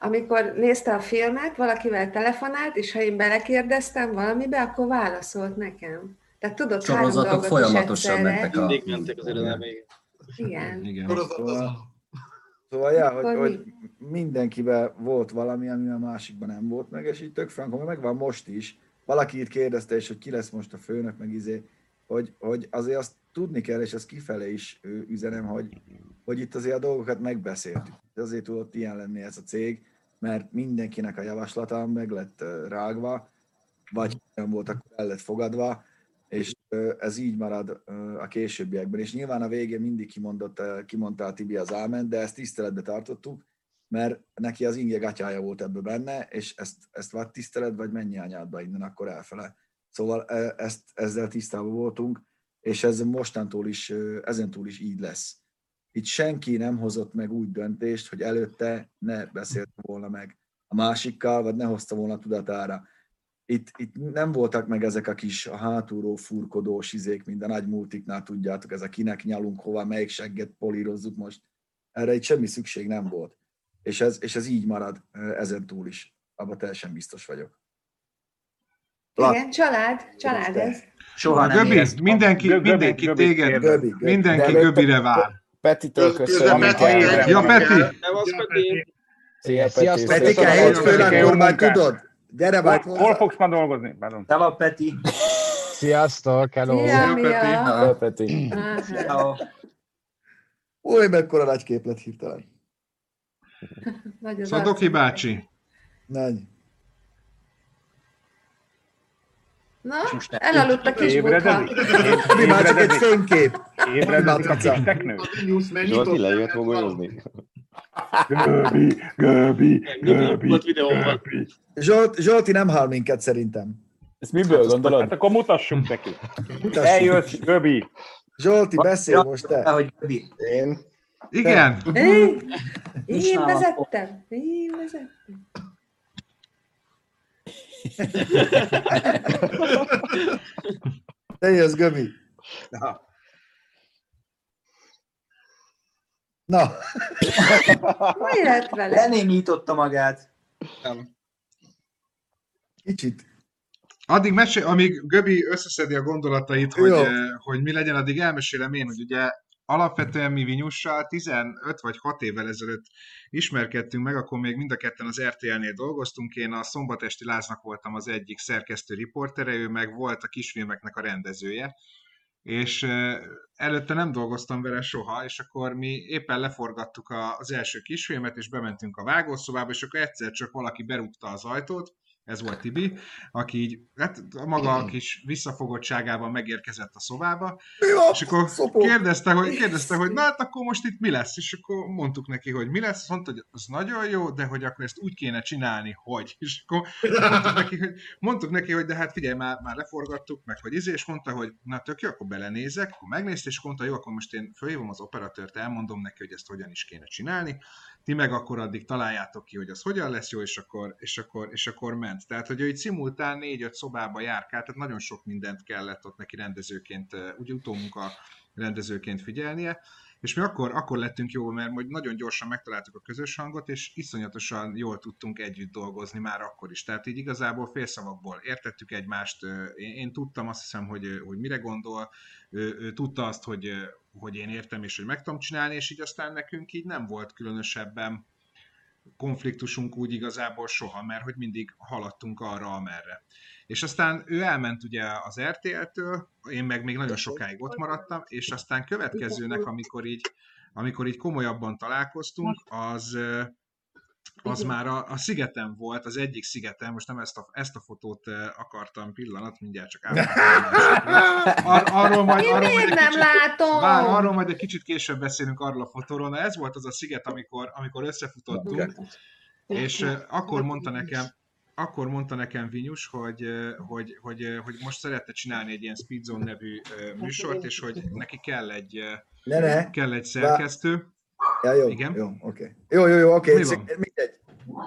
amikor nézte a filmet, valakivel telefonált, és ha én belekérdeztem valamibe, akkor válaszolt nekem. Tehát tudod, Sorozatok folyamatosan mentek a... Mindig mentek az irodába, igen. Igen. Szóval, ja, hogy, hogy mindenkiben volt valami, ami a másikban nem volt meg, és így tök frankon, megvan most is. Valaki itt kérdezte is, hogy ki lesz most a főnök, meg izé, hogy, hogy azért azt tudni kell, és ezt kifelé is üzenem, hogy, hogy itt azért a dolgokat megbeszéltük. Azért tudott ilyen lenni ez a cég, mert mindenkinek a javaslata meg lett rágva, vagy nem volt, akkor el lett fogadva, és ez így marad a későbbiekben. És nyilván a végén mindig kimondott, kimondta a Tibi az ámen, de ezt tiszteletbe tartottuk, mert neki az inge gatyája volt ebbe benne, és ezt, ezt vagy tisztelet, vagy mennyi anyádba innen akkor elfele. Szóval ezt, ezzel tisztában voltunk, és ez mostantól is, ezentúl is így lesz itt senki nem hozott meg úgy döntést, hogy előtte ne beszélt volna meg a másikkal, vagy ne hozta volna tudatára. Itt, itt nem voltak meg ezek a kis a hátulról furkodós izék, mint a nagy multiknál tudjátok, ez a kinek nyalunk hova, melyik segget polírozzuk most. Erre itt semmi szükség nem volt. És ez, és ez így marad ezen túl is. Abban teljesen biztos vagyok. Igen, család, család ez. Soha nem Göbi, mindenki, göbi, mindenki göbi, téged, göbi, göbi. mindenki göbire vár. Petitől köszönöm. Ja, Peti! Nem az Peti. Szia, Peti. Petike, hétfőn akkor már tudod. Gyere majd hozzá. Hol fogsz ma dolgozni? Szeva, Peti. Sziasztok, hello. Szia, Szia, Peti. Új, mekkora nagy kép lett hirtelen. Szadoki bácsi. Nagy. Na, elaludt a kis butha. Mi már csak egy fénykép. Ébredett a kis teknő. Zsolti lejött mogolyozni. Göbi, Göbi, Göbi, Göbi. Zsolt, Zsolti nem hall minket szerintem. Ezt miből gondolod? Hát akkor mutassunk neki. Eljössz, Göbi. Zsolti, beszél most te. Hogy Göbi. Én? Igen. Én, én vezettem. Én vezettem. Te jössz, Göbi. Na. Na. Mi lett vele? Lenémította magát. Nem. Kicsit. Addig mesél, amíg Göbi összeszedi a gondolatait, hogy, hogy mi legyen, addig elmesélem én, hogy ugye alapvetően mi Vinyussal 15 vagy 6 évvel ezelőtt ismerkedtünk meg, akkor még mind a ketten az RTL-nél dolgoztunk. Én a Szombatesti Láznak voltam az egyik szerkesztő riportere, ő meg volt a kisfilmeknek a rendezője és előtte nem dolgoztam vele soha, és akkor mi éppen leforgattuk az első kisfilmet, és bementünk a vágószobába, és akkor egyszer csak valaki berúgta az ajtót, ez volt Tibi, aki így, hát a maga kis visszafogottságával megérkezett a szobába, ja, és akkor szopó. kérdezte, hogy, kérdezte, hogy na hát akkor most itt mi lesz, és akkor mondtuk neki, hogy mi lesz, mondta, hogy az nagyon jó, de hogy akkor ezt úgy kéne csinálni, hogy, és akkor mondtuk neki, hogy, mondtuk neki, hogy de hát figyelj, már, már leforgattuk, meg hogy izé, és mondta, hogy na tök jó, akkor belenézek, akkor megnézte, és mondta, jó, akkor most én fölhívom az operatőrt, elmondom neki, hogy ezt hogyan is kéne csinálni, ti meg akkor addig találjátok ki, hogy az hogyan lesz jó, és akkor, és akkor, és akkor ment. Tehát, hogy ő így szimultán négy-öt szobába járkált, tehát nagyon sok mindent kellett ott neki rendezőként, úgy utómunka rendezőként figyelnie, és mi akkor, akkor lettünk jó, mert hogy nagyon gyorsan megtaláltuk a közös hangot, és iszonyatosan jól tudtunk együtt dolgozni már akkor is. Tehát így igazából félszavakból értettük egymást, én, én tudtam azt hiszem, hogy, hogy mire gondol, ő, ő tudta azt, hogy, hogy én értem, és hogy meg tudom csinálni, és így aztán nekünk így nem volt különösebben konfliktusunk úgy igazából soha, mert hogy mindig haladtunk arra, amerre. És aztán ő elment ugye az RTL-től, én meg még nagyon sokáig ott maradtam, és aztán következőnek, amikor így, amikor így komolyabban találkoztunk, az, az már a, a szigeten volt, az egyik szigeten, most nem ezt a, ezt a fotót akartam pillanat, mindjárt csak [laughs] Ar, arról majd, Én arról majd nem kicsit, látom? Vár, arról majd egy kicsit később beszélünk arról a fotóról, na ez volt az a sziget, amikor, amikor összefutottunk, és akkor mondta nekem, akkor mondta nekem Vinyus, hogy, hogy, hogy, hogy most szeretne csinálni egy ilyen Speedzone nevű műsort, és hogy neki kell egy, ne, ne. kell egy szerkesztő. Ja, jó, Igen? jó, oké. Okay. Jó, jó, jó, oké. Okay. Mindegy.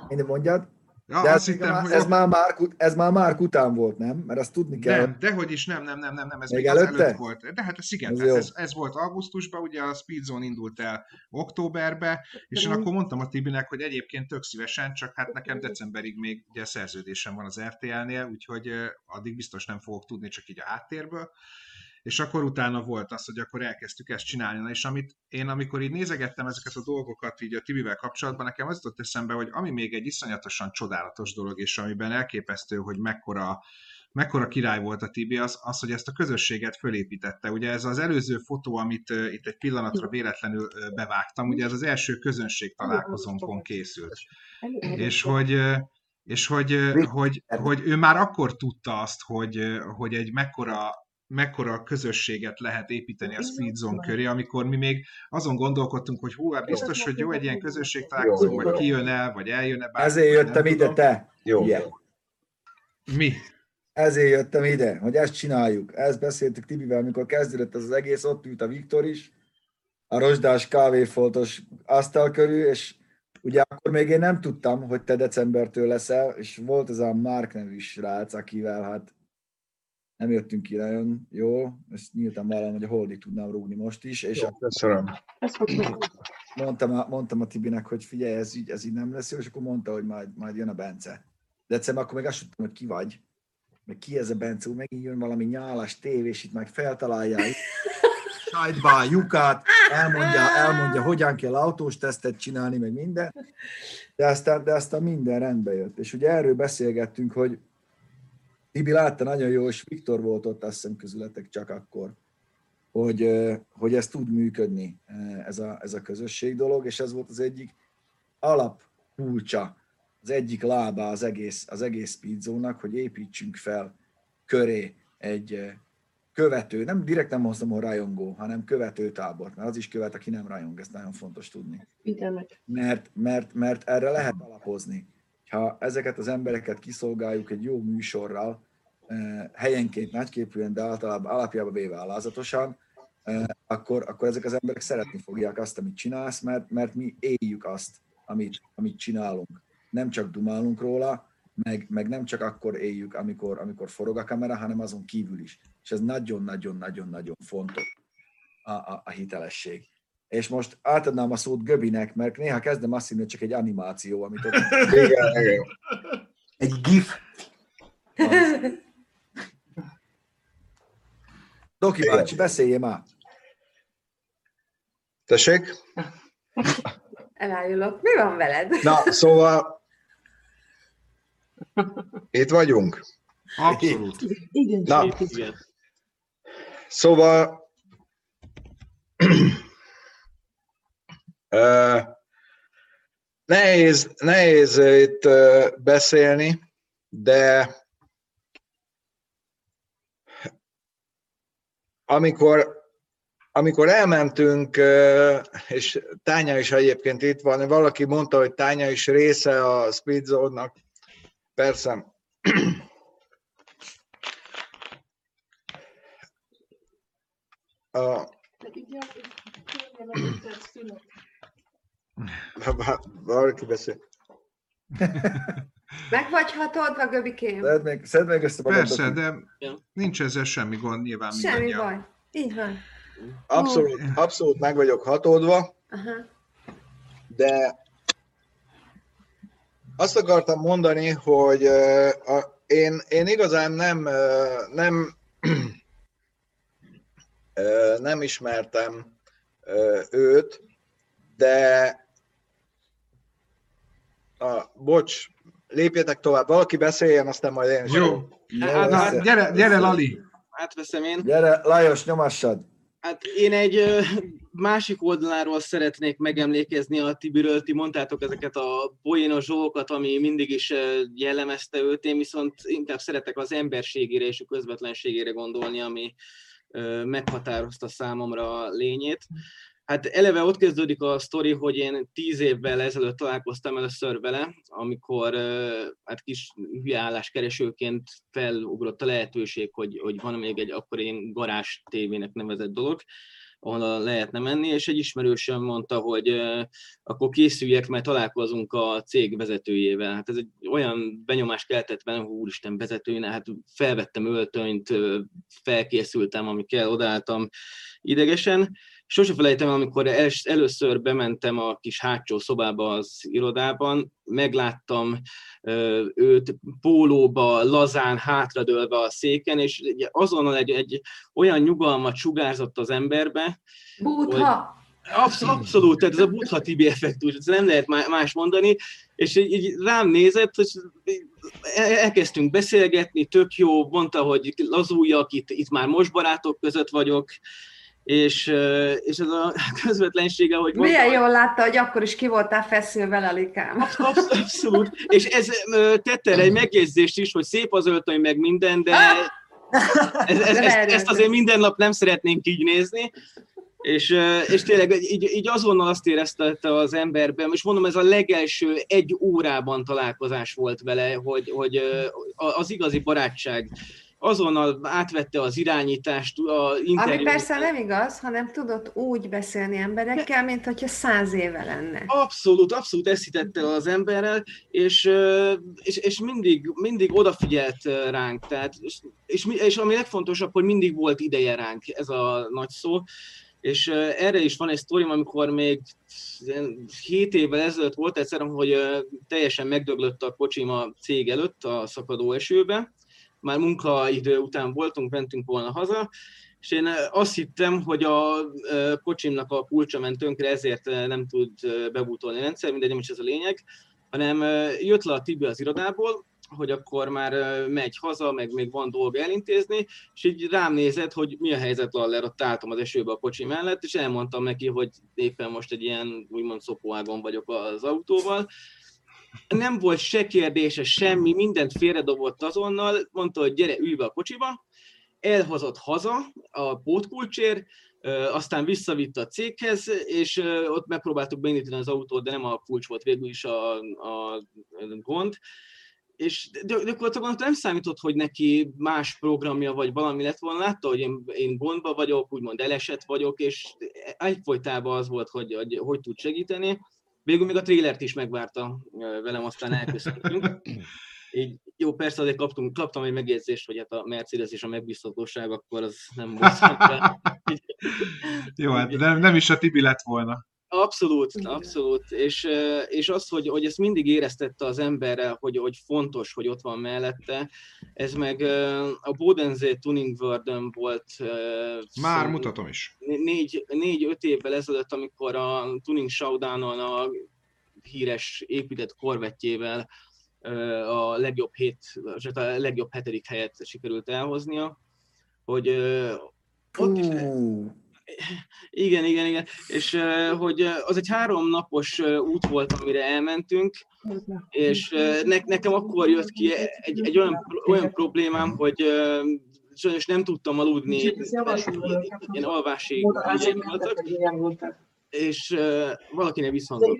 Mindegy mondjad. Ja, De azt hittem, ez, hogy... ez, már Márk, ez már Márk után volt, nem? Mert azt tudni kell. Nem, dehogy is, nem, nem, nem, nem, nem ez még, még előtte? előtt volt. De hát ez igen, ez, ez, ez, volt augusztusban, ugye a Speedzone indult el októberbe, és én akkor mondtam a Tibinek, hogy egyébként tök szívesen, csak hát nekem decemberig még ugye szerződésem van az RTL-nél, úgyhogy addig biztos nem fogok tudni csak így a háttérből és akkor utána volt az, hogy akkor elkezdtük ezt csinálni. És amit én, amikor így nézegettem ezeket a dolgokat így a Tibivel kapcsolatban, nekem az jutott eszembe, hogy ami még egy iszonyatosan csodálatos dolog, és amiben elképesztő, hogy mekkora mekkora király volt a Tibi, az, az, hogy ezt a közösséget fölépítette. Ugye ez az előző fotó, amit uh, itt egy pillanatra véletlenül uh, bevágtam, ugye ez az első közönség találkozónkon készült. És hogy uh, és hogy, hogy, hogy ő már akkor tudta azt, hogy, hogy egy mekkora mekkora közösséget lehet építeni a Speed Zone köré, amikor mi még azon gondolkodtunk, hogy hú, hát biztos, hogy jó egy ilyen közösség találkozó, vagy kijön el, vagy eljön-e bár. Ezért jöttem ide, tudom. te. Jó. Igen. Mi? Ezért jöttem ide, hogy ezt csináljuk. Ezt beszéltük Tibivel, amikor kezdődött ez az egész, ott ült a Viktor is, a rozsdás kávéfoltos asztal körül, és ugye akkor még én nem tudtam, hogy te decembertől leszel, és volt ez a Mark nevű srác, akivel hát nem jöttünk ki nagyon jól, ezt nyíltan vállalom, hogy a Holdi tudnám rúgni most is, és Jó, köszönöm. Mondtam a, mondtam a Tibinek, hogy figyelj, ez így, ez így nem lesz jó, és akkor mondta, hogy majd, majd jön a Bence. De egyszerűen akkor még azt tudtam, hogy ki vagy, meg ki ez a Bence, úgy megint jön valami nyálas tévés, itt meg feltalálja sajtba a lyukát, elmondja, elmondja, hogyan kell autós tesztet csinálni, meg minden, de aztán, de aztán minden rendbe jött. És ugye erről beszélgettünk, hogy Tibi látta nagyon jó, és Viktor volt ott azt hiszem közületek csak akkor, hogy, hogy ez tud működni, ez a, ez a közösség dolog, és ez volt az egyik alap kulcsa, az egyik lába az egész, az egész speedzónak, hogy építsünk fel köré egy követő, nem direkt nem hoztam, hogy rajongó, hanem követő tábort, mert az is követ, aki nem rajong, ezt nagyon fontos tudni. Mert, mert, mert erre lehet alapozni ha ezeket az embereket kiszolgáljuk egy jó műsorral, eh, helyenként nagyképűen, de általában alapjában véve alázatosan, eh, akkor, akkor ezek az emberek szeretni fogják azt, amit csinálsz, mert, mert mi éljük azt, amit, amit csinálunk. Nem csak dumálunk róla, meg, meg nem csak akkor éljük, amikor, amikor forog a kamera, hanem azon kívül is. És ez nagyon-nagyon-nagyon-nagyon fontos a, a, a hitelesség. És most átadnám a szót Göbinek, mert néha kezdem azt hinni, hogy csak egy animáció, amit ott... [laughs] igen, igen. Egy GIF. Doki bácsi, beszélj már. Tessék? Elájulok. Mi van veled? Na, szóval itt vagyunk. Abszolút. Igen, Na, igen. Szóval nehéz, nehéz itt beszélni, de amikor amikor elmentünk, és Tánya is egyébként itt van, valaki mondta, hogy Tánya is része a Speed Zone-nak. Persze. A... Valaki beszél. [laughs] Meg vagy hatodva, Göbikém? Szedd meg, szedd meg ezt a Persze, de nincs ezzel semmi gond, nyilván Semmi baj. Így van. Abszolút, abszolút meg vagyok hatódva, Aha. de azt akartam mondani, hogy a, én, én igazán nem, nem, [clears throat] nem ismertem őt, de a, bocs, lépjetek tovább, valaki beszéljen, aztán majd én is. Jó, hát, hát, gyere, gyere Lali. Átveszem én. Gyere, Lajos, nyomassad. Hát én egy másik oldaláról szeretnék megemlékezni a Tibiről. Ti mondtátok ezeket a poénos zsókat, ami mindig is jellemezte őt. Én viszont inkább szeretek az emberségére és a közvetlenségére gondolni, ami meghatározta számomra a lényét. Hát eleve ott kezdődik a sztori, hogy én tíz évvel ezelőtt találkoztam először vele, amikor hát kis hülyeálláskeresőként felugrott a lehetőség, hogy, hogy van még egy akkor én garázs tévének nevezett dolog, ahol lehetne menni, és egy ismerősöm mondta, hogy akkor készüljek, mert találkozunk a cég vezetőjével. Hát ez egy olyan benyomást keltett bennem, hogy úristen vezetőjéne, hát felvettem öltönyt, felkészültem, ami kell, odálltam idegesen, Sose felejtem, amikor először bementem a kis hátsó szobába az irodában, megláttam őt pólóba, lazán, hátradőlve a széken, és azonnal egy, egy olyan nyugalmat sugárzott az emberbe. Búdha! Abszolút, abszolút, tehát ez a Budha Tibi effektus, ez nem lehet más mondani, és így, így rám nézett, hogy elkezdtünk beszélgetni, tök jó, mondta, hogy lazuljak, itt, itt már most barátok között vagyok, és, és ez a [laughs] közvetlensége, hogy Milyen mondta, jól látta, hogy akkor is ki voltál feszülve, Lelikám. Abszolút, és ez tette egy megjegyzést is, hogy szép az öltöny, meg minden, de ez, ez, ezt, ezt azért minden nap nem szeretnénk így nézni, és, és tényleg így, így azonnal azt érezte az emberben, és mondom, ez a legelső egy órában találkozás volt vele, hogy, hogy az igazi barátság azonnal átvette az irányítást, a interjú. Ami persze nem igaz, hanem tudott úgy beszélni emberekkel, mint hogyha száz éve lenne. Abszolút, abszolút ezt hitette az emberrel, és, és, és mindig, mindig odafigyelt ránk, tehát, és, és, és ami legfontosabb, hogy mindig volt ideje ránk, ez a nagy szó, és erre is van egy sztorim, amikor még 7 évvel ezelőtt volt egyszer, hogy teljesen megdöglött a kocsim a cég előtt a szakadó esőbe, már munkaidő után voltunk, mentünk volna haza, és én azt hittem, hogy a kocsimnak a kulcsa ment tönkre, ezért nem tud bebútolni a rendszer, mindegy, nem is ez a lényeg, hanem jött le a Tibi az irodából, hogy akkor már megy haza, meg még van dolga elintézni, és így rám nézett, hogy mi a helyzet Laller, ott álltam az esőbe a kocsi mellett, és elmondtam neki, hogy éppen most egy ilyen úgymond szopóágon vagyok az autóval, nem volt se kérdése, semmi, mindent félredobott azonnal, mondta, hogy gyere, ülj be a kocsiba, elhozott haza a pótkulcsér, aztán visszavitt a céghez, és ott megpróbáltuk beindítani az autót, de nem a kulcs volt végül is a, a gond, és gyakorlatilag nem számított, hogy neki más programja vagy valami lett volna, látta, hogy én, én gondba vagyok, úgymond elesett vagyok, és egyfolytában az volt, hogy, hogy hogy tud segíteni, Végül még a trélert is megvárta velem, aztán elköszöntünk. így, jó, persze azért kaptunk, kaptam egy megjegyzést, hogy hát a Mercedes és a megbízhatóság, akkor az nem volt. [laughs] jó, hát nem, nem is a Tibi lett volna. Abszolút, abszolút. És, és az, hogy, hogy ezt mindig éreztette az emberre, hogy, hogy fontos, hogy ott van mellette, ez meg a Bodensee Tuning world volt. Már mutatom is. Négy, négy-öt évvel ezelőtt, amikor a Tuning Showdownon a híres épített korvettjével a legjobb hét, a legjobb hetedik helyet sikerült elhoznia, hogy ott is, igen, igen, igen. És hogy az egy három napos út volt, amire elmentünk, és ne, nekem akkor jött ki egy, egy olyan, olyan problémám, hogy sajnos nem tudtam aludni, ilyen alvási voltak és uh, valakinek visszhangzott.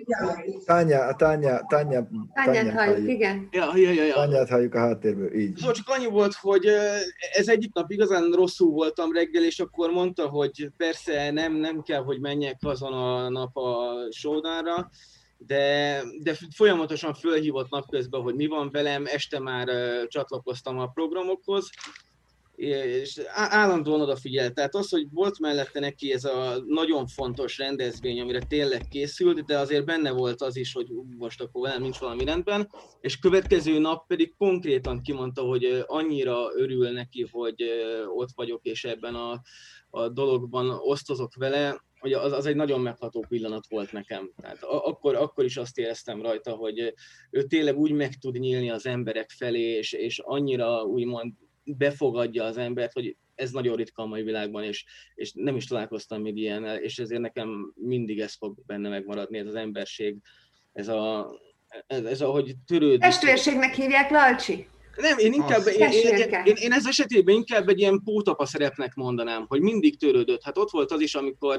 Tánya, Tánya, Tánya, Tányát halljuk, igen. Ja, ja, ja, ja. Tányát halljuk a háttérből, így. Szóval csak annyi volt, hogy ez egyik nap igazán rosszul voltam reggel, és akkor mondta, hogy persze nem, nem kell, hogy menjek azon a nap a showdownra, de, de folyamatosan fölhívott napközben, hogy mi van velem, este már csatlakoztam a programokhoz, és állandóan odafigyelt. Tehát az, hogy volt mellette neki ez a nagyon fontos rendezvény, amire tényleg készült, de azért benne volt az is, hogy most akkor nem nincs valami rendben, és következő nap pedig konkrétan kimondta, hogy annyira örül neki, hogy ott vagyok, és ebben a, a dologban osztozok vele, hogy az, az egy nagyon megható pillanat volt nekem. Tehát akkor, akkor is azt éreztem rajta, hogy ő tényleg úgy meg tud nyílni az emberek felé, és, és annyira úgymond befogadja az embert, hogy ez nagyon ritka a mai világban, és, és nem is találkoztam még ilyennel, és ezért nekem mindig ez fog benne megmaradni, ez az emberség, ez a, ez, ez a hogy törődik. Testvérségnek hívják, Lalcsi? Nem, én inkább, én, én, én, én, ez esetében inkább egy ilyen pótapa szerepnek mondanám, hogy mindig törődött. Hát ott volt az is, amikor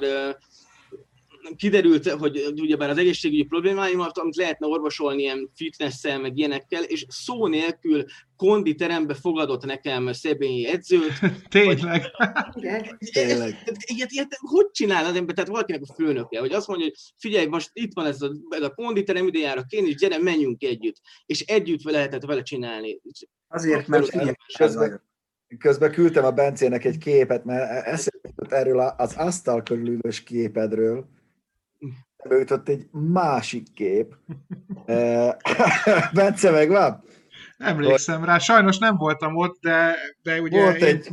kiderült, hogy ugyebár az egészségügyi problémáimat, amit lehetne orvosolni ilyen fitnesszel, meg ilyenekkel, és szó nélkül konditerembe fogadott nekem Szebényi edzőt. [laughs] Tényleg? Tényleg. Ilyet, ilyet, hogy csinál az ember? Tehát valakinek a főnöke, hogy azt mondja, hogy figyelj, most itt van ez a, ez a konditerem, ide járok én is, gyere, menjünk együtt. És együtt lehetett vele csinálni. Azért, mert figyelj, közben, közben küldtem a Bencének egy képet, mert eszembe erről az asztal körülülős képedről, jutott egy másik kép. [laughs] Bence meg van? Emlékszem rá, sajnos nem voltam ott, de, de ugye... Volt én... egy...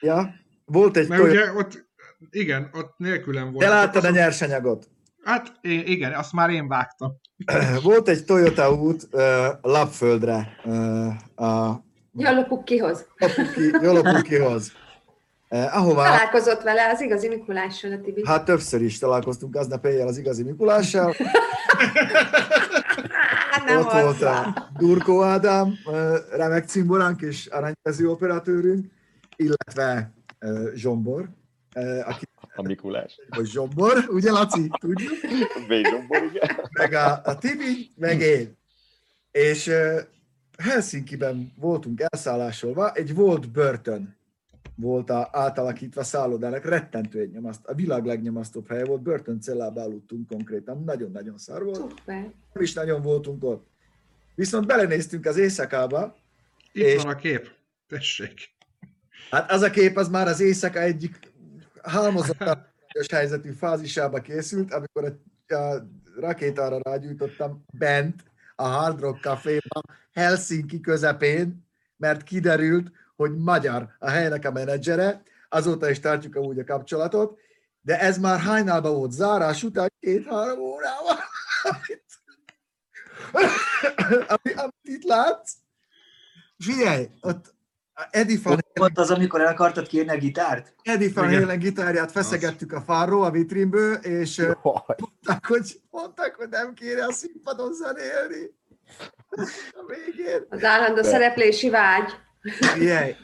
Ja, volt egy... Mert ugye ott, igen, ott nélkülem volt. Te láttad a nyersanyagot? Hát igen, azt már én vágtam. [clears throat] Volt egy Toyota út uh, Lapföldre. Uh, a... Jolopukihoz. Jolopukihoz. Eh, ahová... Találkozott vele az igazi Mikulással a Tibi. Hát többször is találkoztunk aznap éjjel az igazi Mikulással. [laughs] Nem Ott volt a Durkó Ádám, eh, remek cimboránk és aranykezű operatőrünk, illetve eh, Zsombor, eh, aki a Mikulás. Vagy Zsombor, ugye Laci? Tudjuk? B. Zsombor, igen. Meg a, a Tibi, meg én. És uh, Helsinki-ben voltunk elszállásolva, egy volt börtön volt a, átalakítva szállodának, rettentő egy nyomaszt, a világ legnyomasztóbb helye volt, börtöncellába aludtunk konkrétan, nagyon-nagyon szar volt. Szuper. Nem is nagyon voltunk ott. Viszont belenéztünk az éjszakába. Itt és... van a kép, tessék. Hát az a kép az már az éjszaka egyik halmozott [laughs] helyzetű fázisába készült, amikor a, a rakétára rágyújtottam bent a Hard Rock Caféba, Helsinki közepén, mert kiderült, hogy magyar a helynek a menedzsere, azóta is tartjuk amúgy a kapcsolatot, de ez már hajnalban volt zárás után két-három órával. amit, amit itt látsz, figyelj, ott Eddie Van Volt az, amikor el akartad kérni a gitárt? Eddie Van Halen gitárját feszegettük a fárról, a vitrínből, és mondták, hogy, mondták, hogy nem kéne a színpadon zenélni. A végén. Az állandó szereplési vágy. Ilyen,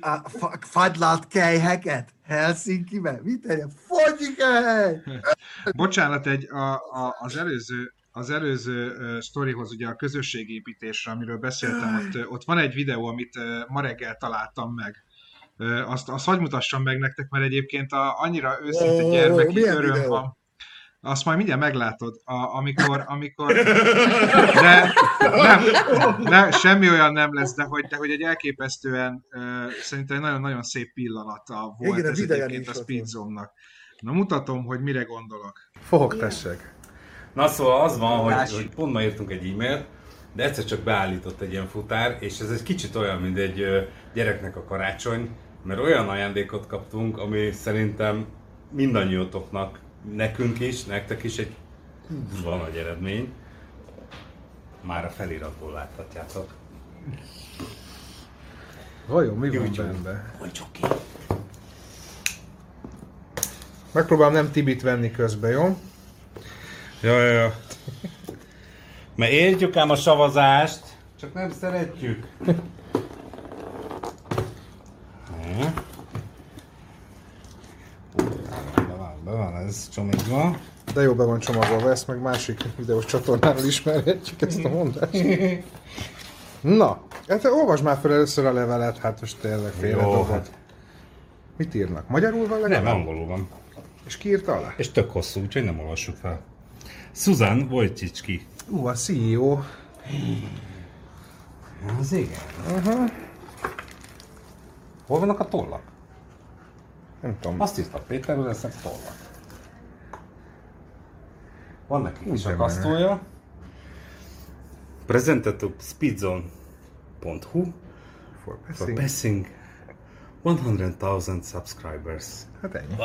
a fagylalt kejheket Helsinki-be? Mit egy Fogyikej! Bocsánat, egy, a, a, az előző az előző uh, sztorihoz, ugye a közösségépítésre, amiről beszéltem, ott, ott van egy videó, amit uh, ma reggel találtam meg. Uh, azt, azt hagy mutassam meg nektek, mert egyébként a, annyira őszinte gyermeki öröm van. Azt majd mindjárt meglátod, a, amikor, amikor [laughs] de, nem, nem, semmi olyan nem lesz, de hogy, de hogy egy elképesztően uh, szerintem egy nagyon-nagyon szép pillanata volt Igen, ez egyébként a Speedzone-nak. Na mutatom, hogy mire gondolok. Fogok, tessék. Na szóval az van, hogy, hogy pont ma írtunk egy e-mailt, de egyszer csak beállított egy ilyen futár, és ez egy kicsit olyan, mint egy gyereknek a karácsony, mert olyan ajándékot kaptunk, ami szerintem mindannyiótoknak, nekünk is, nektek is egy kurva nagy eredmény. Már a feliratból láthatjátok. Vajon mi van benne? Vagy csoki. Megpróbálom nem Tibit venni közbe, jó? Ja, ja, ja. Mert értjük ám a szavazást, csak nem szeretjük. Be van, ez csomagban. De jó, be van csomagolva, ezt meg másik videós csatornáról ismerhetjük ezt a mondást. Na, hát olvasd már fel először a levelet, hát most tényleg félre Jó, hát. Mit írnak? Magyarul van legalább? Nem, angolul van. És ki írta alá? És tök hosszú, úgyhogy nem olvassuk fel. Susan Wojcicki. Ú, a CEO. Az igen. Uh-huh. Hol vannak a tollak? Nem tudom. Azt írta Péter, hogy lesznek tollak. Van neki is akasztója. Presented to speedzone.hu for passing, for passing 100,000 subscribers. Hát ennyi. [laughs]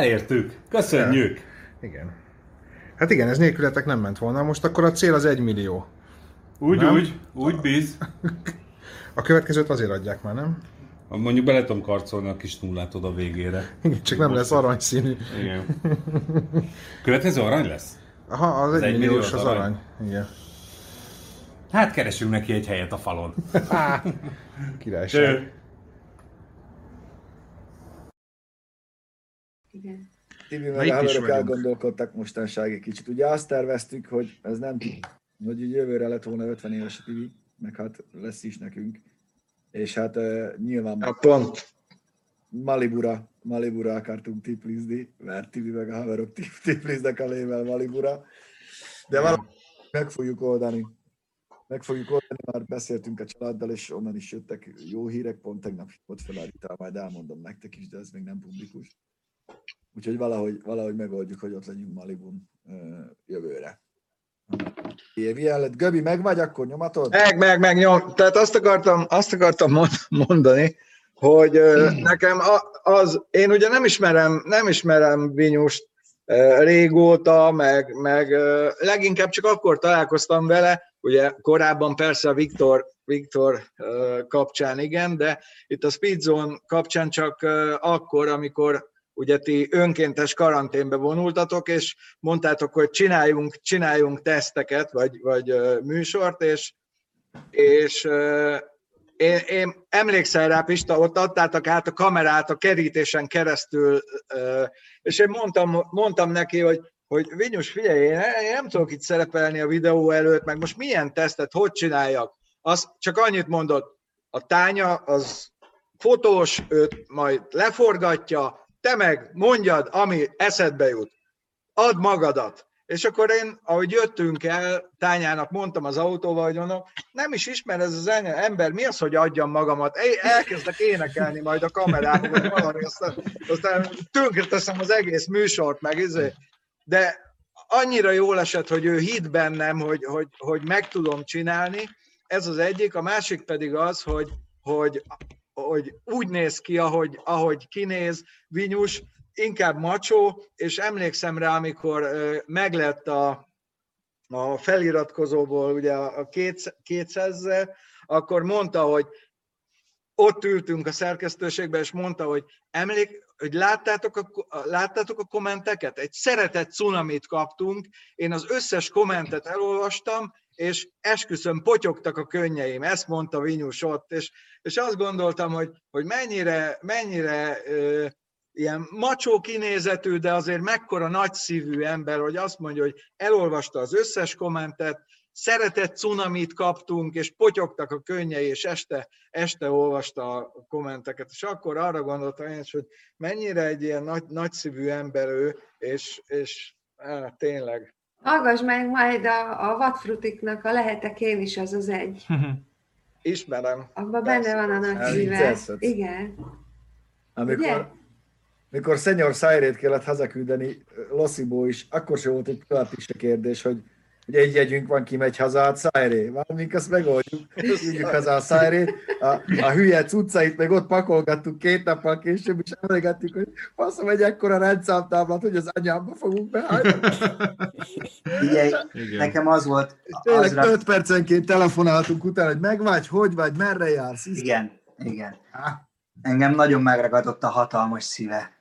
Elértük. Köszönjük. Ja. Igen. Hát igen, ez nélkületek nem ment volna. Most akkor a cél az egy millió. Úgy, nem? úgy, úgy bíz. A következőt azért adják már, nem? Mondjuk bele tudom karcolni a kis nullát oda végére. Igen, csak nem lesz aranyszínű. Igen. Következő arany lesz? Aha, az, az egy milliós az arany. arany. Igen. Hát keresünk neki egy helyet a falon. Királyság. Igen. Tibi meg a haverok elgondolkodtak mostanság egy kicsit. Ugye azt terveztük, hogy ez nem hogy jövőre lett volna 50 éves a Tibi, meg hát lesz is nekünk. És hát uh, nyilván... A pont. Malibura, Malibura akartunk tiplizni, mert Tibi meg a haverok tipliznek a lével Malibura. De valahogy meg fogjuk oldani. Meg fogjuk oldani, már beszéltünk a családdal, és onnan is jöttek jó hírek, pont tegnap ott felállítál, majd elmondom nektek is, de ez még nem publikus. Úgyhogy valahogy, valahogy megoldjuk, hogy ott legyünk Malibun jövőre. Évi lett. Göbi, meg vagy, akkor nyomatod? Meg, meg, meg, nyom. Tehát azt akartam, azt akartam mondani, hogy hmm. nekem az, én ugye nem ismerem, nem ismerem Vinyust régóta, meg, meg leginkább csak akkor találkoztam vele, ugye korábban persze a Viktor, Viktor kapcsán igen, de itt a Speedzone kapcsán csak akkor, amikor ugye ti önkéntes karanténbe vonultatok, és mondtátok, hogy csináljunk, csináljunk teszteket, vagy, vagy műsort, és, és én, én emlékszel rá, Pista, ott adtátok át a kamerát a kerítésen keresztül, és én mondtam, mondtam neki, hogy, hogy Vinyus, figyelj, én nem tudok itt szerepelni a videó előtt, meg most milyen tesztet, hogy csináljak? Az csak annyit mondott, a tánya az fotós, őt majd leforgatja, te meg mondjad, ami eszedbe jut. Add magadat. És akkor én, ahogy jöttünk el, tányának mondtam az autóval, hogy mondom, nem is ismer ez az ember, mi az, hogy adjam magamat? Elkezdek énekelni majd a kamerában, vagy valami, aztán, aztán tönkre teszem az egész műsort, meg izé. De annyira jól esett, hogy ő hitt bennem, hogy, hogy, hogy meg tudom csinálni. Ez az egyik. A másik pedig az, hogy, hogy hogy úgy néz ki, ahogy, ahogy kinéz Vinyus, inkább macsó, és emlékszem rá, amikor meglett a, a feliratkozóból ugye a 200 akkor mondta, hogy ott ültünk a szerkesztőségben, és mondta, hogy emlék, hogy láttátok a, láttátok a kommenteket? Egy szeretett cunamit kaptunk, én az összes kommentet elolvastam, és esküszöm, potyogtak a könnyeim, ezt mondta Vinyus ott, és, és azt gondoltam, hogy, hogy mennyire, mennyire ö, ilyen macsó kinézetű, de azért mekkora nagyszívű ember, hogy azt mondja, hogy elolvasta az összes kommentet, szeretett cunamit kaptunk, és potyogtak a könnyei, és este, este olvasta a kommenteket, és akkor arra gondoltam én hogy mennyire egy ilyen nagy, nagyszívű ember ő, és, és á, tényleg. Hallgass meg majd a, a vadfrutiknak a lehetek én is az az egy. [laughs] Ismerem. Abban benne van a nagy szíve. Igen. Amikor, Ugye? mikor Szenyor Szájrét kellett hazaküldeni Lossziból is, akkor sem volt egy pillanat is a kérdés, hogy hogy egy jegyünk van, kimegy haza a Szájré. Valamink azt megoldjuk, küldjük haza a Szájrét. A, a hülye cuccait meg ott pakolgattuk két nappal később, és emlegettük, hogy faszom egy ekkora rendszámtáblat, hogy az anyámba fogunk beállni. Ugye, nekem az volt... Tényleg azra... öt percenként telefonáltunk utána, hogy megvágy, hogy vagy, merre jársz? Igen, igen. Engem nagyon megragadott a hatalmas szíve.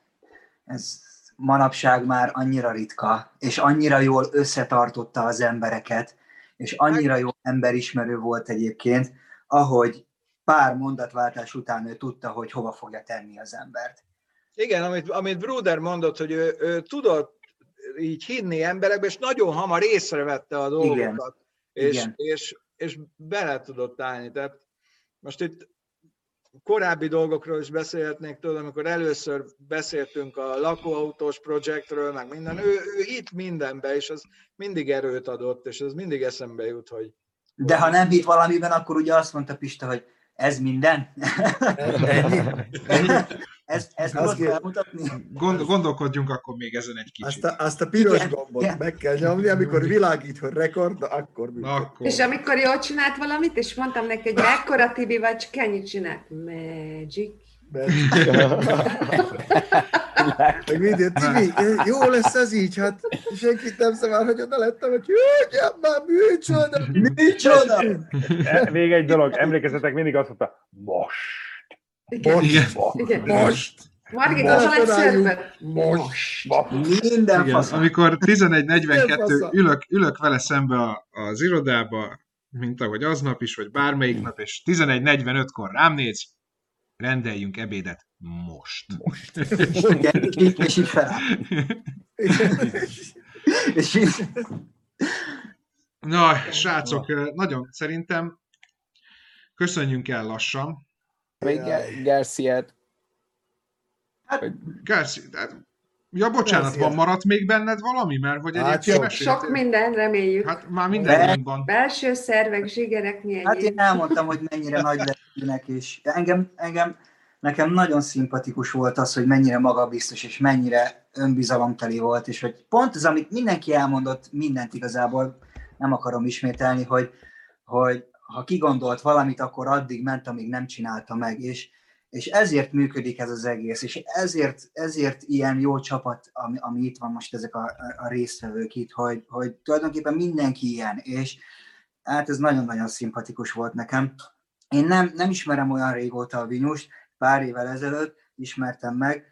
Ez manapság már annyira ritka, és annyira jól összetartotta az embereket, és annyira jó emberismerő volt egyébként, ahogy pár mondatváltás után ő tudta, hogy hova fogja tenni az embert. Igen, amit, amit Bruder mondott, hogy ő, ő tudott így hinni emberekbe, és nagyon hamar észrevette a dolgokat, Igen. És, Igen. És, és bele tudott állni. Tehát most itt korábbi dolgokról is beszélhetnék, tudod, amikor először beszéltünk a lakóautós projektről, meg minden, ő, ő hitt mindenbe, és az mindig erőt adott, és az mindig eszembe jut, hogy... De ha nem hitt valamiben, akkor ugye azt mondta Pista, hogy ez minden? Ezt, ezt tudod felmutatni? Gond, gondolkodjunk akkor még ezen egy kicsit. Azt a, azt a piros igen, gombot igen. meg kell nyomni, amikor világít, hogy rekord, akkor Na, akkor. És amikor jól csinált valamit, és mondtam neki, hogy ekkora Tibi vagy, csak ennyit csinált. Magic. Meg mindjárt, Tibi, jó lesz ez így, hát senkit nem szavár, hogy oda lettem, hogy hölgyem már, micsoda, micsoda. Még egy dolog, emlékezzetek, mindig azt mondta, most. Igen. Most. Igen. Most. Margit, az a legszebb. Most. Minden Igen, fasz. Amikor 11.42 ülök, ülök vele szembe az irodába, mint ahogy aznap is, vagy bármelyik nap, és 11.45-kor rám néz, rendeljünk ebédet most. Most. Igen, és így fel. és így... Na, srácok, nagyon szerintem köszönjünk el lassan. Még Garciát. Hát, Garcia, hát, ja, bocsánat, van maradt még benned valami? Mert hogy hát sok, sok minden, reméljük. Hát már minden van. Belső szervek, zsigerek, mi Hát én elmondtam, hogy mennyire nagy lesznek, és engem, engem, nekem nagyon szimpatikus volt az, hogy mennyire magabiztos, és mennyire önbizalomteli volt, és hogy pont az, amit mindenki elmondott, mindent igazából nem akarom ismételni, hogy, hogy ha kigondolt valamit, akkor addig ment, amíg nem csinálta meg, és, és ezért működik ez az egész, és ezért, ezért ilyen jó csapat, ami, ami itt van most ezek a, a résztvevők itt, hogy, hogy tulajdonképpen mindenki ilyen, és hát ez nagyon-nagyon szimpatikus volt nekem. Én nem, nem ismerem olyan régóta a Vinyust, pár évvel ezelőtt ismertem meg.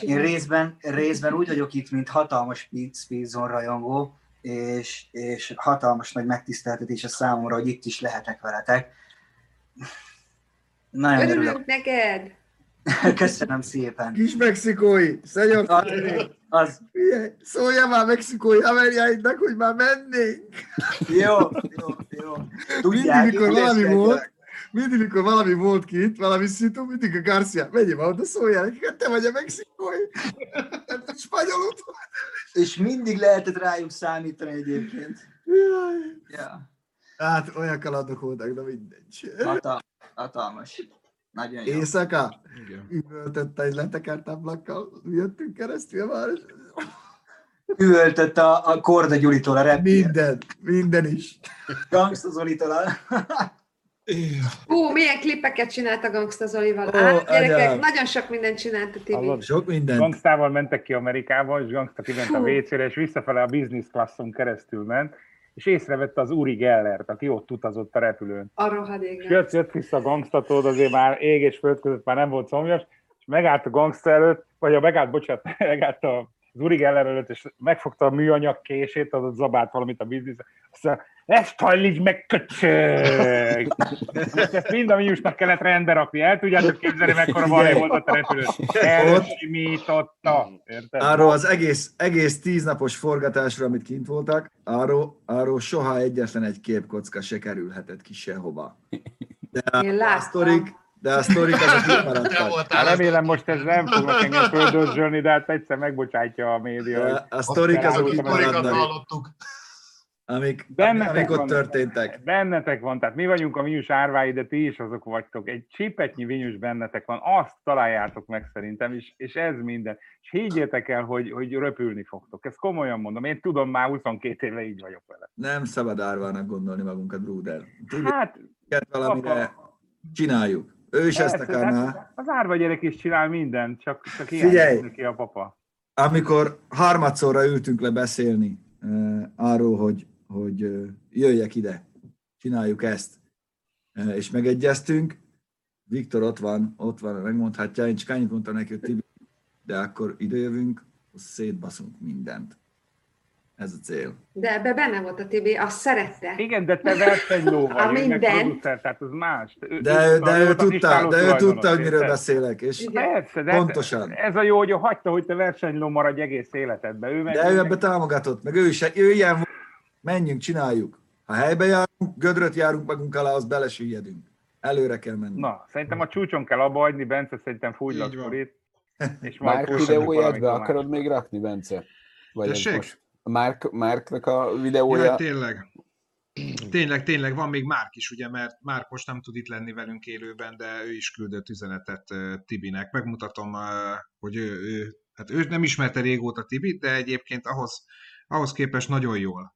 Én részben, részben úgy vagyok itt, mint hatalmas Speedzone rajongó, és, és hatalmas nagy megtiszteltetés a számomra, hogy itt is lehetek veletek. Nagyon örülök, örülök. neked! [laughs] Köszönöm szépen. Kis mexikói, szenyor az, az. Szólja már mexikói haverjáidnak, hogy már mennénk. Jó, jó, jó. Tudják, mindig, mikor valami volt, mindig, mikor valami volt ki itt, valami szitu, mindig a Garcia, menjél már oda, szóljál, hát te vagy a mexikói. Spanyolul és mindig lehetett rájuk számítani egyébként. Ja. Hát olyan kalandok voltak, de mindegy. Hatal, hatalmas. Nagyon jó. Éjszaka? Igen. Üvöltette egy letekert ablakkal, jöttünk keresztül már. Üvöltött a, a Korda Gyuritól a rep. Minden, minden is. Gangsta Zolitól a... Hú, milyen klippeket csinált a Gangsta Zolival. Oh, hát, gyerekek, nagyon sok mindent csinált a TV. Sok mindent. Gangstával mentek ki Amerikába, és Gangsta kiment a WC-re, és visszafele a business classon keresztül ment, és észrevette az Uri Gellert, aki ott utazott a repülőn. A rohadék. És jött, jött vissza a gangstatod, azért már ég és föld között már nem volt szomjas, és megállt a gangsta előtt, vagy a megállt, bocsánat, [laughs] megállt a Zuri Geller előtt, és megfogta a műanyag kését, az zabált valamit a biznisz, azt ezt hajlíts meg, köcsög! ezt mind a minusnak kellett rendbe rakni. El tudjátok képzelni, mekkora valé volt a terepülő. Elsimította. Arról az egész, egész tíznapos forgatásra, amit kint voltak, arról, arról soha egyetlen egy képkocka se kerülhetett ki sehova. De Én a, a sztorik, de a sztorik azok maradtak. Remélem most ez nem fognak engem földözsölni, de hát egyszer megbocsátja a média. a sztorik azok itt maradnak amik, amik ott van, történtek. Bennetek van, tehát mi vagyunk a Vinyus árvái, de ti is azok vagytok. Egy csipetnyi Vinyus bennetek van, azt találjátok meg szerintem, és, és ez minden. És higgyétek el, hogy, hogy röpülni fogtok. Ezt komolyan mondom. Én tudom, már 22 éve így vagyok vele. Nem szabad árvának gondolni magunkat, Bruder. Hát, valamire apa. csináljuk. Ő is Persze, ezt akarná. Az árva gyerek is csinál mindent, csak, csak Figyelj, neki a papa. Amikor harmadszorra ültünk le beszélni uh, arról, hogy hogy jöjjek ide, csináljuk ezt. És megegyeztünk, Viktor ott van, ott van, megmondhatja, én csak annyit mondtam neki, hogy Tibi, de akkor idejövünk, szétbaszunk mindent. Ez a cél. De ebbe benne volt a Tibi, azt szerette. Igen, de te versenyló [laughs] vagy, a minden. tehát az más. De, de, de ő tudta, de ő tudta, hogy miről beszélek, és Persze, de pontosan. Ez a jó, hogy hagyta, hogy te versenyló maradj egész életedben. Ő de ő ebbe támogatott, meg ő is, ő ilyen menjünk, csináljuk. Ha helybe járunk, gödröt járunk magunk alá, az belesüllyedünk. Előre kell menni. Na, szerintem a csúcson kell abba hagyni, Bence, szerintem fújlak szorít. [laughs] És Márk videóját be akarod még rakni, Bence? Vagy most Márk, Márknak a videója... Ja, tényleg. Tényleg, tényleg van még Márk is, ugye, mert Márk most nem tud itt lenni velünk élőben, de ő is küldött üzenetet Tibinek. Megmutatom, hogy ő, ő, hát ő nem ismerte régóta Tibit, de egyébként ahhoz, ahhoz képest nagyon jól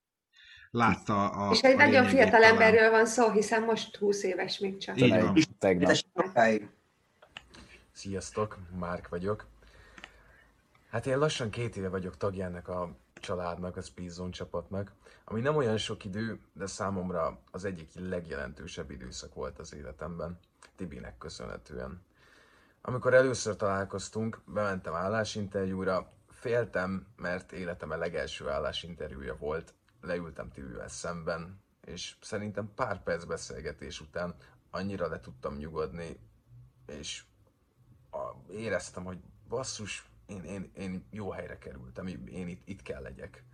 látta a És egy a nagyon fiatal talán. emberről van szó, hiszen most 20 éves még csak. Így van. Tegnap. Sziasztok, Márk vagyok. Hát én lassan két éve vagyok tagjának a családnak, a Speedzone csapatnak, ami nem olyan sok idő, de számomra az egyik legjelentősebb időszak volt az életemben, Tibinek köszönhetően. Amikor először találkoztunk, bementem állásinterjúra, féltem, mert életem a legelső állásinterjúja volt, leültem Tibivel szemben, és szerintem pár perc beszélgetés után annyira le tudtam nyugodni, és éreztem, hogy basszus, én, én, én jó helyre kerültem, én itt, itt kell legyek.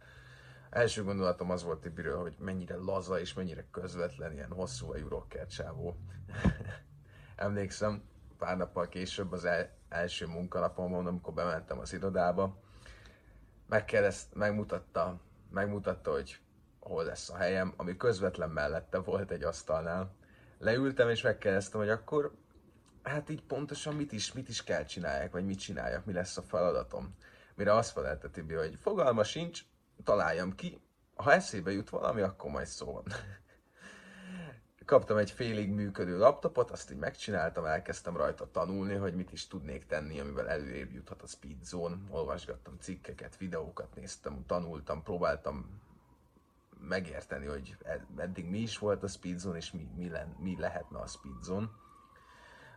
Első gondolatom az volt Tibiről, hogy mennyire laza és mennyire közvetlen, ilyen hosszú a rocker csávó. [laughs] Emlékszem, pár nappal később az el, első munkanapomon, amikor bementem az irodába, megkérdezt, megmutatta megmutatta, hogy hol lesz a helyem, ami közvetlen mellette volt egy asztalnál. Leültem és megkérdeztem, hogy akkor hát így pontosan mit is, mit is kell csinálják, vagy mit csináljak, mi lesz a feladatom. Mire azt felelte Tibi, hogy fogalma sincs, találjam ki, ha eszébe jut valami, akkor majd szó van. [laughs] Kaptam egy félig működő laptopot, azt így megcsináltam, elkezdtem rajta tanulni, hogy mit is tudnék tenni, amivel előrébb juthat a Speed Zone. Olvasgattam cikkeket, videókat néztem, tanultam, próbáltam megérteni, hogy eddig mi is volt a Speed Zone, és mi, mi, len, mi lehetne a Speed Zone.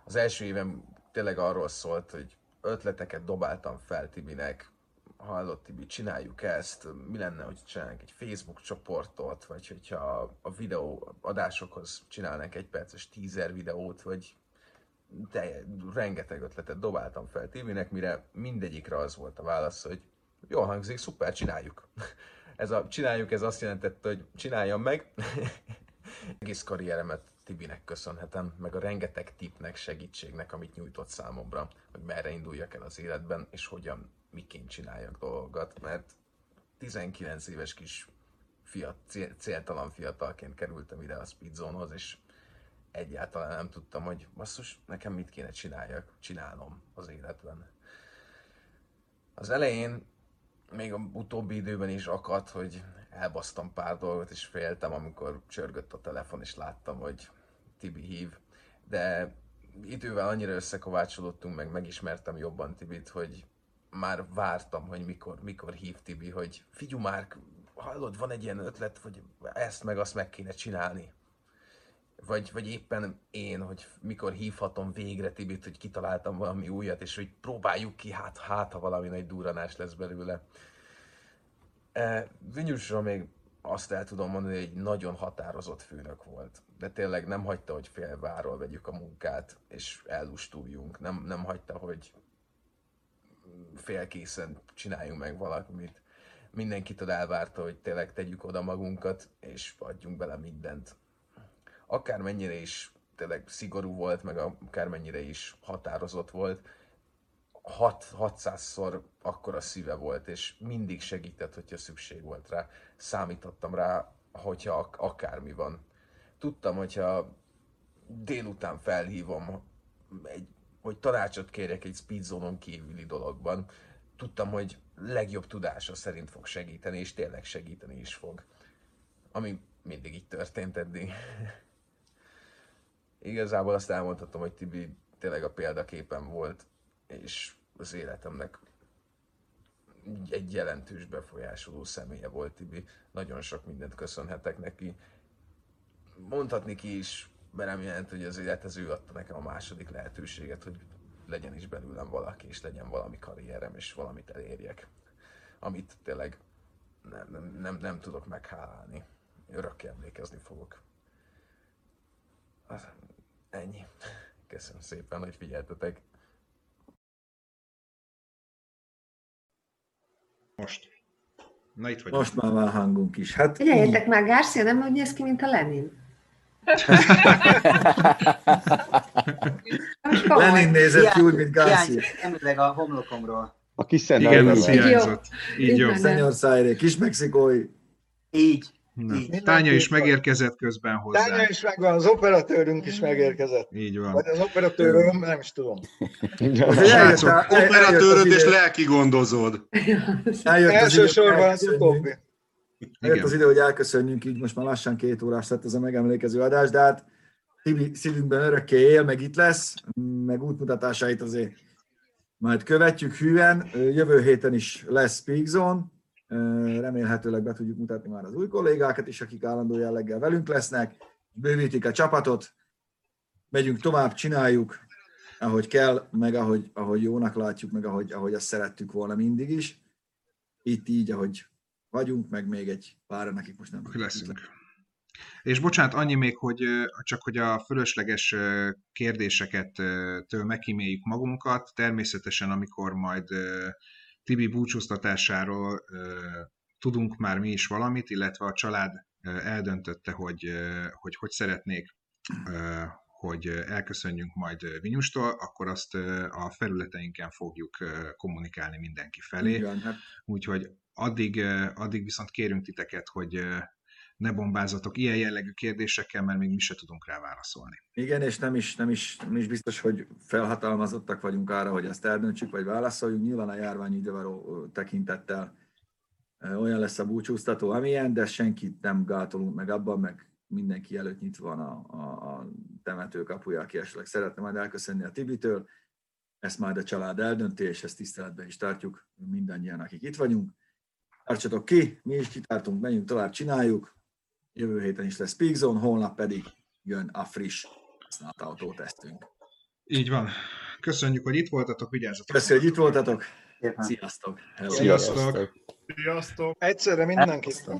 Az első évem tényleg arról szólt, hogy ötleteket dobáltam fel Tibinek, hallott Tibi, csináljuk ezt, mi lenne, hogy csinálnánk egy Facebook csoportot, vagy hogyha a videó adásokhoz csinálnánk egy perces teaser videót, vagy de rengeteg ötletet dobáltam fel Tibinek, mire mindegyikre az volt a válasz, hogy jól hangzik, szuper, csináljuk. [laughs] Ez a csináljuk, ez azt jelentette, hogy csináljam meg. [laughs] Egész karrieremet Tibinek köszönhetem, meg a rengeteg tipnek, segítségnek, amit nyújtott számomra, hogy merre induljak el az életben, és hogyan, miként csináljak dolgokat, mert 19 éves kis fiat, céltalan fiatalként kerültem ide a Speedzone-hoz, és egyáltalán nem tudtam, hogy basszus, nekem mit kéne csináljak, csinálnom az életben. Az elején, még a utóbbi időben is akadt, hogy elbasztam pár dolgot, és féltem, amikor csörgött a telefon, és láttam, hogy Tibi hív, de idővel annyira összekovácsolódtunk, meg megismertem jobban Tibit, hogy már vártam, hogy mikor, mikor hív Tibi, hogy figyú már, hallod, van egy ilyen ötlet, hogy ezt meg azt meg kéne csinálni. vagy, vagy éppen én, hogy mikor hívhatom végre Tibit, hogy kitaláltam valami újat, és hogy próbáljuk ki, hát, hát ha valami nagy duranás lesz belőle. E, Vinyusra még azt el tudom mondani, hogy egy nagyon határozott főnök volt. De tényleg nem hagyta, hogy félváról vegyük a munkát, és ellustuljunk. Nem, nem hagyta, hogy félkészen csináljunk meg valamit. Mindenkitől elvárta, hogy tényleg tegyük oda magunkat, és adjunk bele mindent. Akármennyire is tényleg szigorú volt, meg akármennyire is határozott volt, 600-szor akkora szíve volt, és mindig segített, hogyha szükség volt rá. Számítottam rá, hogyha akármi van. Tudtam, hogyha délután felhívom, egy, hogy tanácsot kérjek egy speedzónon kívüli dologban, tudtam, hogy legjobb tudása szerint fog segíteni, és tényleg segíteni is fog. Ami mindig így történt eddig. [laughs] Igazából azt elmondhatom, hogy Tibi tényleg a példaképen volt, és az életemnek egy jelentős befolyásoló személye volt Tibi. Nagyon sok mindent köszönhetek neki. Mondhatni ki is, mert nem jelent, hogy az élet az ő adta nekem a második lehetőséget, hogy legyen is belőlem valaki, és legyen valami karrierem, és valamit elérjek. Amit tényleg nem, nem, nem, nem tudok meghálálni. Örökké emlékezni fogok. Ennyi. Köszönöm szépen, hogy figyeltetek. Most. Na itt vagy. Most már van hangunk is. Hát Figyeljetek már, Garcia nem úgy néz ki, mint a Lenin. [laughs] Lenin nézett ki úgy, mint Garcia. Emléleg a homlokomról. A kis Igen, az hiányzott. Így jó. Szenyor Szájré, kis mexikói. Így. Na, Tánya is megérkezett közben hozzá. Tánya is megvan, az operatőrünk is megérkezett. Így van. Vagy az operatőröm, nem is tudom. Srácok, operatőröd és lelki gondozód. [laughs] Elsősorban az utóbbi. Eljött az idő, hogy elköszönjünk, így most már lassan két órás lett ez a megemlékező adás, de hát Tibi szívünkben örökké él, meg itt lesz, meg útmutatásait azért majd követjük hűen. Jövő héten is lesz Speak Zone, remélhetőleg be tudjuk mutatni már az új kollégákat is, akik állandó jelleggel velünk lesznek, bővítik a csapatot, megyünk tovább, csináljuk, ahogy kell, meg ahogy, ahogy jónak látjuk, meg ahogy, ahogy azt szerettük volna mindig is. Itt így, ahogy vagyunk, meg még egy pár, akik most nem leszünk. És bocsánat, annyi még, hogy csak hogy a fölösleges kérdéseket től megkíméljük magunkat, természetesen amikor majd Tibi búcsúztatásáról tudunk már mi is valamit, illetve a család eldöntötte, hogy hogy, hogy szeretnék hogy elköszönjünk majd Vinyustól, akkor azt a felületeinken fogjuk kommunikálni mindenki felé. Hát. Úgyhogy addig, addig viszont kérünk titeket, hogy ne bombázatok ilyen jellegű kérdésekkel, mert még mi se tudunk rá válaszolni. Igen, és nem is, nem is, nem is biztos, hogy felhatalmazottak vagyunk arra, hogy ezt eldöntsük, vagy válaszoljunk. Nyilván a járvány idővaró tekintettel olyan lesz a búcsúztató, amilyen, de senkit nem gátolunk meg abban, meg mindenki előtt nyitva van a, a, a temető kapuja, aki esetleg szeretne majd elköszönni a Tibitől. Ezt majd a család eldönti, és ezt tiszteletben is tartjuk mindannyian, akik itt vagyunk. Tartsatok ki, mi is kitártunk, menjünk tovább, csináljuk. Jövő héten is lesz Peak Zone, holnap pedig jön a friss használt autótesztünk. Így van. Köszönjük, hogy itt voltatok, vigyázzatok. Köszönjük, hogy itt voltatok. Sziasztok. Hello. Sziasztok. Sziasztok. Egyszerre mindenkit.